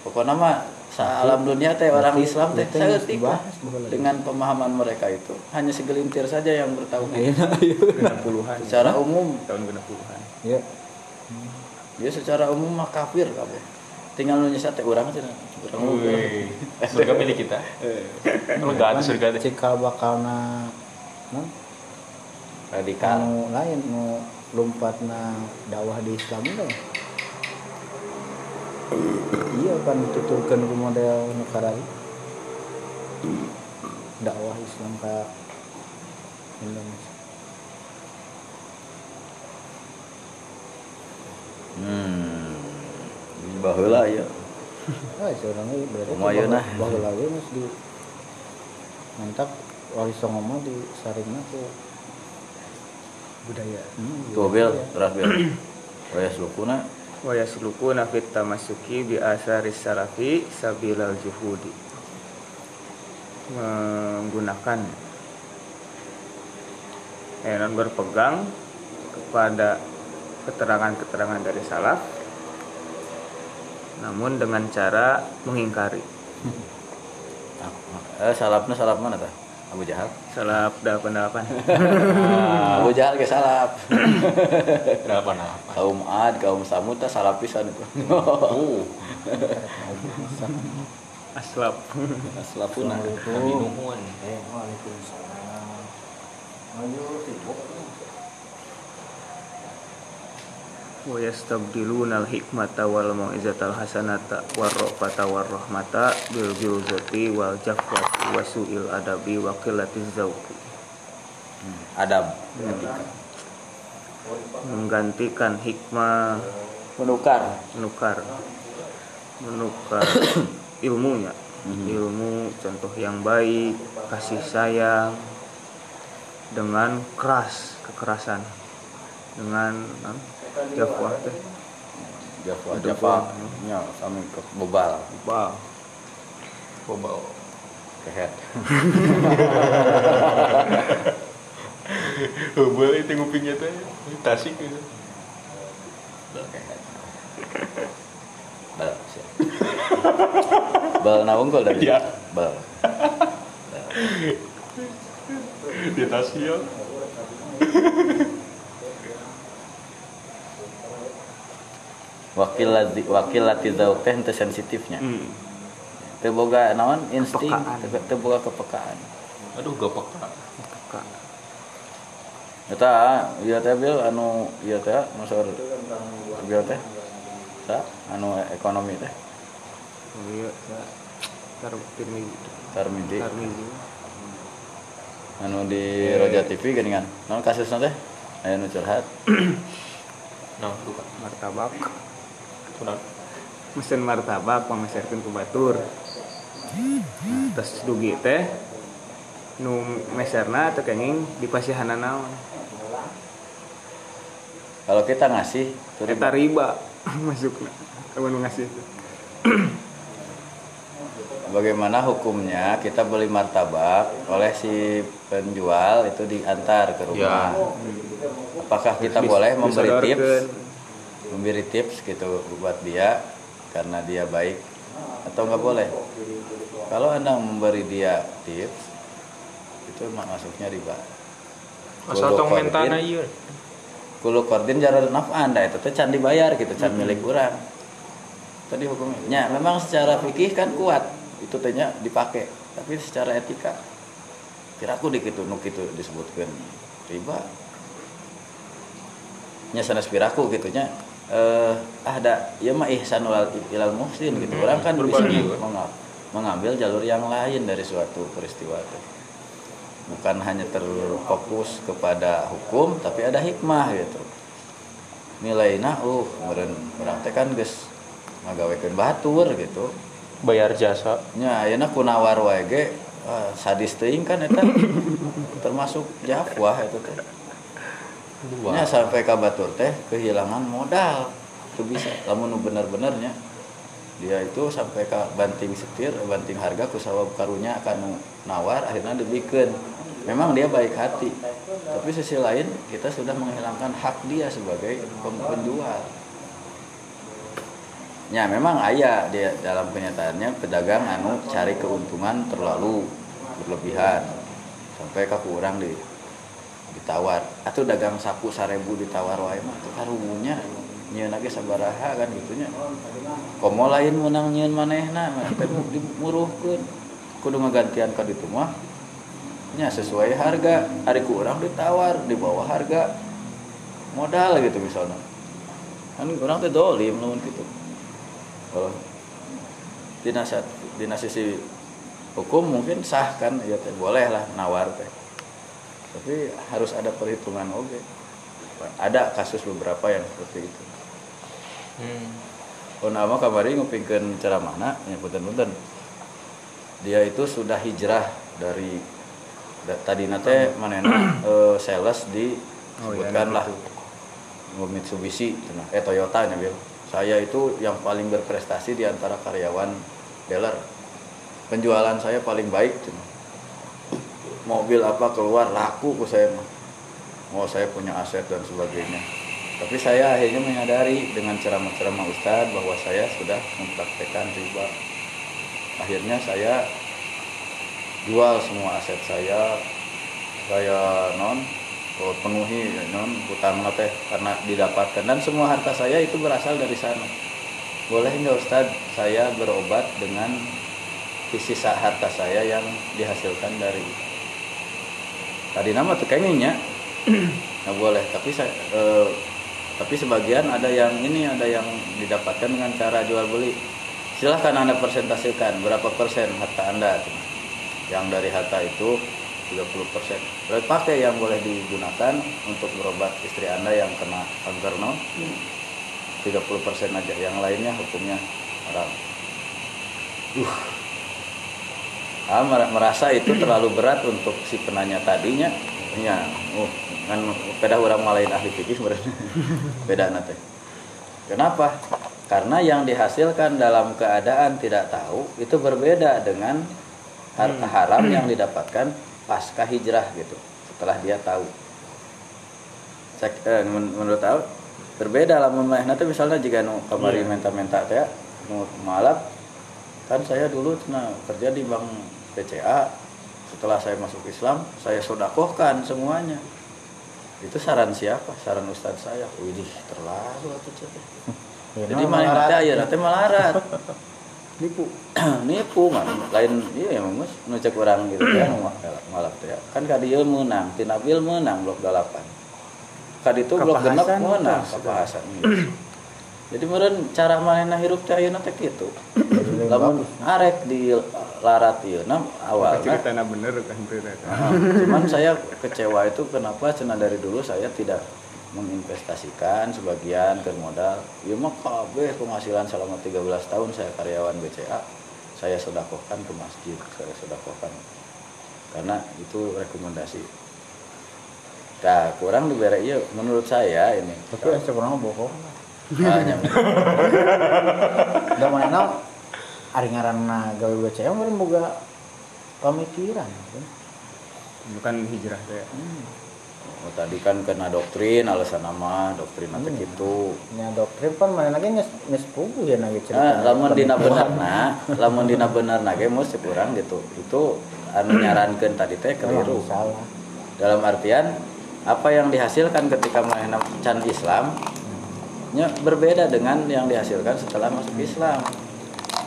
Pokoknya mah alam dunia teh orang Islam teh lah. boleh. dengan pemahaman mereka itu. Hanya segelintir saja yang bertauhid. Genap puluhan secara umum. Tahun genap puluhan ya. Dia secara umum mah kafir kabeh tinggal nu nyesat teh urang cenah urang surga milik kita. Lega tuh surga teh. Cikal bakalna radikal. Anu lain nu lompatna dakwah di Islam itu iya kan dituturkan ke model negara ini. Dakwah Islam ke Indonesia. Hmm ini baheula ya. [laughs] Ah seorang ini berarti Lumayan lah. bahwa lagi mas di mantap. Wali songo mah di saringna ke budaya. Hmm, tuh bil terus bil wa yaslukuna wa yaslukuna fit tamasuki bi asari salafi sabilal juhudi. Menggunakan eh, non berpegang kepada keterangan-keterangan dari salaf namun dengan cara mengingkari. Eh salafna salaf mana tah Abu Jahal? Salaf delapan-delapan. [laughs] Abu Jahal ke salaf kenapa apa kaum Ad kaum Samud teh salaf pisan itu. Oh. [laughs] Aslap. Nabi Nuhun eh waalaikumsalam. Ayo sibuk wa yastabdiluna al-hikmata wal mau'izatal hasanata warrafata warahmata bil bilzati wal jafwati wa su'il adabi wa qillatiz zauqi adab. Menggantikan hikmah. Menukar. Menukar. Menukar [coughs] ilmunya. Ilmu contoh yang baik kasih sayang dengan keras kekerasan. Dengan jafwah teh Java pun. nya sami ke bebal [laughs] Wow. Bobal. kehet Bobal itu ngupingnya teh tasik gitu. bal kehet bal bal nawungkul dari Iya. bal Di tasik ya. [laughs] wakil lati wakil lati zauq teh henteu sensitifnya. Hmm. teu boga naon? Insting Kepekaan. teu teu boga kepekaan. Aduh gak peka. Peka. eta ieu teh bil anu ieu teh nu saur ieu teh sa anu ekonomi teh. Oh iya Sa. Tar Tirmizi Tarmiji Tarmizi anu di Roja TV geuningan naon kasusna teh? Aya nu curhat. Nah bukan martabak Kunaon? mesin martabak pameserkeun ku batur nah, terus dugi teh nu meserna teu kenging dipasihanana naon. Kalau kita ngasih tuh eta riba [laughs] masukna kamu nu ngasih. Bagaimana hukumnya kita beli martabak oleh si penjual itu diantar ke rumah? Apakah kita Terus boleh memberi tips. Memberi tips gitu buat dia karena dia baik atau nggak boleh. Kalau anda memberi dia tips itu masuknya riba asal tong mentana ieu kulo kordin. jaran naf'an dah itu teh can dibayar gitu can milik orang tadi hukumnya memang secara fikih kan kuat itu tehnya dipakai tapi secara etika kiraku di kitu nu kitu disebutkan. Riba. Nya sanes piraku gitu nya eh ada ya mah ihsanul ilal muhsin gitu. Orang kan bisa mengambil jalur yang lain dari suatu peristiwa itu bukan hanya terfokus kepada hukum tapi ada hikmah gitu. Nilainya uh meureun urang teh kan geus ngagawekeun batur gitu. Bayar jasa. Nya ayeuna kunawar wae ge ah, sadis teuing kan eta termasuk jafwah itu teh nya sampai ka batur teh kehilangan modal. Itu bisa. Lamun nu bener-benernya dia itu sampai ke banting setir banting harga ku sawab karunya akan nawar akhirnya dibikeun. Memang dia baik hati. Tapi sisi lain kita sudah menghilangkan hak dia sebagai penjual. Ya memang ayah dia dalam kenyataannya pedagang anu cari keuntungan terlalu berlebihan. Sampai ke kurang di ditawar. Atau dagang sapu sarebu ditawar wae mah teu karumunya nyeun lagi sabaraha kan gitunya. Komo lain menang nyeun manehna mah teh dimuruhkeun. Kudu ngagantian ka ditu mah nya sesuai harga. Hari ku urang ditawar di bawah harga modal gitu misalnya. Kan orang teh dolim lamun gitu kalau dina sat- dina sisi hukum mungkin sah kan ya teh boleh lah nawar teh tapi harus ada perhitungan oke ada kasus beberapa yang seperti itu hmm. Oh nama kamari ngupingkeun ceramahna ya punten-punten. Dia itu sudah hijrah dari da, tadi nate manena [clears throat] eh, sales di Oh, iya, sebutkan nah, lah Mitsubishi cenah. eh Toyota nya Bil. Saya itu yang paling berprestasi di antara karyawan dealer. Penjualan saya paling baik cenah. Mobil apa keluar laku ku saya mah. Oh saya punya aset dan sebagainya. Tapi saya akhirnya menyadari dengan ceramah-ceramah Ustadz bahwa saya sudah mempraktekkan riba. Akhirnya saya jual semua aset saya, saya non penuhi non hutang teh karena didapatkan dan semua harta saya itu berasal dari sana. Boleh nggak Ustadz saya berobat dengan sisa harta saya yang dihasilkan dari tadi nama tuh kayaknya [clears throat] nggak boleh. Tapi saya eh, tapi sebagian ada yang ini ada yang didapatkan dengan cara jual beli. Silahkan anda presentasikan berapa persen harta anda. Yang dari harta itu 30 persen. Berarti pakai yang boleh digunakan untuk berobat istri anda yang kena kanker no? 30 persen aja. Yang lainnya hukumnya haram. Uh ah, mer- merasa itu terlalu berat untuk si penanya tadinya. Ya uh kan beda orang malain ahli fikih sebenarnya [laughs] beda nanti kenapa? Karena yang dihasilkan dalam keadaan tidak tahu itu berbeda dengan harta haram yang didapatkan pasca hijrah gitu setelah dia tahu. Sek- eh, men- menurut tahu berbeda lah mulai nanti misalnya jika nu kamari menta-menta teh nu malap kan saya dulu nah, kerja di bank BCA. Setelah saya masuk Islam saya sodakohkan semuanya. Itu saran siapa? Saran ustadz saya. Widih terlalu Cek. [laughs] Ya, jadi nah, mana melarat. nanti malarat [laughs] nipu. [clears throat] Nipu man. Lain iya emang mas. Nucek orang gitu ya malah teh ya. kan kadi ieu menang tina bil menang blok dalapan. Kadi itu blok genep menang tuh, kapahasan jadi meren cara manehna hirup teh ayeuna teh kitu. Lamun arek di larat ieu na awalna ceritanya bener kan Nah, cuman saya kecewa itu kenapa cina dari dulu saya tidak menginvestasikan sebagian ke modal. Ya mah kabeh penghasilan selama 13 tahun saya karyawan BCA saya sedekahkan ke masjid saya sedekahkan. Karena itu rekomendasi. Nah kurang diberi iya menurut saya ini. Tapi kurang bohong hanya da mana ari ngaranna gawe BCA meureun boga pamikiran kan? bukan hijrah teh. Oh, tadi kan kena doktrin alasan nama doktrin nanti gitu. Nya doktrin pan mana lagi geus geus puguh ya nage Nah, lamun dina benerna, lamun dina benerna ge mesti kurang gitu. Itu anu nyarankeun tadi teh keliru. salah Dalam artian apa yang dihasilkan ketika manehna can Islam nya berbeda dengan yang dihasilkan setelah masuk Islam.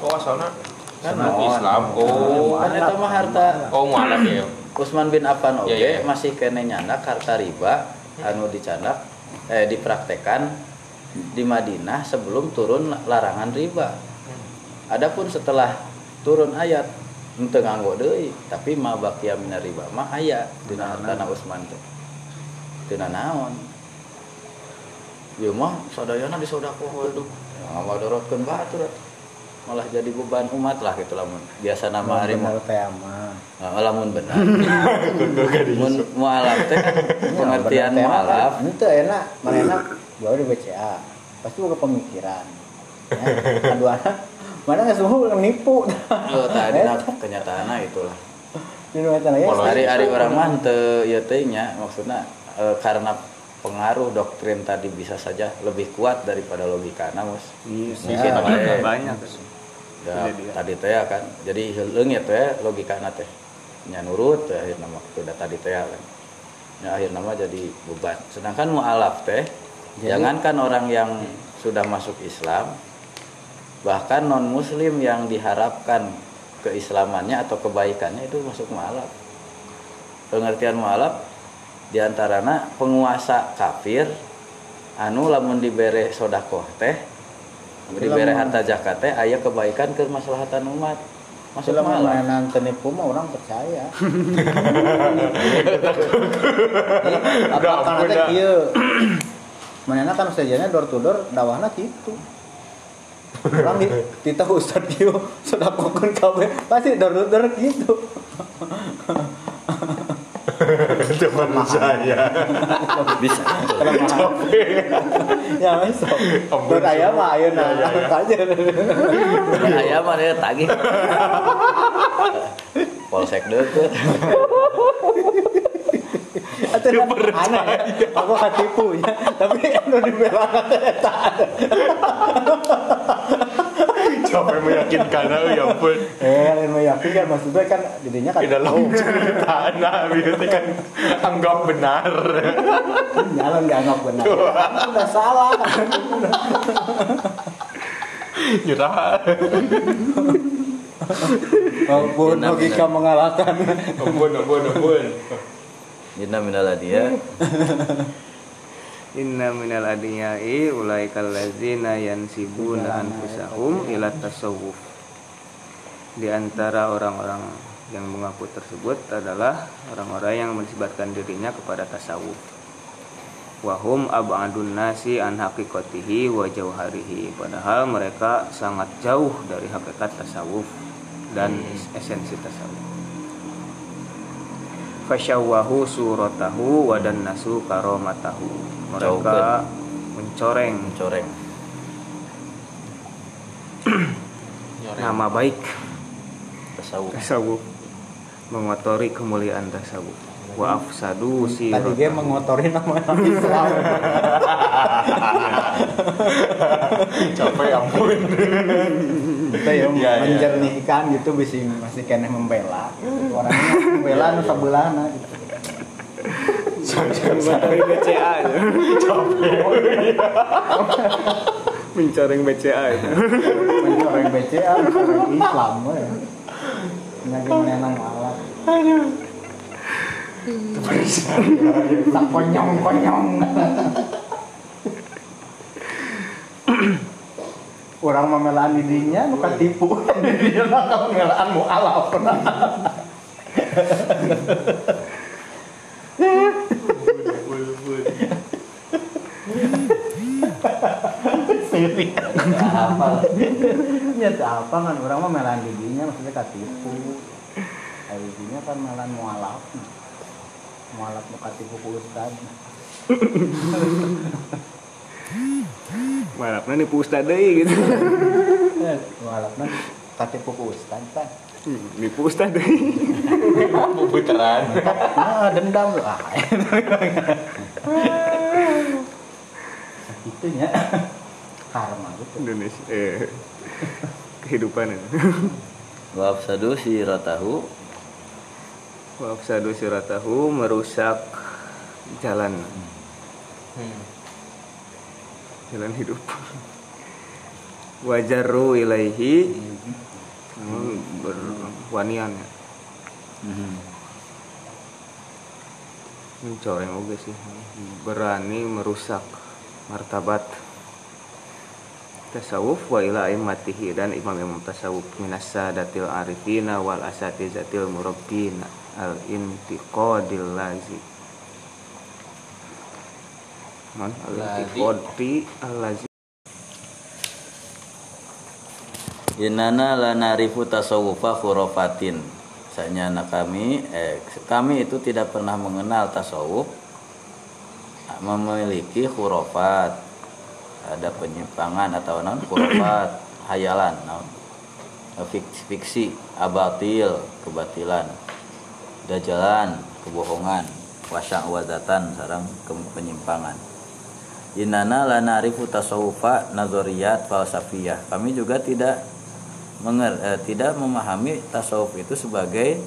Oh asalnya kan. Islam. Oh, Kan eta mah harta oh mualaf ya. Utsman bin Affan oge Iya, iya. masih kene nyandak harta riba anu dicandak eh dipraktekan di Madinah sebelum turun larangan riba. Adapun setelah turun ayat henteu nganggo deui, tapi ma baqiya minar riba mah aya dina hartana Utsman teh. Teu naon. Ieu mah sadayana disodakoh waduh. Ngamadorotkeun batur atuh. malah jadi beban umat lah gitu lamun biasa nama hari teh mah Nah, [laughs] lamun benar. Mun mualaf teh kan pengertian mualaf. itu enak mana enak gawe di BCA pasti buka pemikiran ya, anak mana nggak semua nipu Oh, tadi nah, kenyataannya itulah. ya Hari-hari orang mah teu ieu teh nya maksudnya eh, karena pengaruh doktrin tadi bisa saja lebih kuat daripada logika mus. iya Mungkin banyak wae. banyak Ya, dia. tadi teh ya kan. Jadi heuleung ya teh logika teh. Nya nurut teh akhirna mah udah tadi teh ya kan. Ya akhirna mah jadi beban. Sedangkan mualaf teh Jadi- jangankan orang yang sudah masuk Islam bahkan non muslim yang diharapkan keislamannya atau kebaikannya itu masuk mualaf. Pengertian mualaf di antaranya penguasa kafir anu lamun dibere sodakoh teh dibere harta zakat teh aya kebaikan ke maslahatan umat masuk Film mualaf mainan mah orang percaya. [laughs] Apa karena teh kieu. Manehna kan sajana door to door dakwahna kitu. Orang di tita ustad kieu sedakokeun kabeh pasti door to door kitu. [laughs] [laughs] Teman saya. [laughs] bisa ya masuk. Ampun, Door aya mah ayeuna Ya, ya, ya. aja. aya mah dia tagih [laughs] polsek deukeut Atuh aneh ya. Aku katipu ya, tapi anu dibela teh eta. Capek meyakinkan aku ya ampun. Eh, lain yakin kan maksudnya kan jadinya kan Di dalam cerita nah berarti kan anggap benar. Jalan dianggap benar. Aku udah salah. Nyerah. Benar, logika mengalahkan. Ampun, ampun, ampun. Inna minal dia [laughs] Inna minal adiyai ulaikal ladzina yansibuna anfusahum ila tasawuf. Di antara orang-orang yang mengaku tersebut adalah orang-orang yang menisbatkan dirinya kepada tasawuf. Wahum ab'adun nasi an haqiqatihi wa jauharihi. Padahal mereka sangat jauh dari hakikat tasawuf dan esensi tasawuf. Fasyawahu suratahu wa dan nasu karomatahu. Mereka Jauhkan. mencoreng mencoreng [clears throat] nama baik tasawuf tasawuf, mengotori kemuliaan tasawuf. Wa afsadu Tadi siratahu. dia mengotori nama Islam. Capek ampun. Kita ya iya. menjernihkan gitu bisa masih kena membela. Orangnya membela nu sabulana gitu. mencoreng BCA mencoreng BCA itu. Mencoreng BCA, mencoreng Islam we. Lagi menenang alat. Tak konyong-konyong. orang memelaan dirinya nu katipu dia mah memelaan mu alaf Siri. apa Ya apa kan orang mah memelaan dirinya maksudnya katipu. Dirinya kan memelaan mualaf. Mualaf nu katipu ku ustad. [laughs] Malapna nih pusta deui gitu. Mualaf mah katipu ku ustad kan. Nih pusta deui. [laughs] Puteran. Nah, dendam lu. Ah. [laughs] Itunya karma gitu. Indonesia eh kehidupan ini. Wa afsadu siratahu Wa afsadu siratahu merusak jalan Hmm. jalan hidup. [laughs] Wajaru ilaihi hmm, berwanian ya. Ini coreng oge sih. Berani merusak martabat tasawuf wa ila a'immatihi dan imam-imam tasawuf minas sadatil arifina wal asatizatil murabbina al intiqadil lazi man al intiqadi al lazi Inana la narifu tasawufa khurafatin. Misalnya anak kami, eh, kami itu tidak pernah mengenal tasawuf memiliki khurafat. Ada penyimpangan atau non khurafat, [coughs] hayalan, non fiksi, abatil, kebatilan, dajalan, kebohongan, wasya wadatan, sarang penyimpangan. Inana la narifu tasawufa nazariyat falsafiyah. Kami juga tidak menger, eh, tidak memahami tasawuf itu sebagai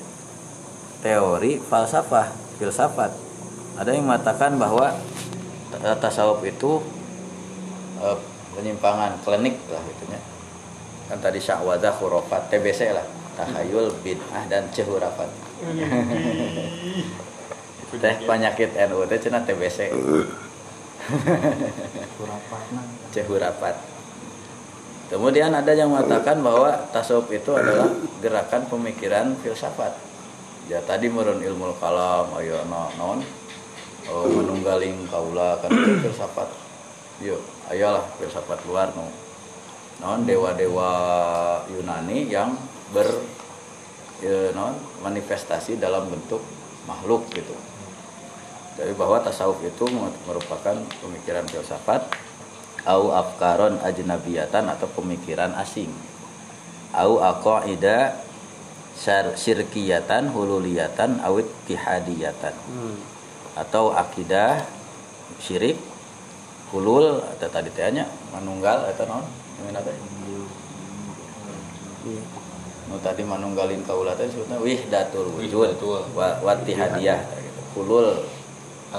teori falsafah, filsafat. Ada yang mengatakan bahwa eh, tasawuf itu eh, penyimpangan klinik lah gitunya. Kan tadi syahwadah khurafat, TBC lah, tahayul bid'ah dan cehurafat. Teh penyakit NU teh cenah TBC. Cehurapat. Kemudian ada yang mengatakan bahwa tasawuf itu adalah gerakan pemikiran filsafat. Ya tadi merun ilmu kalam, ayo no, non, oh, menunggaling kaula kan filsafat. Yuk, ayolah filsafat luar no. Non dewa-dewa Yunani yang ber ya, non manifestasi dalam bentuk makhluk gitu. Jadi bahwa tasawuf itu merupakan pemikiran filsafat au afkaron ajnabiyatan atau pemikiran asing. Au aqaida syirkiyatan hululiyatan awit tihadiyatan atau akidah syirik hulul atau tadi tehnya manunggal atau non? Yang teh nu tadi manunggalin kaula teh sebutna wihdatul wujud. Wihdatul. wa watihadiyah gitu. hulul.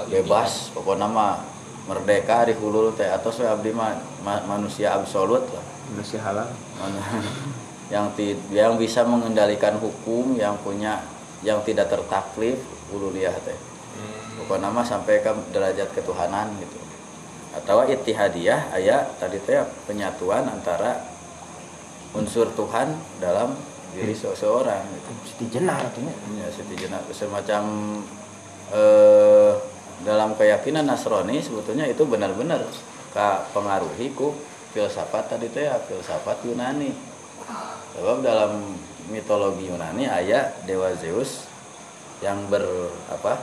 Bebas pokoknya mah merdeka di hulul teh. Atau saya abdi mah ma- manusia absolut lah. Indonesia halal. Man- [laughs] yang ti- yang bisa mengendalikan hukum yang punya yang tidak tertaklif ululiyah teh. Pokoknya mah sampai ke derajat ketuhanan gitu. Atau ittihadiyah ayat tadi teh penyatuan antara unsur Tuhan dalam diri seseorang gitu. Siti jenah artinya. ya Siti Jenak semacam eh, dalam keyakinan Nasrani sebetulnya itu benar-benar ka pengaruhi ku filsafat tadi teh ya filsafat Yunani. Sebab dalam mitologi Yunani ayat dewa Zeus yang ber apa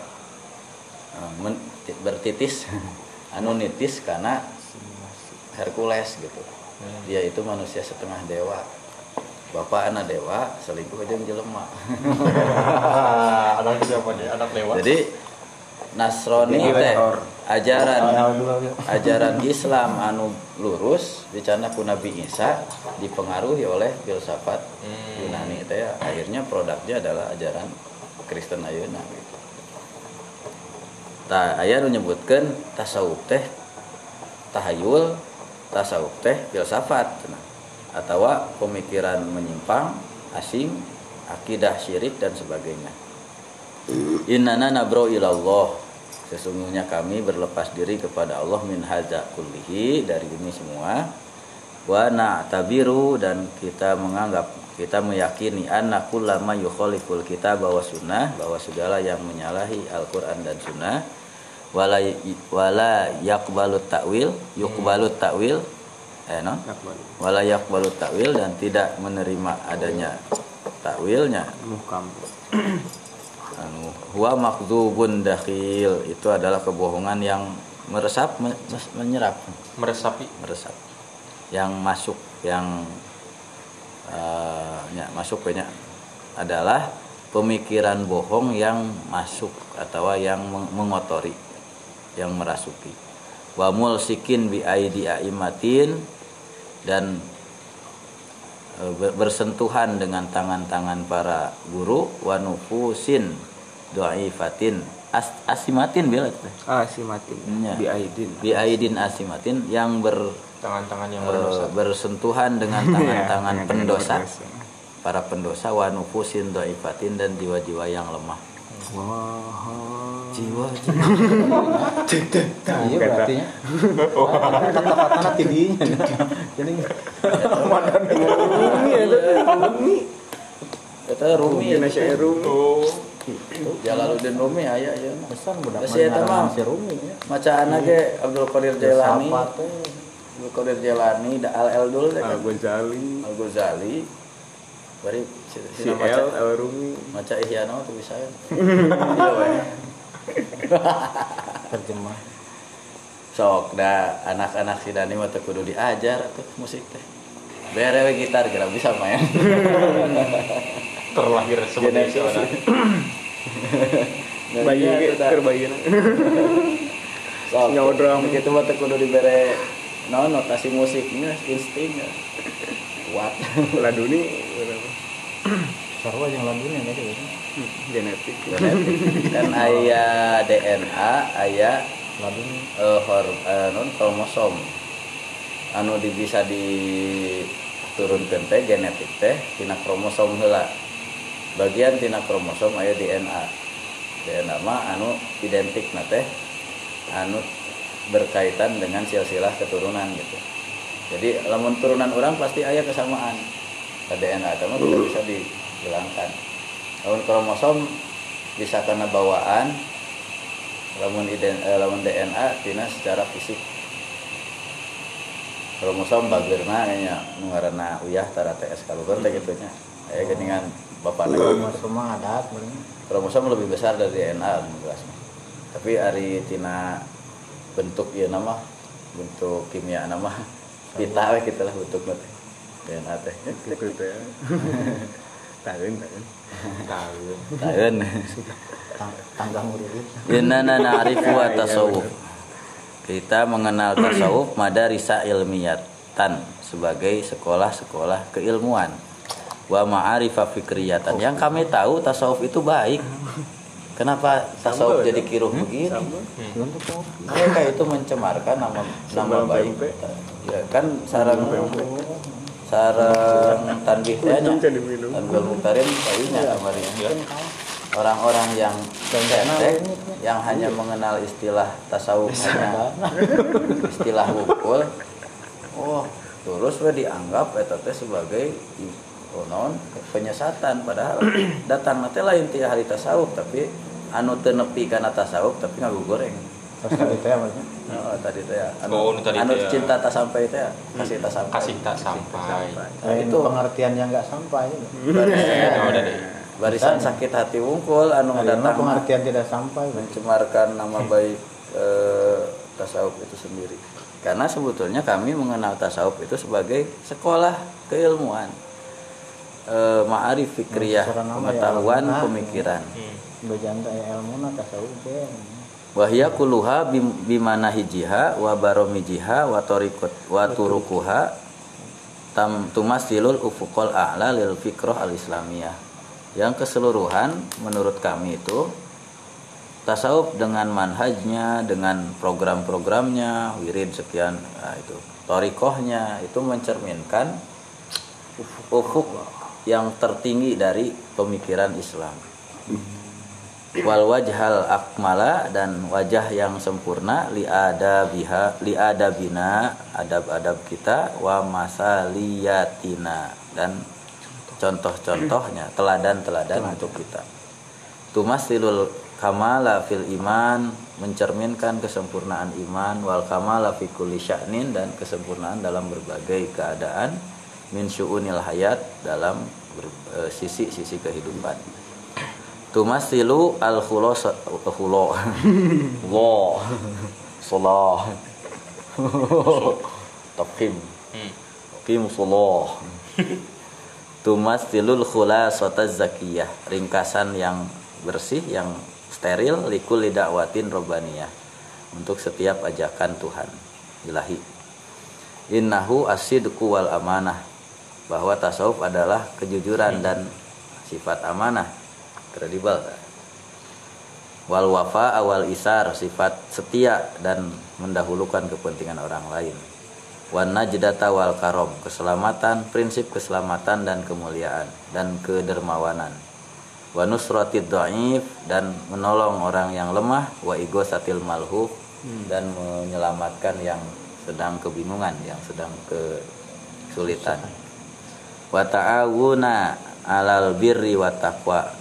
eh, men- bertitis [laughs] anu nitis karena Hercules gitu. Dia itu manusia setengah dewa bapak anak dewa selingkuh aja jelema [laughs] anak siapa nih? Anak lewat. Jadi Nasrani teh ajaran ajaran Islam anu lurus dicana ku Nabi Isa dipengaruhi oleh filsafat Hmm. Yunani teh ya. akhirnya produknya adalah ajaran Kristen ayeuna gitu. Tah aya nu nyebutkeun tasawuf teh tahayul tasawuf teh filsafat cenah. Atawa pemikiran menyimpang asing akidah syirik dan sebagainya. Innana nabro ilallah. Sesungguhnya kami berlepas diri kepada Allah min hadza kullihi dari ini semua. Wa na'tabiru dan kita menganggap kita meyakini anna kullama yukhaliful kitab bahwa sunnah bahwa segala yang menyalahi Al-Qur'an dan sunnah wala wala yaqbalu ta'wil yuqbalu ta'wil eh no? Wala yaqbalu ta'wil dan tidak menerima adanya takwilnya muhkam [clears throat] anu huwa makdzubun dakhil. Itu adalah kebohongan yang meresap me- menyerap. Meresapi. Meresap. Yang masuk yang eh, ya, masuk banyak adalah pemikiran bohong yang masuk atau yang meng- mengotori yang merasuki. Wa mulsikin bi aidi aimatin dan e, ber- bersentuhan dengan tangan-tangan para guru wa nufusin doaifatin As, asimatin bila itu teh. ah si mati Iya. bi aidin bi aidin asimatin yang ber tangan-tangan yang eh, berdosa bersentuhan dengan Iya, tangan-tangan pendosa pendosa. para pendosa wa nufusin doaifatin dan jiwa-jiwa yang lemah wah jiwa. iya berarti nya kata-kata tidinya jadi kata Rumi Mungkin syair Rumi. Jalaluddin Rumi aya ya. Pesan budak Si eta mah. si Rumi ya. macaan ge Abdul Qadir Jailani. Abdul Qadir Jailani da Al Eldul teh Al kan? Ghazali. Al Ghazali. Bari si, si, si maca El Al Rumi. Maca ihya naon tuh bisa ya? [laughs] Iya [laughs] terjemah. Sok da anak-anak si Dani mah teu kudu diajar atuh musik teh. Bere we gitar kira bisa main. [laughs] Terlahir sebagai seorang. bayi Iya, ge tuh, da. keur bayi sok. Nyodram. kitu mah teu kudu dibere naon notasi musiknya insting. Kuat. Laduni sarwa yang lagunya tadi kan? Genetik. Genetik. kan aya DNA aya lagunya. eh, hor, eh, non kromosom. Anu di, bisa diturunkan teh genetik teh tina kromosom heula. Bagian tina kromosom aya DNA DNA mah anu identik na teh anu berkaitan dengan silsilah keturunan gitu. Jadi lamun turunan orang pasti aya kesamaan. ke DNA itu mah tidak bisa dihilangkan. Lamun kromosom bisa karena bawaan lamun iden, eh, lamun DNA tina secara fisik. Kromosom bagirna kayaknya nu ngaranna uyah tara teh Excalibur teh kitu nya. Aya geuningan bapak adat bener kromosom lebih besar dari DNA jelas tapi ari tina bentuk ieu nama bentuk kimia nama [laughs] pita we kitu lah bentukna teh DNA teh gitu teh tahun tahun. Murid Innana na'rifu wa tasawuf. Kita mengenal tasawuf madarisa ilmiyatan sebagai sekolah-sekolah keilmuan. Wa ma'arifa fikriyatan. Yang kami tahu tasawuf itu baik. Kenapa tasawuf jadi kiruh begini? untuk kopi Mereka itu mencemarkan nama nama baik. Ya kan sarang sarang tanbih teh nya. Untung diminum. Tanbih mutarin kayunya kemarin. Orang-orang yang cetek yang hanya mengenal istilah tasawuf hanya istilah wukul. Oh, terus we dianggap eta teh sebagai naon penyesatan padahal datang teh lain ti ahli tasawuf tapi anu teu nepi kana tasawuf tapi ngagugoreng. Terus tadi teh maksudnya Oh, tadi teh ya. Oh, nu tadi anu ya. cinta tak sampai teh ya. kasih tak sampai. kasih tak sampai lain itu. pengertian yang nggak sampai Barisan- Oh, udah deh. Barisan sakit hati wungkul anu Nah, datang pengertian tidak sampai mencemarkan nama [laughs] baik eh, tasawuf itu sendiri. Karena sebetulnya kami mengenal tasawuf itu sebagai sekolah keilmuan. Eh, ma'arif fikriyah, ya, pengetahuan, ilmu. pemikiran. bejanta ya ilmu tasawuf teh Wahya kuluha bim- bimana hijiha wa baromijiha wa torikot wa turukuha. Tam tumasilul ufukol a'la lil fikroh al islamiyah yang keseluruhan menurut kami itu tasawuf dengan manhajnya dengan program-programnya wirid sekian nah itu. Torikohnya itu mencerminkan ufuk yang tertinggi dari pemikiran Islam wal wajhal akmala dan wajah yang sempurna li adabiha li adabina adab-adab kita wa masaliyatina. Dan contoh-contohnya teladan-teladan untuk kita. Tumasilul kamala fil iman mencerminkan kesempurnaan iman wal kamala fi kulli sya'nin dan kesempurnaan dalam berbagai keadaan min syu'unil hayat dalam eh, sisi-sisi kehidupan tumasilu al khulos khulo wo salah taqim. Qim salah tumasilul khulasata zakiyah. Ringkasan yang bersih yang steril likul lidakwatin robaniyah untuk setiap ajakan Tuhan. Ilahi. Innahu asidku wal amanah. Bahwa tasawuf adalah kejujuran dan sifat amanah kredibel wal wafa awal isar sifat setia dan mendahulukan kepentingan orang lain. Wan najdata wal karom keselamatan prinsip keselamatan dan kemuliaan dan kedermawanan. Wa nusratid dhaif dan menolong orang yang lemah. Wa igosatil malhuf dan menyelamatkan yang sedang kebingungan yang sedang kesulitan. Wa ta'awuna alal birri wa taqwa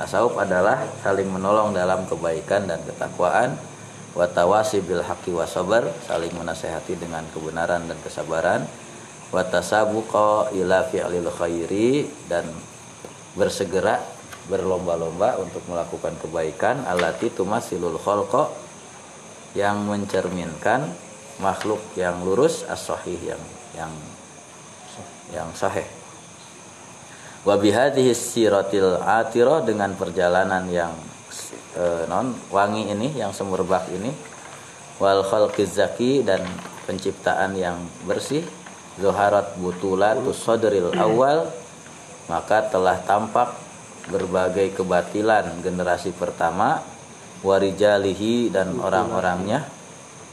tasawuf adalah saling menolong dalam kebaikan dan ketakwaan. Wa tawasi bil haqqi wa sabar saling menasehati dengan kebenaran dan kesabaran. Wa tasabuqa ila fi'lil khairi dan bersegera berlomba-lomba untuk melakukan kebaikan. Alati tumasilul khalqa yang mencerminkan makhluk yang lurus as-sahih yang yang yang sahih wa bihadhihi siratil atira dengan perjalanan yang eh, non wangi ini yang semerbak ini. Wal khalqiz zaki dan penciptaan yang bersih. Zuharat butulatus sadril awal. Maka telah tampak berbagai kebatilan generasi pertama. Warijalihi dan orang-orangnya.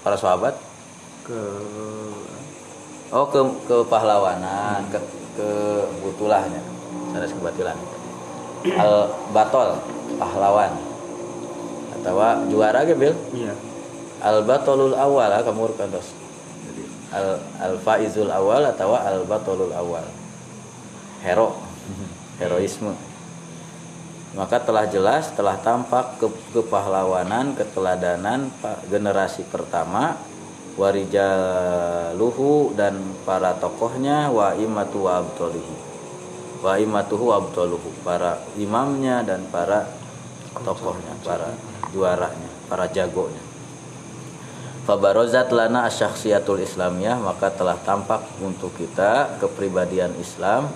Para sahabat? Ke oh ke ke pahlawanan ke ke ada kebatilan al batol pahlawan. Atau juara ge bil? Iya. Al batolul awal kamu urutkan dos? Al al faizul awal atau al batolul awal. Hero. [laughs] Heroisme. Maka telah jelas telah tampak ke kepahlawanan keteladanan generasi pertama warijaluhu dan para tokohnya wa imatu wa abtolihi wa imatuhu wa abtoluhu para imamnya dan para tokohnya para juaranya para jagonya. Fabarozat lana asyaksiatul islamiyah maka telah tampak untuk kita kepribadian Islam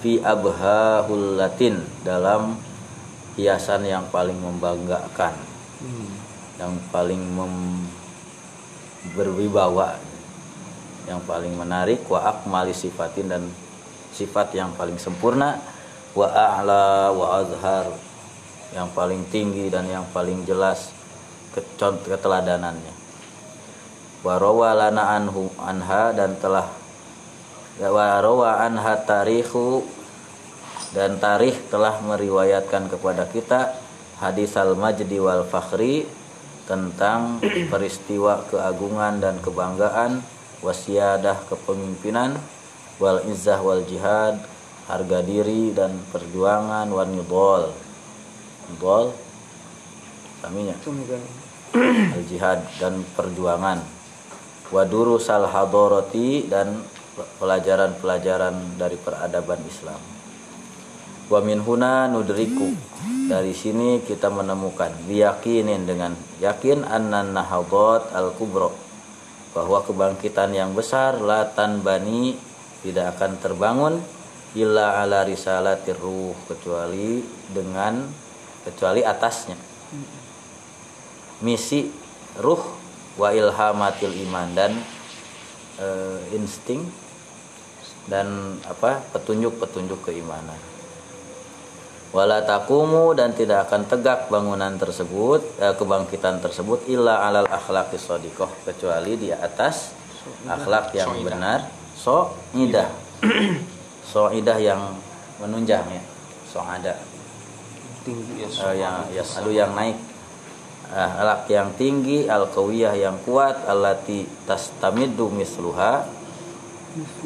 fi abhahul latin dalam hiasan yang paling membanggakan yang paling mem- berwibawa yang paling menarik wa akmali sifatin dan sifat yang paling sempurna wa a'la wa azhar yang paling tinggi dan yang paling jelas keteladanannya. Wa rawa anhu anha dan telah wa rawa anha tarikhu dan tarikh telah meriwayatkan kepada kita hadis al majdi wal fakhri tentang peristiwa keagungan dan kebanggaan wasiadah kepemimpinan wal izzah wal jihad harga diri dan perjuangan wan nidol. Nidol kaminya al jihad dan perjuangan. Waduru sal hadoroti dan pelajaran-pelajaran dari peradaban Islam. Wa min huna nudriku. Dari sini kita menemukan biyakinin dengan yakin annan nahadat al kubro bahwa kebangkitan yang besar latan bani tidak akan terbangun illa ala risalatir ruh kecuali dengan kecuali atasnya. Misi ruh wa ilhamatil iman dan eh, insting dan apa petunjuk-petunjuk keimanan. Wala takumu dan tidak akan tegak bangunan tersebut eh, kebangkitan tersebut illa alal akhlaqis shadiqah kecuali di atas akhlak yang benar so idah [clears throat] so idah yang menunjang ya. So ada tinggi ya eh, yang ya aduh yang naik. Ah, alak yang tinggi al kawiyah yang kuat allati tastamidu misluha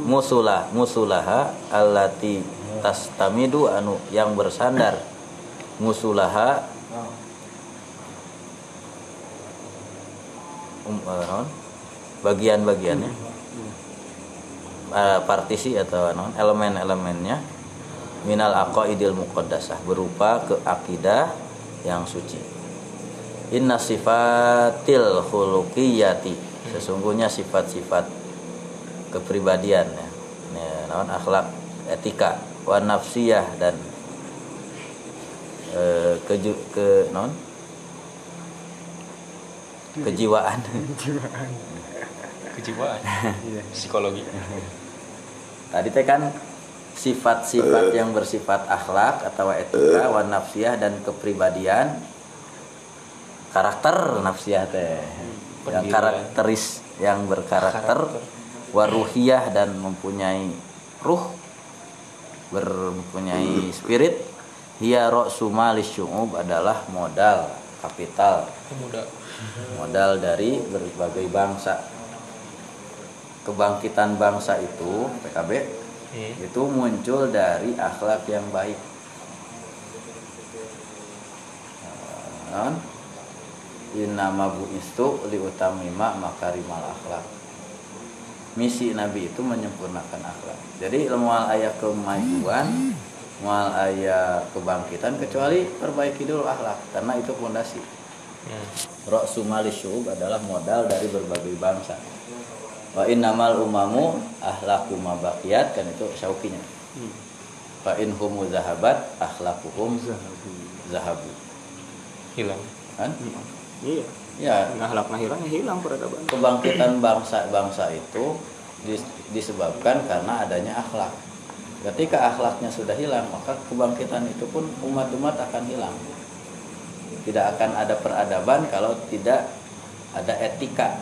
musulah musulaha allati tastamidu anu yang bersandar musulaha. Um, eh, naon? bagian-bagiannya Eh, partisi atau non elemen-elemennya minal aqaidil muqaddasah berupa keakidah yang suci. Inna sifatil khuluqiyati sesungguhnya sifat-sifat kepribadian ya, ya naon akhlak etika wa nafsiyah dan eh, keju ke non kejiwaan. Kejiwaan. Psikologi [laughs] Tadi teh kan sifat-sifat yang bersifat akhlak atau etika, wa nafsiyah dan kepribadian karakter nafsiyah teh. Yang karakteris yang berkarakter waruhiyah dan mempunyai ruh berpunyai spirit. Hiya ra'su malis syu'ub adalah modal kapital. Muda modal dari berbagai bangsa kebangkitan bangsa itu PKB Hmm. itu muncul dari akhlak yang baik kan innama buistu liutamima makarimal akhlak misi nabi itu menyempurnakan akhlak jadi mual ayat kemajuan mual ayat kebangkitan kecuali perbaiki dulu akhlak karena itu fondasi Hmm. Ra'su mali syu'ub adalah modal dari berbagai bangsa. Wa innamal umamu ahlaku ma baqiyat kan itu syaukinya. Fa in humu zahabat akhlaquhum zahabu. hilang Kan? Iya. Ya, Akhlaknya hilang ya hilang peradaban. kebangkitan bangsa-bangsa itu dis- disebabkan karena adanya akhlak. Ketika akhlaknya sudah hilang, maka kebangkitan itu pun umat-umat akan hilang. Tidak akan ada peradaban kalau tidak ada etika.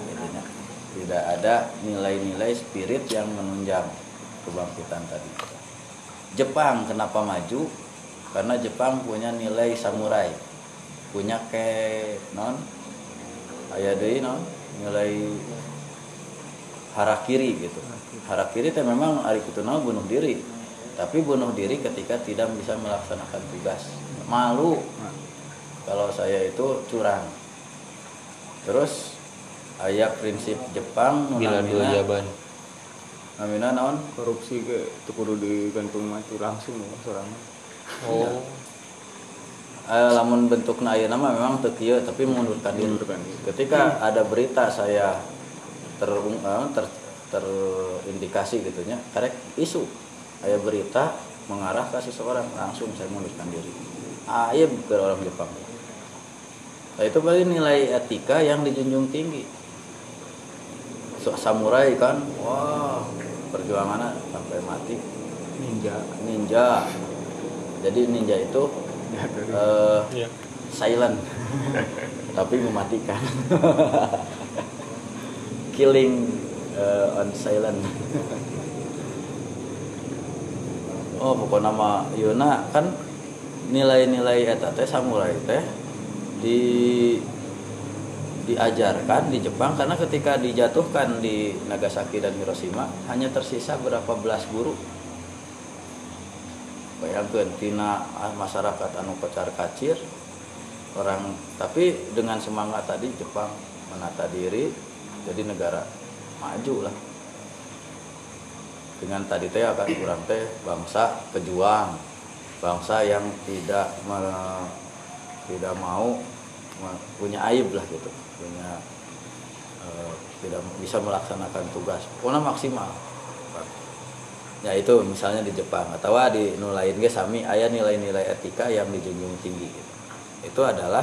Tidak ada nilai-nilai spirit yang menunjang kebangkitan tadi. Jepang kenapa maju? Karena Jepang punya nilai samurai, punya ke non? Aya deui non? Nilai harakiri gitu. Harakiri. Itu memang hari kutunal bunuh diri. Tapi bunuh diri ketika tidak bisa melaksanakan tugas. Malu. Kalau saya itu curang. Terus ayat prinsip Jepang bila dua jaban namina naon Korupsi ke itu kudu digantung mati langsung ya seorang. oh Eh, lamun bentukna ayeuna mah memang teu kieu tapi mengundurkan diri. Mengundurkan diri. Ketika ada berita saya ter eh, ter terindikasi gitu nya, karek isu aya berita mengarah ke seseorang langsung saya mengundurkan diri. Aib ke orang Jepang. Nah, itu berarti nilai etika yang dijunjung tinggi. So, samurai kan, wah perjuangannya sampai mati. Ninja. ninja. Jadi ninja itu Ya, eh, iya. silent. [laughs] Tapi mematikan. Killing eh, on silent. Oh pokoknya nama Yuna kan nilai-nilai eta teh samurai teh di diajarkan di Jepang karena ketika dijatuhkan di Nagasaki dan Hiroshima hanya tersisa berapa belas guru. Bayangkan tina masyarakat anu kocar kacir orang tapi dengan semangat tadi Jepang menata diri jadi negara maju lah. Dengan tadi teh akan kurang teh bangsa pejuang bangsa yang tidak me- tidak mau punya aib lah gitu punya eh, tidak bisa melaksanakan tugas pokoknya maksimal ya itu misalnya di Jepang atau di nu lain ge sami aya nilai-nilai etika yang dijunjung tinggi gitu. itu adalah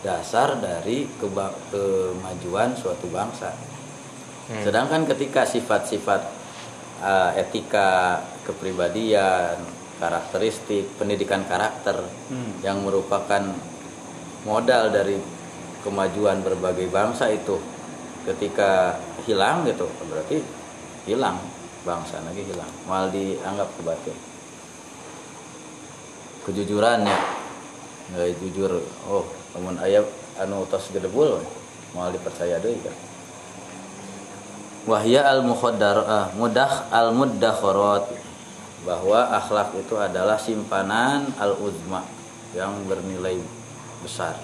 dasar dari keba- kemajuan suatu bangsa Hmm. sedangkan ketika sifat-sifat uh, etika kepribadian karakteristik pendidikan karakter Hmm. yang merupakan modal dari kemajuan berbagai bangsa itu. Ketika hilang gitu berarti hilang. Bangsa lagi hilang. Mal dianggap kebatin kejujuran ya. Nggak jujur. Oh namun ayat anu tos gedebul mau dipercaya deui kan. Wahya al mukhaddar ah, mudah al muddakharat bahwa akhlak itu adalah simpanan al uzma yang bernilai besar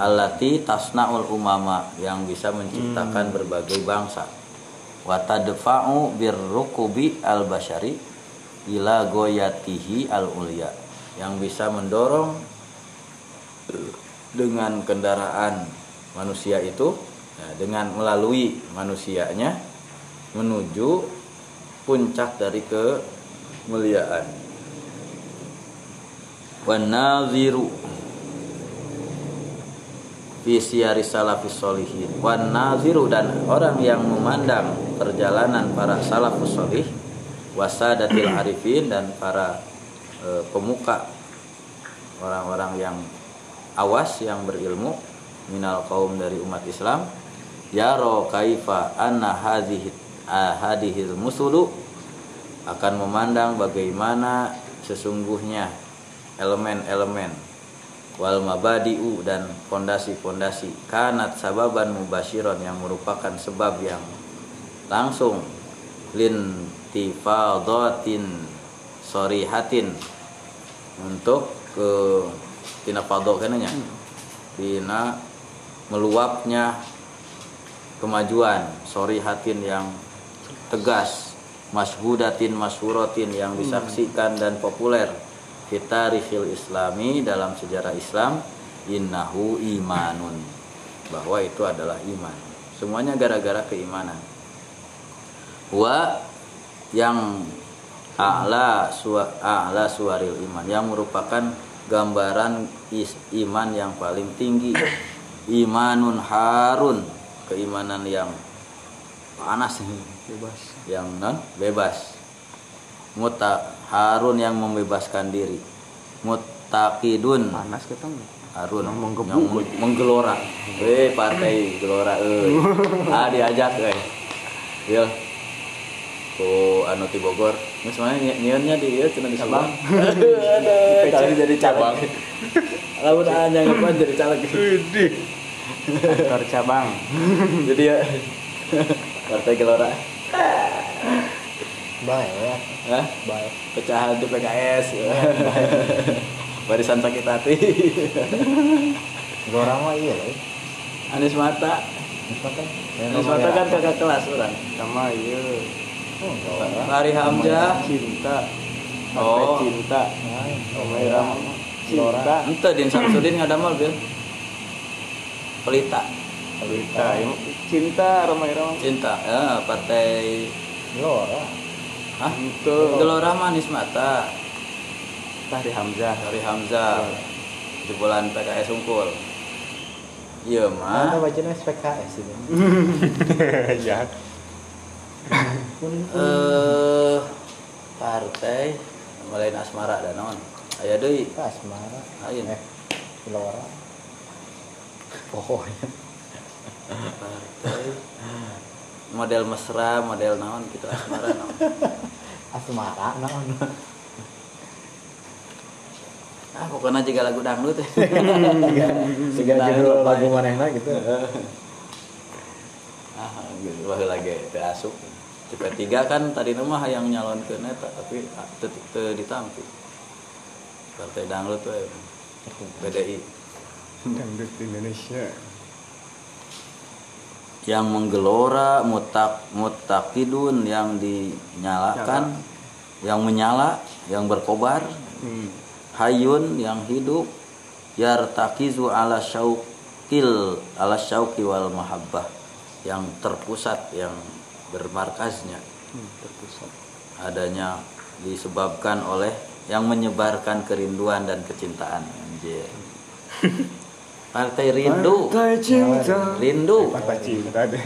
allati tasnaul umama yang bisa menciptakan berbagai bangsa. Wa tadfa'u birrukubi al bashari ila goyatihi al ulya yang bisa mendorong dengan kendaraan manusia itu ya, dengan melalui manusianya menuju puncak dari kemuliaan. Wan naziru fi siyari salafis solihin wan naziru dan orang yang memandang perjalanan para salafus solih wasadatil [clears throat] arifin dan para e, pemuka orang-orang yang awas yang berilmu minal kaum dari umat Islam yaro kaifa anna hadhihi hadhil musulu? Akan memandang bagaimana sesungguhnya elemen-elemen wal mabadi'u dan fondasi-fondasi. Kanat sababan mubasyiron yang merupakan sebab yang langsung. Lintifadatin sorihatin untuk ke tina fadho kenanya tina meluapnya kemajuan. Sorihatin yang tegas. Mashudatin masyhuratin yang disaksikan dan populer fitarihil islami dalam sejarah Islam innahu imanun. Bahwa itu adalah iman. Semuanya gara-gara keimanan. Wa yang a'la suwa, a'la suaril iman. Yang merupakan gambaran is, iman yang paling tinggi. Imanun harun. Keimanan yang panas bebas. Yang non bebas. Muta harun yang membebaskan diri mutakidun panas ketemu Harun Yang menggebu. yang meng- menggelora eh partai gelora eh [laughs] ah diajak eh Iya. Ku anu ti Bogor. Ini semuanya nyeunnya di ieu cenah di Sabang. [laughs] Aduh, kali [laughs] jadi cabang. Lamun anya ngapain jadi caleg. kantor cabang Jadi ya partai gelora. Baik ya Hah? baik Pecahan di PKS. [laughs] Barisan sakit hati. [laughs] Gelora mah iya loh Anies Mata. misalkan Anies Mata kan kakak kelas orang. sama iya oh. Hari Hamzah. cinta Oh. Cinta Rama cinta Ente Din Samsudin ngadamal bil. Pelita. cinta cinta Romai Cinta. Ya, partai Gelora Hah? itu Gelora Manis Mata. Fahri Hamzah Hari Hamzah. Jebolan PKS Unggul. Iya mah. bacanya SPKS ini [laughs] ya [laughs] Eh partai mulai asmara dan non. Aya deui. Asmara Lain. eh Gelora pokoknya [laughs] Partai model mesra, model naon gitu asmara naon. [laughs] Asmara naon. Ah, pokoknya juga lagu dangdut. [laughs] Ya. Siga judul lagu manehna gitu. [laughs] Ah gitu wah lagi asup. CP3 kan tadi nama yang nyalon ke neta tapi ah, teu teu ditampi. Partai dangdut we. BDI dangdut Indonesia yang menggelora mutak mutakidun yang dinyalakan yang menyala yang berkobar hmm. hayun yang hidup yartakizu ala syaukil ala syauki wal mahabbah yang terpusat yang bermarkaznya hmm, terpusat. Adanya disebabkan oleh yang menyebarkan kerinduan dan kecintaan. Anjir [laughs] partai rindu. Partai cinta. Rindu. Partai cinta deh.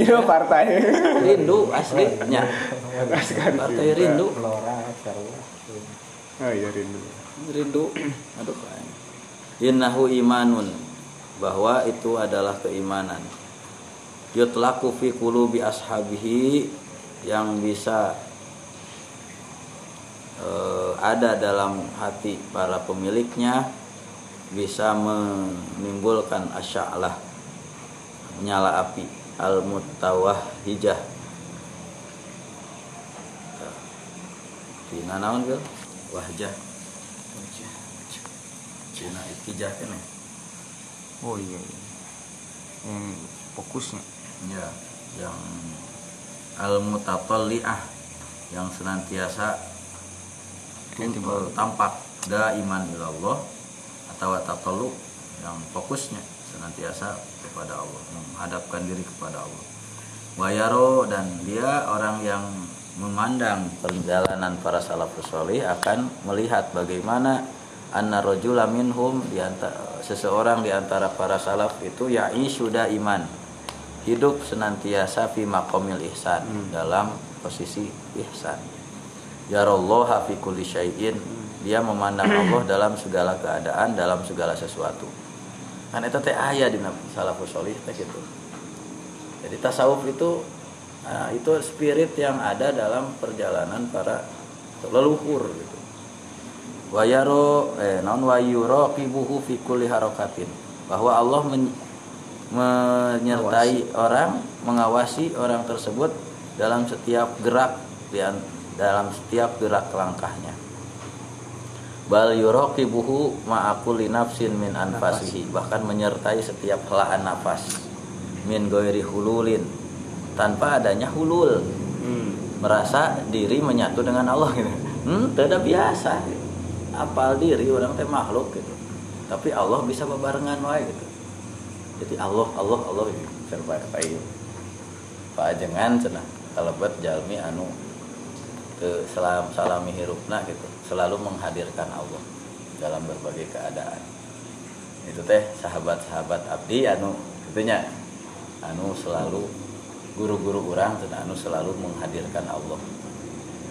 Itu partai. Rindu aslinya partai rindu. Seru oh iya rindu. Rindu. Aduh innahu imanun. Bahwa itu adalah keimanan. Yutlaku fi qulubi ashabihi. Yang bisa eh, ada dalam hati para pemiliknya bisa menimbulkan asya'lah nyala api al mutawahhijah Cina naon bil? Wahjah. Cina ikijah kene oh iya, iya. yang fokusnya. Ya yang al mutatalliah yang senantiasa tumpul tampak da iman ilallah atau tatallu yang fokusnya senantiasa kepada Allah menghadapkan diri kepada Allah. Wayaro dan dia orang yang memandang perjalanan para salafus solih akan melihat bagaimana anna rajula minhum di antara, seseorang di antara para salaf itu ya'i sudah iman hidup senantiasa fi maqamil ihsan dalam posisi ihsan. Yarallaha fi kulli syai'in dia memandang [clears throat] Allah dalam segala keadaan dalam segala sesuatu. Kan itu teh ayah di salafus solih teh gitu. Jadi tasawuf itu nah, itu spirit yang ada dalam perjalanan para leluhur gitu. Wayaro eh non wayuro kibuhu fi kulli harokatin. Bahwa Allah men- menyertai orang mengawasi orang tersebut dalam setiap gerak dan dalam setiap gerak langkahnya bal yuraqibuhu ma'akuli nafsin min anfasihi bahkan menyertai setiap helaan nafas min goiri hululin tanpa adanya hulul hmm. merasa diri menyatu dengan Allah gitu. Hmm, tidak biasa. Apal diri orang teh makhluk gitu. Tapi Allah bisa bebarengan wae gitu. Jadi Allah Allah Allah serba baik. Pajengan cenah kalebet jalmi anu ke selam salami hirupna gitu selalu menghadirkan Allah dalam berbagai keadaan. Itu teh sahabat-sahabat abdi anu gitunya anu selalu guru-guru orang cenah anu selalu menghadirkan Allah.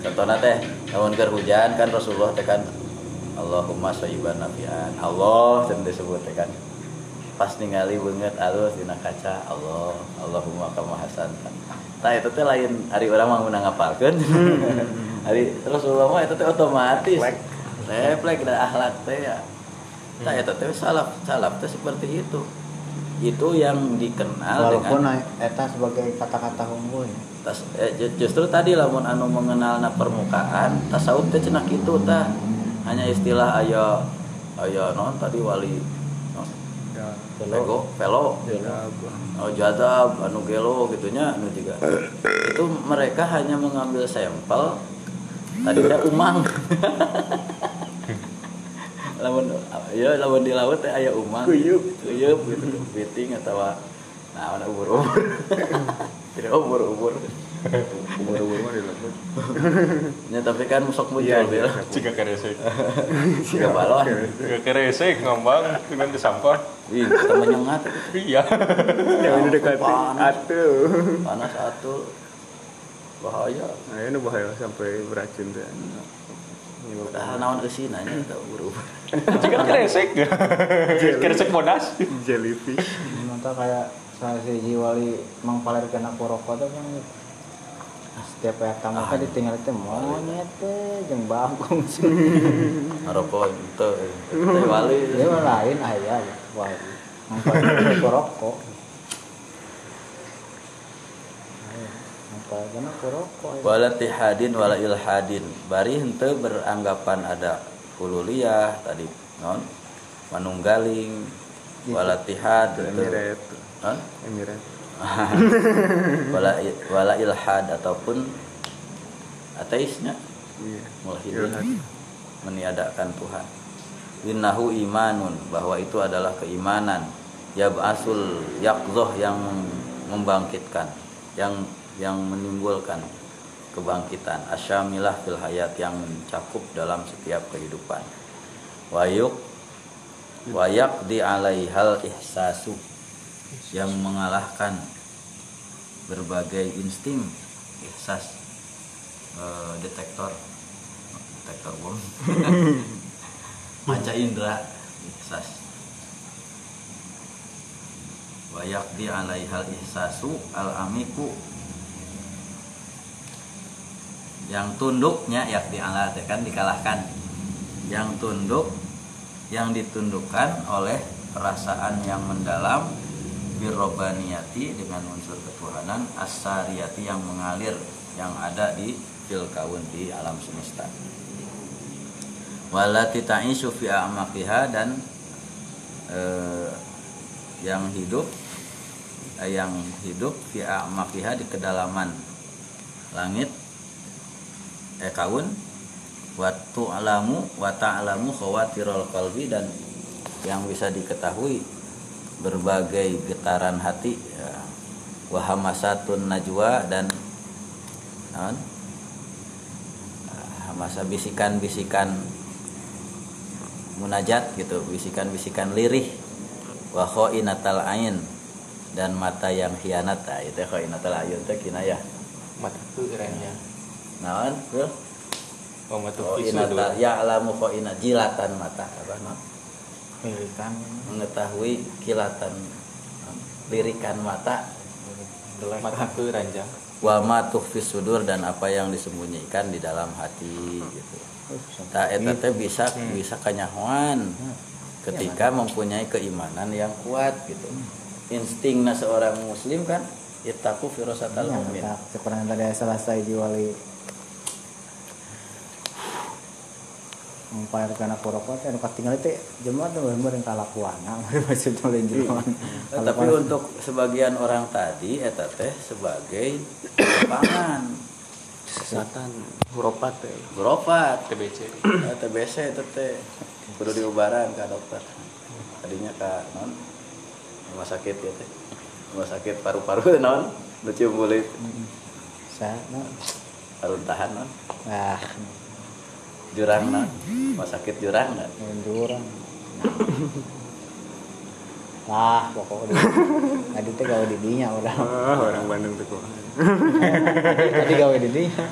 Contohnya teh namun keur hujan kan Rasulullah teh kan Allahumma sayyiban nafian Allah cenah disebut teh kan pas ningali beungeut alus dina kaca Allah Allahumma kama hasan Nah itu teh lain hari orang mau menang ngapalkeun. hari Rasulullah mah itu teh otomatis. Refleks dan akhlak teh ya. Nah itu teh salaf, salaf teh seperti itu. Itu yang dikenal walaupun dengan eta sebagai kata-kata ya. tas, eh, ju- justru tadi lamun anu mengenal na permukaan tasawuf teh cenah kitu tah. Hanya istilah ayo ayo non tadi wali Velo, velo, oh jadab, anu gelo gitunya, anu juga. Itu mereka hanya mengambil sampel tadi teh umang. [laughs] lamun ya lamun di laut teh aya umang. Kuyup. Kuyup gitu, kepiting atau nah ada ubur-ubur. [laughs] Tidak ubur-ubur. Umur-umur mah dilakukan Ya tapi kan sok muncul Iya, iya. Jika keresek. Jika balon. Jika keresek ngambang dengan di sampah. Ih, kita menyengat. Iya. yang ini dekat Panas. atuh Panas atuh. Bahaya. nah ini bahaya sampai beracun tuh Padahal naon eusin nya kita ubur-ubur. Jika keresek. Keresek bodas. jellyfish Nanti kayak saya si Jiwali mengpaler kena rokok tuh kan setiap ya tamu kan ditinggal itu monyet teh jeung bagong. Sih Ngarokok itu. Teh wali. dia lain aya wali. Mengpaler rokok. Rokok Wala tihadin wala ilhadin. Bari henteu beranggapan ada hululiyah tadi non? Manunggaling. Wala tihad emirat. Non? emirat [laughs] wala wala ilhad ataupun ateisnya. Mulhidin. Ilhad. meniadakan Tuhan. Innahu imanun bahwa itu adalah keimanan. Yab'asul yaqdhah yang membangkitkan yang yang menimbulkan kebangkitan. Asyamilah fil hayat yang mencakup dalam setiap kehidupan. Wayuk wayak di alaihal ihsasu yang mengalahkan berbagai insting ihsas eh, detektor detektor bom. [laughs] Panca indera ihsas wayak di alaihal ihsasu al amiku. Yang tunduknya yak di ala kan dikalahkan. Yang tunduk yang ditundukkan oleh perasaan yang mendalam birrobaniyati dengan unsur ketuhanan asariyati yang mengalir yang ada di fil kaun di alam semesta. Walati ta'isyu fi a'maqiha dan eh, yang hidup eh, yang hidup fi a'maqiha di kedalaman langit eh kaun. Wa tu'lamu wa ta'lamu khawatirul qalbi dan yang bisa diketahui berbagai getaran hati ya. wa hamasatun najwa dan hamasa bisikan-bisikan munajat gitu bisikan-bisikan lirih wa khainatal ain dan mata yang khianat nah, itu khainatal ayun teh kinayah mata tuh kerennya naon Bro? oh Oh, ya alamu kok ina jilatan mata apa no? Pilihan mengetahui kilatan lirikan mata. Mata. Tuh ranjang. Wa ma tukhfis sudur dan apa yang disembunyikan di dalam hati gitu. Tak eta teh bisa bisa kanyahoan ketika mempunyai keimanan yang kuat gitu. Instingnya seorang muslim kan firasatal Iya, mu'min. tak sekarang tadi selesai juali Umpayar kana kurokot anu katinggal teh jemaat tuh bener yang kalakuana tulen jemaat. Eh, Tapi untuk sebagian orang tadi eta teh sebagai pangan. Kesehatan huropat ya berobat TBC TBC itu teh. Kudu diobaran ke dokter. Tadinya ke non rumah sakit ya teh. Rumah sakit paru-paru non. Lucu kulit. Saya no. harun tahan non. Nah, jurang non rumah sakit jurang non jurang. Nah, pokoknya tadi teh gawe di dinya udah. ah, orang Bandung tuh kok Tadi gawe di dinya.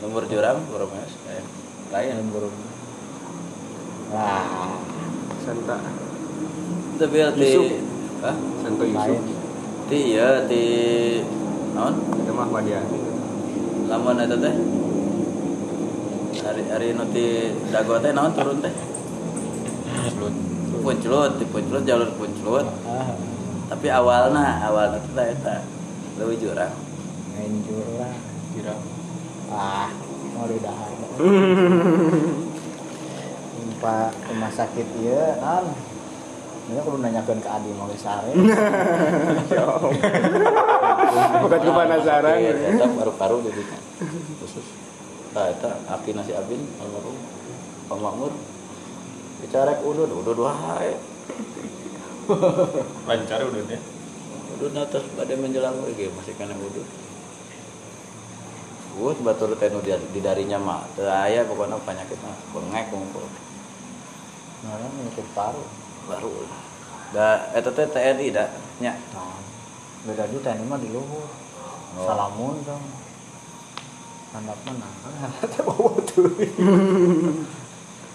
nomor jurang burungnya eh, lain Burung. Wah, Santa tapi di. Hah? Santo. Yusuf di ya di non itu mah Madiani lamun eta teh hari hari nu ti dago teh naon turun teh? Punclut di punclut jalur punclut Ah, tapi awalnya awalnya itu eta lebih jurang. Main jurang. kira Ah, mau udah ada. Pak rumah sakit iya, kan. Ini kudu nanyakeun ke Adi mau sare. [laughs] [laughs] bukan kepanasaran Iya, eta paru-paru gitu kan. khusus [laughs] nah eta aki nasi abin almarhum Pak Makmur bicara udud udud wae [laughs] lancar deh udud atas pada menjelang lagi masih kena udud Wut batur teh nu di, di darinya mah teu aya pokoknya penyakit mah bengek kumpul Ngaran nyekut paru. baru lah da eta teh TNI da nya Nah, beda di tadi mah di luhur. Oh. Salamun dong. Handap mana? Teh bawa tuh.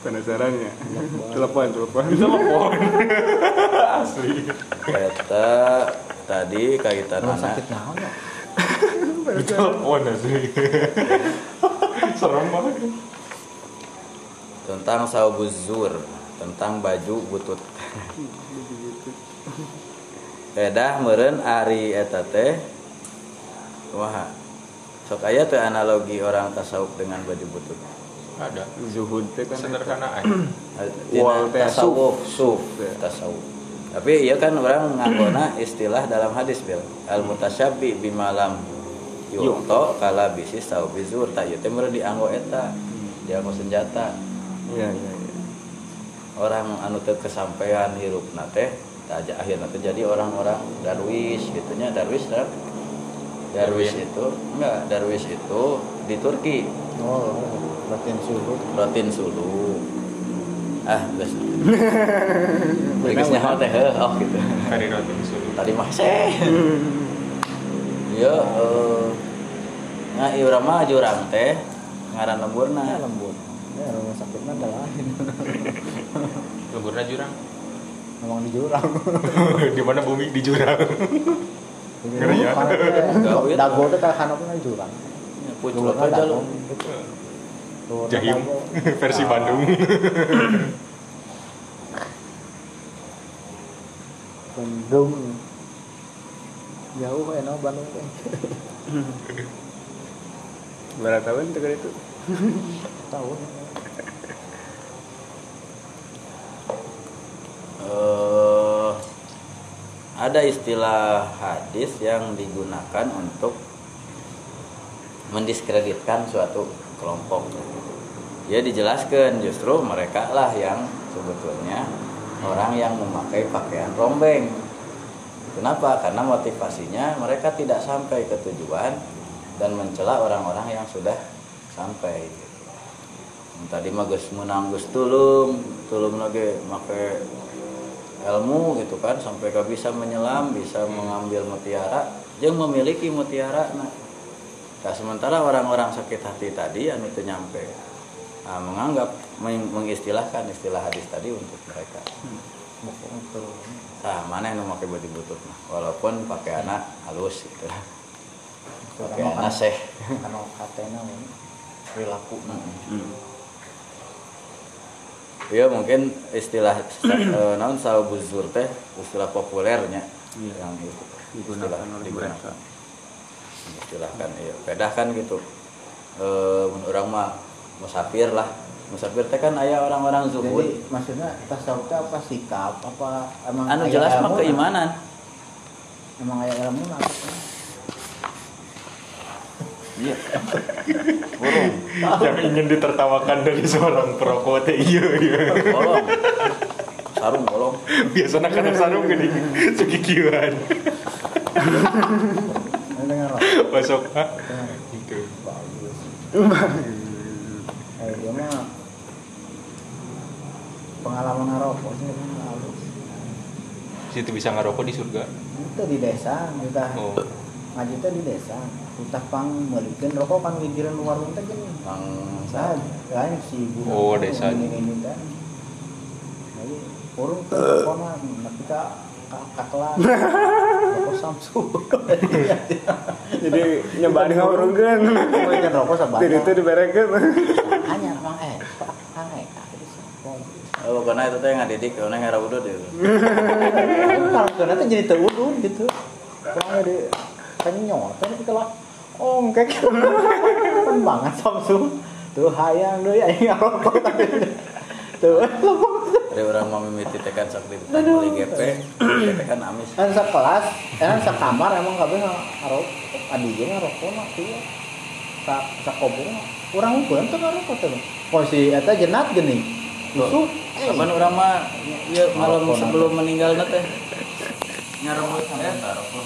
penasaran ya? Telepon telepon. Telepon. Asli. Eta tadi kaitan Rumah anak. sakit naon ya? telepon asli. Serem banget. Tentang saubuz zur tentang baju butut. Kedah meren ari eta teh. Wah sok aya teh analogi orang tasawuf dengan baju butut? Ada. Zuhud teh kan sederhanaan Wal tasawuf suf Ya. tasawuf. Tapi iya kan orang nganggona istilah dalam hadis bil al mutasyabbi bimalam yukto kala bisis tau bizur. Tak ieu teh meureun dianggo eta. Dianggo senjata. Iya iya iya orang anu teu kesampaian hirupna teh tah aja akhirna teh jadi orang-orang darwis gitunya darwis dah darwis itu enggak darwis itu di Turki. Oh, latihan suhu. rotin sulu. Ah geus geus nyaho teh oh gitu. Kari roti disuruh tadi mah seh. Iya eh nah ieu mah jurang teh ngaran Ya lemburna lembut. Ya rumah sakit mah ada lain. lemburnya jurang? Memang di jurang. [laughs] di mana bumi? Di jurang [laughs] Ngeri ya. Dago teh ka kanopna di jurang. pucuk aja dago. lu Luhurna jahim versi Ah. Bandung. Bandung. Jauh no Bandung teh berapa tahun tegar itu. Tahun eh, ada istilah hadis yang digunakan untuk mendiskreditkan suatu kelompok. Dia dijelaskan justru mereka lah yang sebetulnya orang yang memakai pakaian rombeng. Kenapa? Karena motivasinya mereka tidak sampai ke tujuan dan mencela orang-orang yang sudah sampai. Tadi mah geus menang geus tulung, tulung lagi make ilmu gitu kan sampai ke bisa menyelam bisa mengambil mutiara yang memiliki mutiara nah. Nah, sementara orang-orang sakit hati tadi anu teu nyampe nah, menganggap meng- mengistilahkan istilah hadis tadi untuk mereka. Nah mana yang memakai baju butut mah? Walaupun pakai anak halus gitu. Lah pakai anak seh. Katena mah perilaku Iya mungkin istilah eh, naon teh istilah populernya yang itu digunakan istilah oleh digunakan. mereka. Istilahkan iya pedah kan gitu. Eh mun orang mah musafir lah. Musafir teh kan aya orang-orang zuhud. jadi maksudnya tasawuf teh apa sikap apa emang anu jelas mah keimanan. Emang aya ilmu apa iya. Burung. Yang ingin ditertawakan dari seorang perokok teh iya iya. Bolong. Sarung bolong. Biasanya kan sarung gini ah gitu bagus eh dia mah pengalaman ngerokok sih kan halus. Situ bisa ngerokok di surga? Itu di desa kita. Oh ngaji teh di desa kita pang melikeun rokok kan wijiran warung teh gini. Mang Nah, kan si guru Oh, desa. ini ini kan jadi urung tuh rokokna nah kita kakelan rokok [laughs] Samsu [laughs] jadi nyobaan ngawurungkeun [laughs] Kan rokok sabar. jadi itu diberekeun. Hanya bang eh, eh, kaki oh pokoknya itu teh ngadidik karena itu Kalau kena tuh jadi terudun gitu. Kalau di kan nyotor tapi kalau kayak kan banget Samsung tuh hayang deh aing ngarokok [laughs] tadi tuh. [laughs] Dari orang mau mimiti tekan sakti beli GP tekan amis. Kan sekelas kan sekamar emang kabeh ngarok. Adi ge ngarokok mah kieu sa sakobong urang pun tuh ngarokok tuh posisi eta jenat geuning musuh Kapan orang mah ya malam sebelum meninggal teh. Ngarokok eta rokok